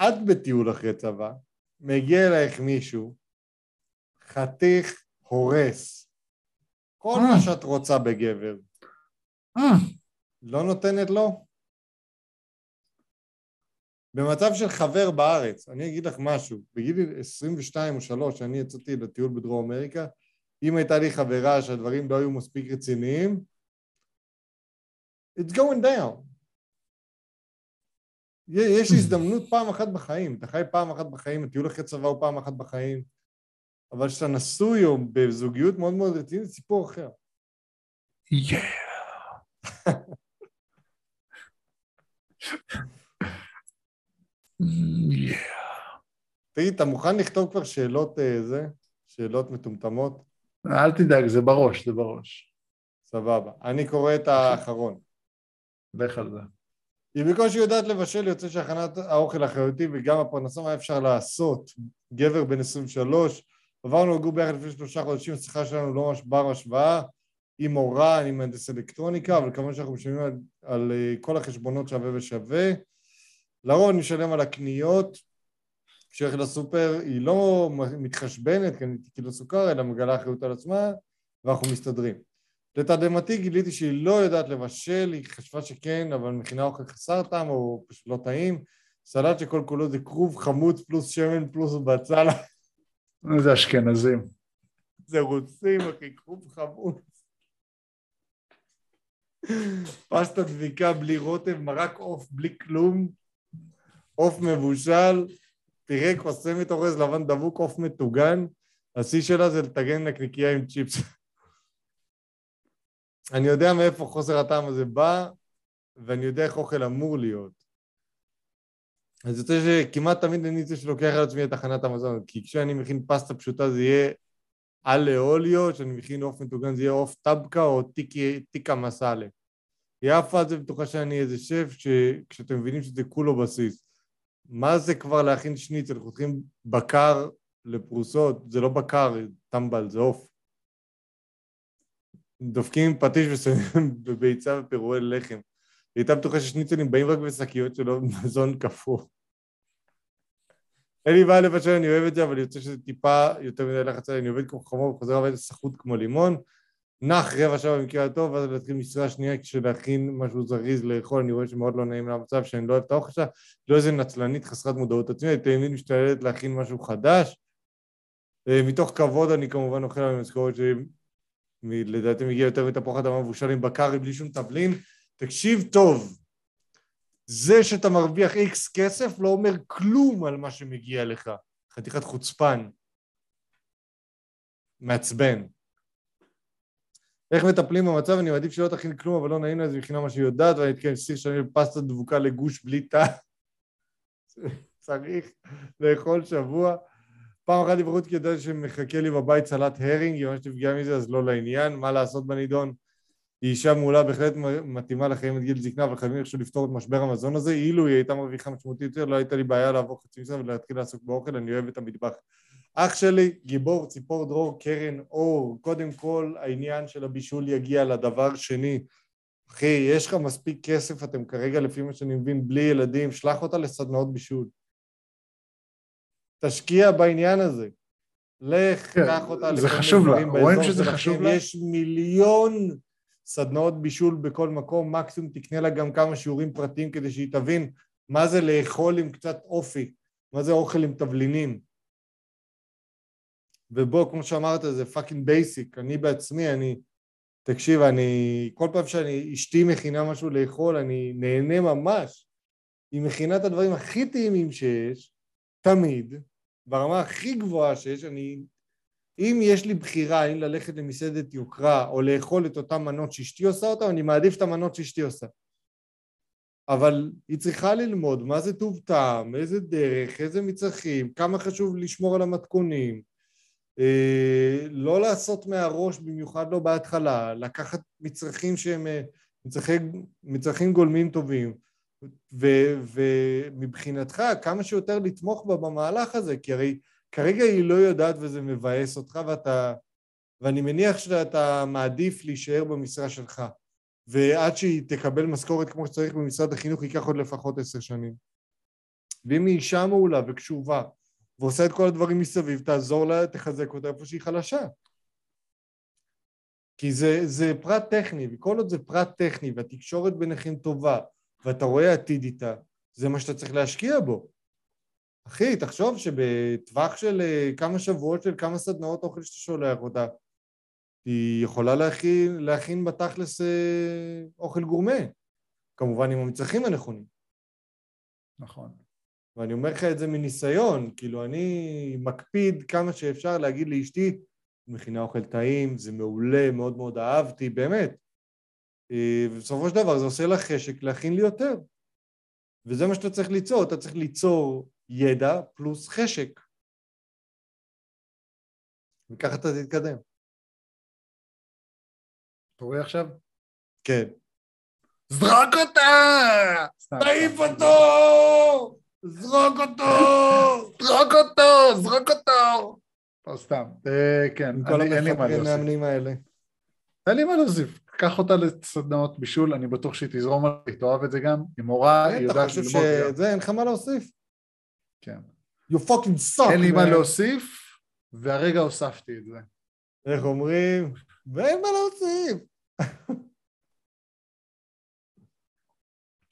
את בטיול אחרי צבא, מגיע אלייך מישהו, חתיך הורס. כל אה. מה שאת רוצה בגבר. אה, לא נותנת לו? במצב של חבר בארץ, אני אגיד לך משהו, בגיל 22 או 3, שאני יצאתי לטיול בדרום אמריקה, אם הייתה לי חברה שהדברים לא היו מספיק רציניים, it's going down. יש הזדמנות פעם אחת בחיים, אתה חי פעם אחת בחיים, הטיול אחרי צבא הוא פעם אחת בחיים, אבל כשאתה נשוי או בזוגיות מאוד מאוד רצינית, זה סיפור אחר. yeah. תגיד, אתה מוכן לכתוב כבר שאלות אה, זה? שאלות מטומטמות? אל תדאג, זה בראש, זה בראש. סבבה. אני קורא את האחרון. לך על זה. היא בקושי יודעת לבשל, יוצא שהכנת האוכל אחריותי וגם הפרנסה, מה אפשר לעשות? גבר בן 23, עברנו לגור ביחד לפני שלושה חודשים, השיחה שלנו לא ממש בר השוואה, היא מורה, אני מהנדס אלקטרוניקה, אבל כמובן שאנחנו משלמים על, על אה, כל החשבונות שווה ושווה. לרוב אני משלם על הקניות, כשהולך לסופר היא לא מתחשבנת, כאילו סוכר, אלא מגלה אחריות על עצמה, ואנחנו מסתדרים. לתדהמתי גיליתי שהיא לא יודעת לבשל, היא חשבה שכן, אבל מכינה אוכל חסר טעם או פשוט לא טעים. סלט שכל כולו זה כרוב חמוץ פלוס שמן פלוס בצל, זה אשכנזים. זה רוסים, אחי, כרוב חמוץ. פסטה דביקה בלי רוטב, מרק עוף בלי כלום, עוף מבושל, פירה קוסמת אורז לבן דבוק, עוף מטוגן, השיא שלה זה לטגן נקניקייה עם צ'יפס. אני יודע מאיפה חוסר הטעם הזה בא, ואני יודע איך אוכל אמור להיות. אז יוצא שכמעט תמיד אני זה שלוקח על עצמי את הכנת המזון, כי כשאני מכין פסטה פשוטה זה יהיה אלה אוליו, כשאני מכין עוף מטוגן זה יהיה עוף טבקה או טיקי, טיקה מסאלה. על זה בטוחה שאני איזה שף, שכשאתם מבינים שזה כולו בסיס. מה זה כבר להכין שניצל? חותכים בקר לפרוסות, זה לא בקר, טמבל, זה עוף. דופקים עם פטיש ושמים בביצה ופירועי לחם. היא הייתה בטוחה ששניצלים באים רק בשקיות שלו מזון קפוא. אין לי בעיה לבשל, אני אוהב את זה, אבל יוצא שזה טיפה יותר מדי לחץ עליי, אני עובד כמו חמור וחוזר הביתה סחוט כמו לימון. נח רבע שעה במקרה הטוב, ואז להתחיל משרה שנייה כשלהכין משהו זריז לאכול, אני רואה שמאוד לא נעים למצב שאני לא אוהב את האוכל שלה, לא איזה נצלנית חסרת מודעות עצמית, תמיד משתללת להכין משהו חדש. אה, מתוך כבוד אני כמובן אוכל על המשכורת שלי, לדעתי מגיע יותר מתפוח אדמה מבושל עם בקרי בלי שום תבלין. תקשיב טוב, זה שאתה מרוויח איקס כסף לא אומר כלום על מה שמגיע לך. חתיכת חוצפן. מעצבן. איך מטפלים במצב? אני מעדיף שלא תכין כלום, אבל לא נעים לה, זה מבחינה מה שהיא יודעת, ואני אתקן סיר שאני בפסטה דבוקה לגוש בלי תא. צריך לאכול שבוע. פעם אחת דיברו אותי ידעתי שמחכה לי בבית סלט הרינג, היא ממש נפגעה מזה, אז לא לעניין, מה לעשות בנידון? היא אישה מעולה, בהחלט מתאימה לחיים את גיל זקנה, אבל חייבים איכשהו לפתור את משבר המזון הזה. אילו היא הייתה מרוויחה משמעותית יותר, לא הייתה לי בעיה לעבור חצי משרה ולהתחיל לעסוק באוכל, אני אוהב את המטבח. אח שלי, גיבור, ציפור דרור, קרן אור, קודם כל העניין של הבישול יגיע לדבר שני. אחי, יש לך מספיק כסף, אתם כרגע, לפי מה שאני מבין, בלי ילדים, שלח אותה לסדנאות בישול. תשקיע בעניין הזה. לך, כן, קח אותה זה לכל חשוב לה. מיני דברים רואים באזור שזה שלכם. חשוב לה? יש מיליון סדנאות בישול בכל מקום, מקסימום תקנה לה גם כמה שיעורים פרטיים כדי שהיא תבין מה זה לאכול עם קצת אופי, מה זה אוכל עם תבלינים. ובוא, כמו שאמרת, זה fucking basic. אני בעצמי, אני... תקשיב, אני... כל פעם שאני... אשתי מכינה משהו לאכול, אני נהנה ממש. היא מכינה את הדברים הכי טעימים שיש, תמיד, ברמה הכי גבוהה שיש, אני... אם יש לי בחירה אם ללכת למסעדת יוקרה או לאכול את אותן מנות שאשתי עושה אותן, אני מעדיף את המנות שאשתי עושה. אבל היא צריכה ללמוד מה זה טוב טעם, איזה דרך, איזה מצרכים, כמה חשוב לשמור על המתכונים, לא לעשות מהראש, במיוחד לא בהתחלה, לקחת מצרכים שהם אה, מצרכי, מצרכים גולמים טובים, ו- ומבחינתך כמה שיותר לתמוך בה במהלך הזה, כי הרי כרגע היא לא יודעת וזה מבאס אותך ואתה, ואני מניח שאתה מעדיף להישאר במשרה שלך, ועד שהיא תקבל משכורת כמו שצריך במשרד החינוך ייקח עוד לפחות עשר שנים. ואם היא אישה מעולה וקשובה ועושה את כל הדברים מסביב, תעזור לה, תחזק אותה איפה שהיא חלשה. כי זה, זה פרט טכני, וכל עוד זה פרט טכני והתקשורת ביניכם טובה, ואתה רואה עתיד איתה, זה מה שאתה צריך להשקיע בו. אחי, תחשוב שבטווח של אה, כמה שבועות של כמה סדנאות אוכל שאתה שולח אותה, היא יכולה להכין, להכין בתכלס אה, אוכל גורמה, כמובן עם המצרכים הנכונים. נכון. ואני אומר לך את זה מניסיון, כאילו אני מקפיד כמה שאפשר להגיד לאשתי, מכינה אוכל טעים, זה מעולה, מאוד מאוד אהבתי, באמת. אה, ובסופו של דבר זה עושה לך חשק להכין לי יותר. וזה מה שאתה צריך ליצור, אתה צריך ליצור ידע פלוס חשק. וככה אתה תתקדם. אתה רואה עכשיו? כן. זרוק אותה! תעיף אותו! זרוק אותו! זרוק אותו! זרוק אותו! לא, סתם. אה, כן, אין לי מה להוסיף. אין לי מה להוסיף. קח אותה לסדנאות בישול, אני בטוח שהיא תזרום עליי, היא תאהב את זה גם. היא מורה, היא אתה יודעת חושב ללמוד גם. שזה, אין לך מה להוסיף? כן. You fucking suck, אין לי מה. להוסיף, והרגע הוספתי את זה. איך אומרים? ואין מה להוסיף.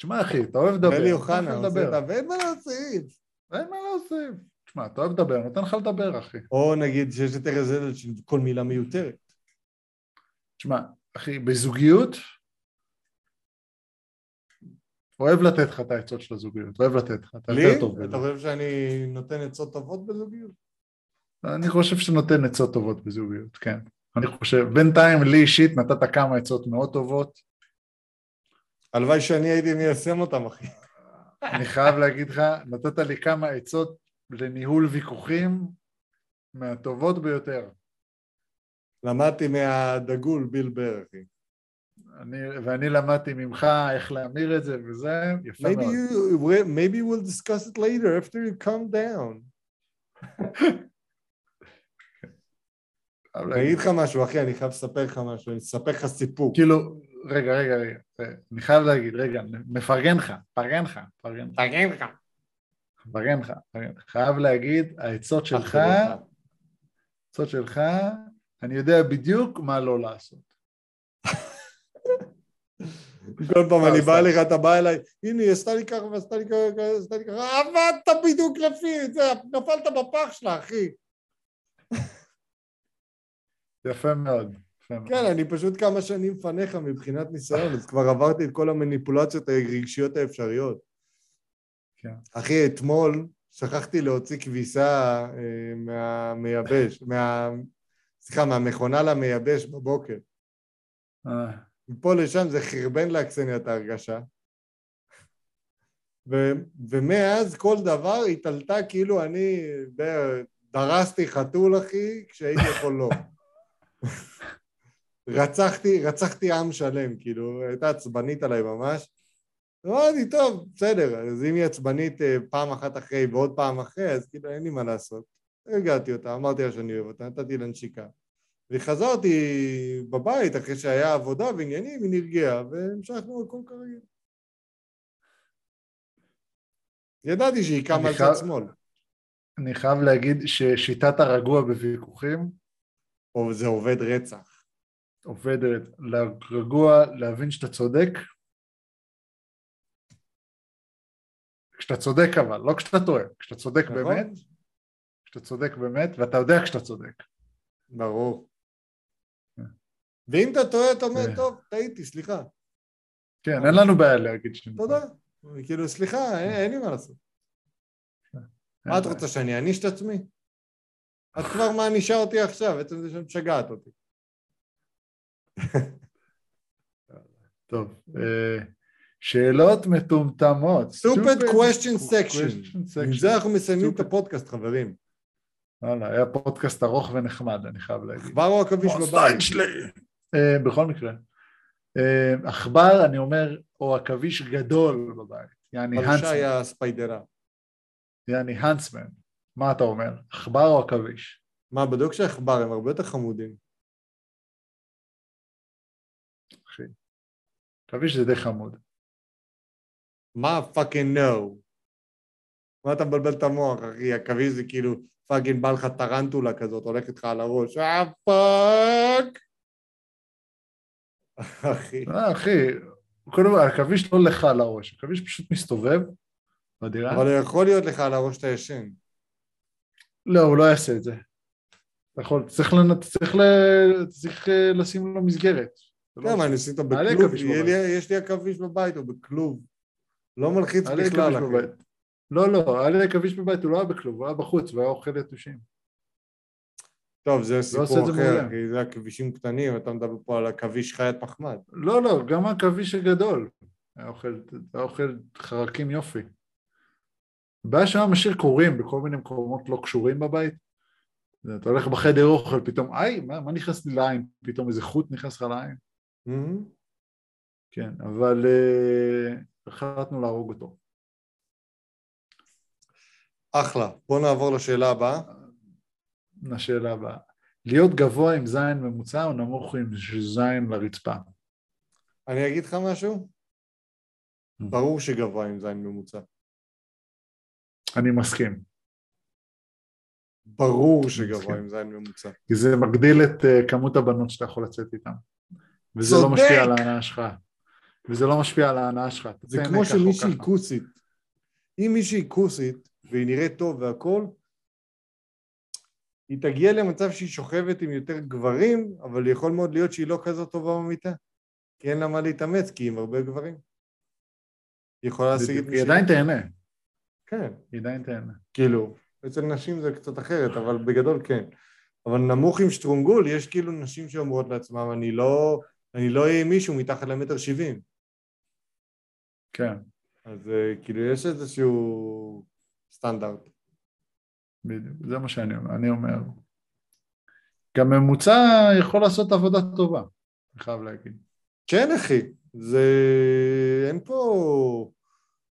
תשמע אחי, אתה אוהב לדבר, אלי אוחנה עושה. את. ואין מה להוסיף. אין מה להוסיף. תשמע, אתה אוהב לדבר, נותן לך לדבר אחי. או נגיד שיש את ארז אדל כל מילה מיותרת. תשמע, אחי, בזוגיות, אוהב לתת לך את העצות של הזוגיות, אוהב לתת לך, אתה לי? יותר טוב אתה בזה. חושב שאני נותן עצות טובות בזוגיות? אני חושב שאתה נותן עצות טובות בזוגיות, כן. אני חושב, בינתיים לי אישית נתת כמה עצות מאוד טובות. הלוואי שאני הייתי מיישם אותם, אחי. אני חייב להגיד לך, נתת לי כמה עצות לניהול ויכוחים מהטובות ביותר. למדתי מהדגול ביל בר, אחי. אני, ואני למדתי ממך איך להמיר את זה וזה, יפה Maybe מאוד. you, maybe we'll discuss it later after you calm down. אני. אגיד לך משהו, אחי, אני חייב לספר לך משהו, אני אספר לך סיפור. כאילו, רגע, רגע, רגע, אני חייב להגיד, רגע, מפרגן לך, פרגן לך, פרגן לך, לך. מפרגן לך. חייב להגיד, העצות שלך, העצות שלך, אני יודע בדיוק מה לא לעשות. כל פעם אני בא. אליך, אתה בא אליי, הנה, היא עשתה לי ככה ועשתה לי ככה, עשתה לי ככה, עבדת בדיוק לפי זה, נפלת בפח שלה, אחי. יפה מאוד. כן, אני פשוט כמה שנים לפניך מבחינת ניסיון, אז כבר עברתי את כל המניפולציות הרגשיות האפשריות. כן. אחי, אתמול שכחתי להוציא כביסה אה, מהמייבש, מה... סליחה, מהמכונה למייבש בבוקר. אה, מפה לשם זה חרבן לאקסניה את ההרגשה. ו- ומאז כל דבר התעלתה כאילו אני דרסתי חתול, אחי, כשהייתי יכול לא. רצחתי, רצחתי עם שלם, כאילו, הייתה עצבנית עליי ממש. אמרתי, טוב, בסדר, אז אם היא עצבנית אה, פעם אחת אחרי ועוד פעם אחרי, אז כאילו אין לי מה לעשות. הרגעתי אותה, אמרתי לה שאני אוהב אותה, נתתי לה נשיקה. וחזרתי בבית אחרי שהיה עבודה ועניינים, היא נרגעה, והמשכנו הכל כרגיל. ידעתי שהיא קמה על צד שמאל. אני חייב להגיד ששיטת הרגוע בוויכוחים או זה עובד רצח. עובדת לרגוע, להבין שאתה צודק. כשאתה צודק אבל, לא כשאתה טועה, כשאתה צודק נכון? באמת, כשאתה צודק באמת, ואתה יודע כשאתה צודק. ברור. ואם אתה טועה, אתה אומר, כן. טוב, טעיתי, סליחה. כן, אין לנו בעיה להגיד שאני תודה. כאילו, סליחה, אין- אין לי מה לעשות. מה את רוצה, שאני אעניש את עצמי? את כבר מענישה אותי עכשיו, עצם זה שאת משגעת אותי. טוב, אה, שאלות מטומטמות. Question question section. עם. זה אנחנו מסיימים את. הפודקאסט, חברים. וואלה, היה פודקאסט ארוך ונחמד, אני חייב להגיד. עכבר או עכביש בבית? אה, בכל מקרה. אה, עכבר, אני אומר, או עכביש גדול בבית. יעני האנסמן. היה ספיידרה. יעני האנסמן. מה אתה אומר? עכבר או עכביש? מה, בדיוק שעכבר הם הרבה יותר חמודים. עכביש זה די חמוד. מה fucking no? מה אתה מבלבל את המוח, אחי? עכביש זה כאילו fucking בא לך טרנטולה כזאת, הולכת לך על הראש. אה fuck! אחי. אה, אחי, קודם כל, העכביש לא לך על הראש, העכביש פשוט מסתובב בדירה. אבל הוא יכול להיות לך על הראש שאתה ישן. לא, הוא לא יעשה את זה. אתה יכול, צריך, לנ... צריך, ל... צריך אה, לשים לו מסגרת. לא כן, מה, אני אשים אותו בכלוב? יש לי עכביש בבית, הוא בכלוב. לא מלחיץ היה לי בכלל, אחי. לא, לא, היה לי עכביש בבית, הוא לא היה בכלוב, הוא היה בחוץ והיה אוכל יתושים. טוב, זה עושה סיפור אחר. כי זה עכבישים קטנים, אתה מדבר פה על עכביש חיית פחמד. לא, לא, גם העכביש הגדול. היה אוכל, היה אוכל חרקים יופי. הבעיה שהיה משאיר קורים בכל מיני מקומות לא קשורים בבית. אתה הולך בחדר אוכל, פתאום, איי, מה, מה נכנס לי לעין? פתאום איזה חוט נכנס לך לעין? מהמם. כן, אבל אה, החלטנו להרוג אותו. אחלה. בוא נעבור לשאלה הבאה. לשאלה הבאה. להיות גבוה עם זין ממוצע או נמוך עם זין לרצפה? אני אגיד לך משהו? ברור שגבוה עם זין ממוצע. אני מסכים. ברור שגבוה. עם זין ממוצע. כי זה מגדיל את אה, כמות הבנות שאתה יכול לצאת איתן. וזה לא צודק! משפיע על ההנאה שלך. וזה לא משפיע על ההנאה שלך. זה כמו שמישהי. כוסית. אם מישהי כוסית והיא נראית טוב והכל, היא תגיע למצב שהיא שוכבת עם יותר גברים, אבל יכול מאוד להיות שהיא לא כזאת טובה במיטה. כי אין לה מה להתאמץ, כי היא עם הרבה גברים. היא יכולה להשיג את מי היא עדיין. תהנה. כן, היא עדיין תהנה. כאילו, אצל נשים זה קצת אחרת, אבל בגדול כן. אבל נמוך עם שטרונגול, יש כאילו נשים שאומרות לעצמם, אני לא, אני לא אהיה עם מישהו מתחת למטר שבעים. כן, אז אה, כאילו יש איזשהו סטנדרט. בדיוק. זה מה שאני אומר. אני אומר. גם ממוצע יכול לעשות עבודה טובה, אני חייב להגיד. כן, אחי, זה... אין פה...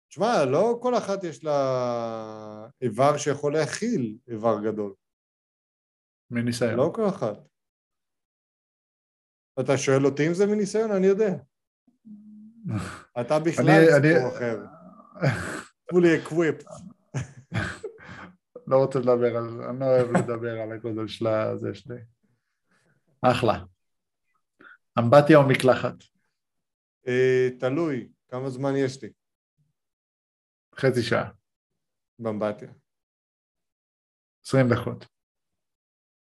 תשמע, לא כל אחת יש לה איבר שיכול להכיל איבר גדול. מניסיון. לא כל אחת. אתה שואל אותי אם זה מניסיון? אני יודע. אתה בכלל סיפור אחר. fully equipped. לא רוצה לדבר על זה, אני לא אוהב לדבר על הגודל של הזה שלי. אחלה. אמבטיה או מקלחת? אה, תלוי, כמה זמן יש לי חצי שעה, באמבטיה. עשרים דקות,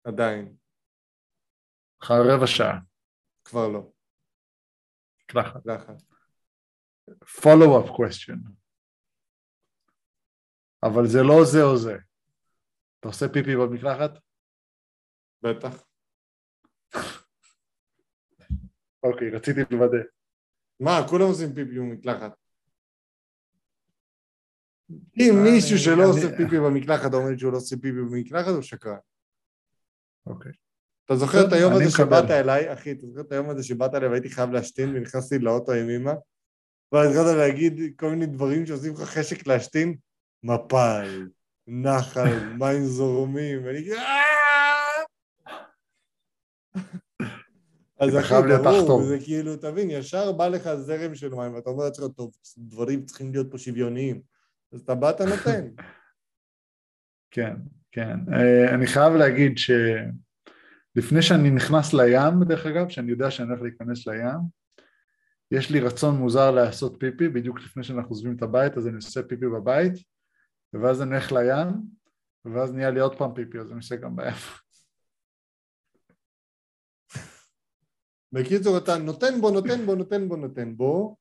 עדיין, אחר רבע שעה, כבר לא. לחץ. follow-up question. אבל זה לא זה או זה. אתה עושה פיפי במקלחת? בטח. אוקיי, רציתי לוודא. מה, כולם עושים פיפי במקלחת. אם מישהו שלא עושה פיפי במקלחת אומר שהוא לא עושה פיפי במקלחת, הוא שקרן. אוקיי. אתה זוכר את היום הזה. שבאת אליי, אחי, אתה זוכר את היום הזה שבאת אליי והייתי חייב להשתין ונכנסתי לאוטו עם אמא? ואז התחלת להגיד כל מיני דברים שעושים לך חשק להשתין? מפל, נחל, מים זורמים, ואני כאילו... "אה!" אז אחי, ברור. זה כאילו, תבין, ישר בא לך זרם של מים, ואתה אומר לעצמך, טוב, דברים צריכים להיות פה שוויוניים. אז אתה בא, אתה נותן. כן, כן. אה, אני חייב להגיד שלפני שאני נכנס לים, דרך אגב, שאני יודע שאני הולך להיכנס לים, יש לי רצון מוזר לעשות פיפי, בדיוק לפני שאנחנו עוזבים את הבית, אז אני עושה פיפי בבית, ואז אני הולך לים, ואז נהיה לי עוד פעם פיפי, אז אני עושה גם בים. בקיצור, אתה נותן בו, נותן בו, נותן בו, נותן בו,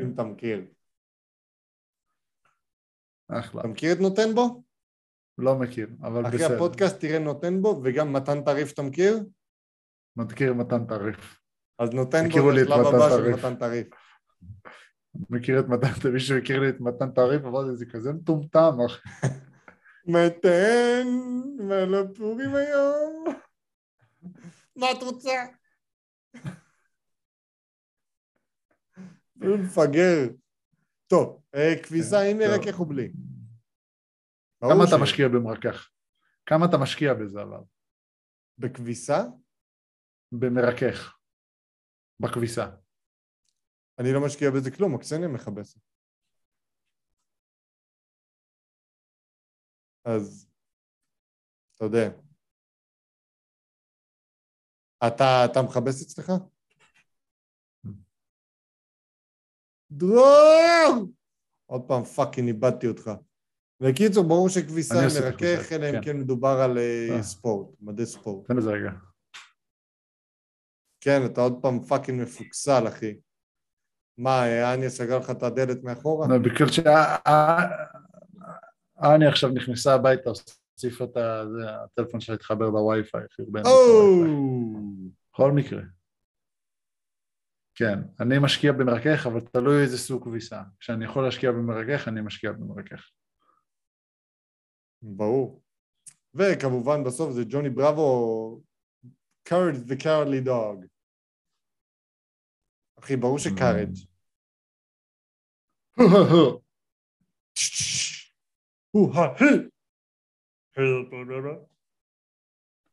אם אתה מכיר. אחלה. אתה מכיר את נותן בו? לא מכיר, אבל אחרי בסדר. הפודקאסט תראה נותן בו, וגם מתן תעריף אתה מכיר? מכיר מתן תעריף. אז נותן בו זה השלב הבא של. מתן תעריף. מכיר את מתן, מישהו מכיר לי את מתן תעריף, אמרתי, זה כזה מטומטם, אחי. מתן, מה לא פורים היום? מה את רוצה? הוא מפגר. טוב, אה, כביסה עם טוב. מרקח או בלי? כמה אתה משקיע במרקח? כמה אתה משקיע בזה אבל? בכביסה? במרכך. בכביסה. אני לא משקיע בזה כלום, הקסניה מכבסת. אז, אתה יודע. אתה, אתה מכבס אצלך? דרור! עוד פעם פאקינג איבדתי אותך. בקיצור, ברור שכביסה אני היא מרכך, אלא אם כן. כן מדובר על אה, אה. ספורט, מדעי ספורט. תן לזה רגע. כן, אתה עוד פעם פאקינג מפוקסל, אחי. מה, אה, אניה סגר לך את הדלת מאחורה? לא, בגלל שאני עכשיו נכנסה הביתה, הוסיפה את הטלפון שלה התחבר בווי-פיי! בכל מקרה. כן, אני משקיע במרכך, אבל תלוי איזה סוג כביסה. כשאני יכול להשקיע במרכך, אני משקיע במרכך. ברור. וכמובן בסוף זה ג'וני בראבו, courage the cowardly dog. אחי, ברור שקארג'. הוא ה...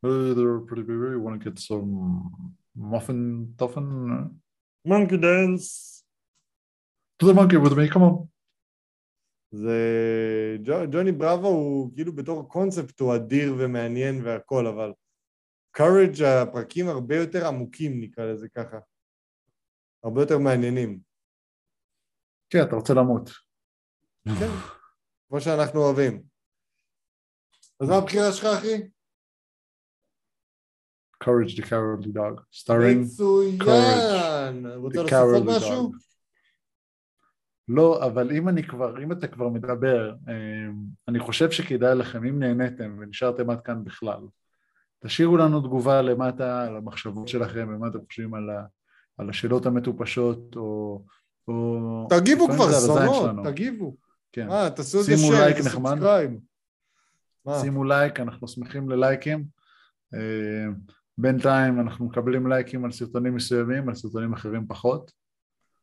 Hey there, pretty baby, you want to get some muffin toffin? מונקי דנס. To the monkey with me, come on. זה... ג'ו- ג'וני בראבו הוא כאילו בתור קונספט הוא אדיר ומעניין והכל, אבל courage הפרקים הרבה יותר עמוקים נקרא לזה ככה. הרבה יותר מעניינים. כן, אתה רוצה למות. כן, כמו שאנחנו אוהבים. אז מה הבחירה שלך, אחי? Courage the Cowardly Dog, starring... מצוין! רוצה להוסיף עוד משהו? לא, אבל אם אני כבר, אם אתה כבר מדבר, אה, אני חושב שכדאי לכם, אם נהניתם ונשארתם עד כאן בכלל, תשאירו לנו תגובה למטה על המחשבות שלכם, ומה אתם חושבים על, ה, על השאלות המטופשות, או... או תגיבו כבר, זונות. תגיבו. כן. מה, תעשו איזה שימו like נחמד. שימו like, אנחנו שמחים ללייקים. אה, בינתיים אנחנו מקבלים לייקים על סרטונים מסוימים, על סרטונים אחרים פחות.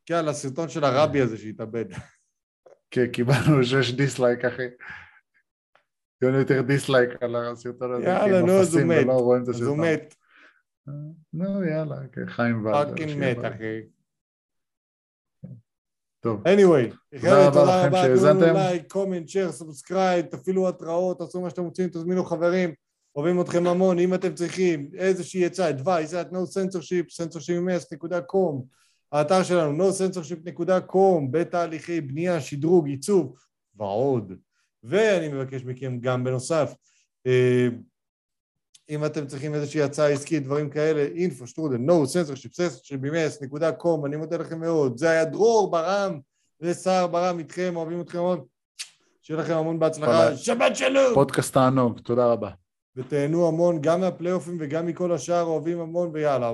כן, על הסרטון של הרבי הזה שהתאבד. כי קיבלנו שש dislike, אחי. יוני יותר dislike על הסרטון הזה, יאללה, נו, אז הוא מת. אז הוא. מת, נו, יאללה, כן, חיים ולדר. fucking מת. אחי. טוב, anyway, תודה רבה לכם שהאזנתם. like, comment, share, subscribe, תפעילו התראות, תעשו מה שאתם רוצים, תזמינו חברים, אוהבים אתכם המון, אם אתם צריכים איזושהי עצה, advice, at no censorship, censorship.com, האתר שלנו, nocensorship.com, בתהליכי בנייה, שדרוג, עיצוב ועוד. ואני מבקש מכם גם בנוסף, אה, אם אתם צריכים איזושהי הצעה עסקית, דברים כאלה, info, שטרודל, no censorship, censorship.com, אני מודה לכם מאוד. זה היה דרור ברם וסער ברם איתכם, אוהבים אתכם מאוד. שיהיה לכם המון בהצלחה. שבת שלום! פודקאסט תענוג, תודה רבה. ותהנו המון גם מהפלייאופים וגם מכל השאר, אוהבים המון ויאללה.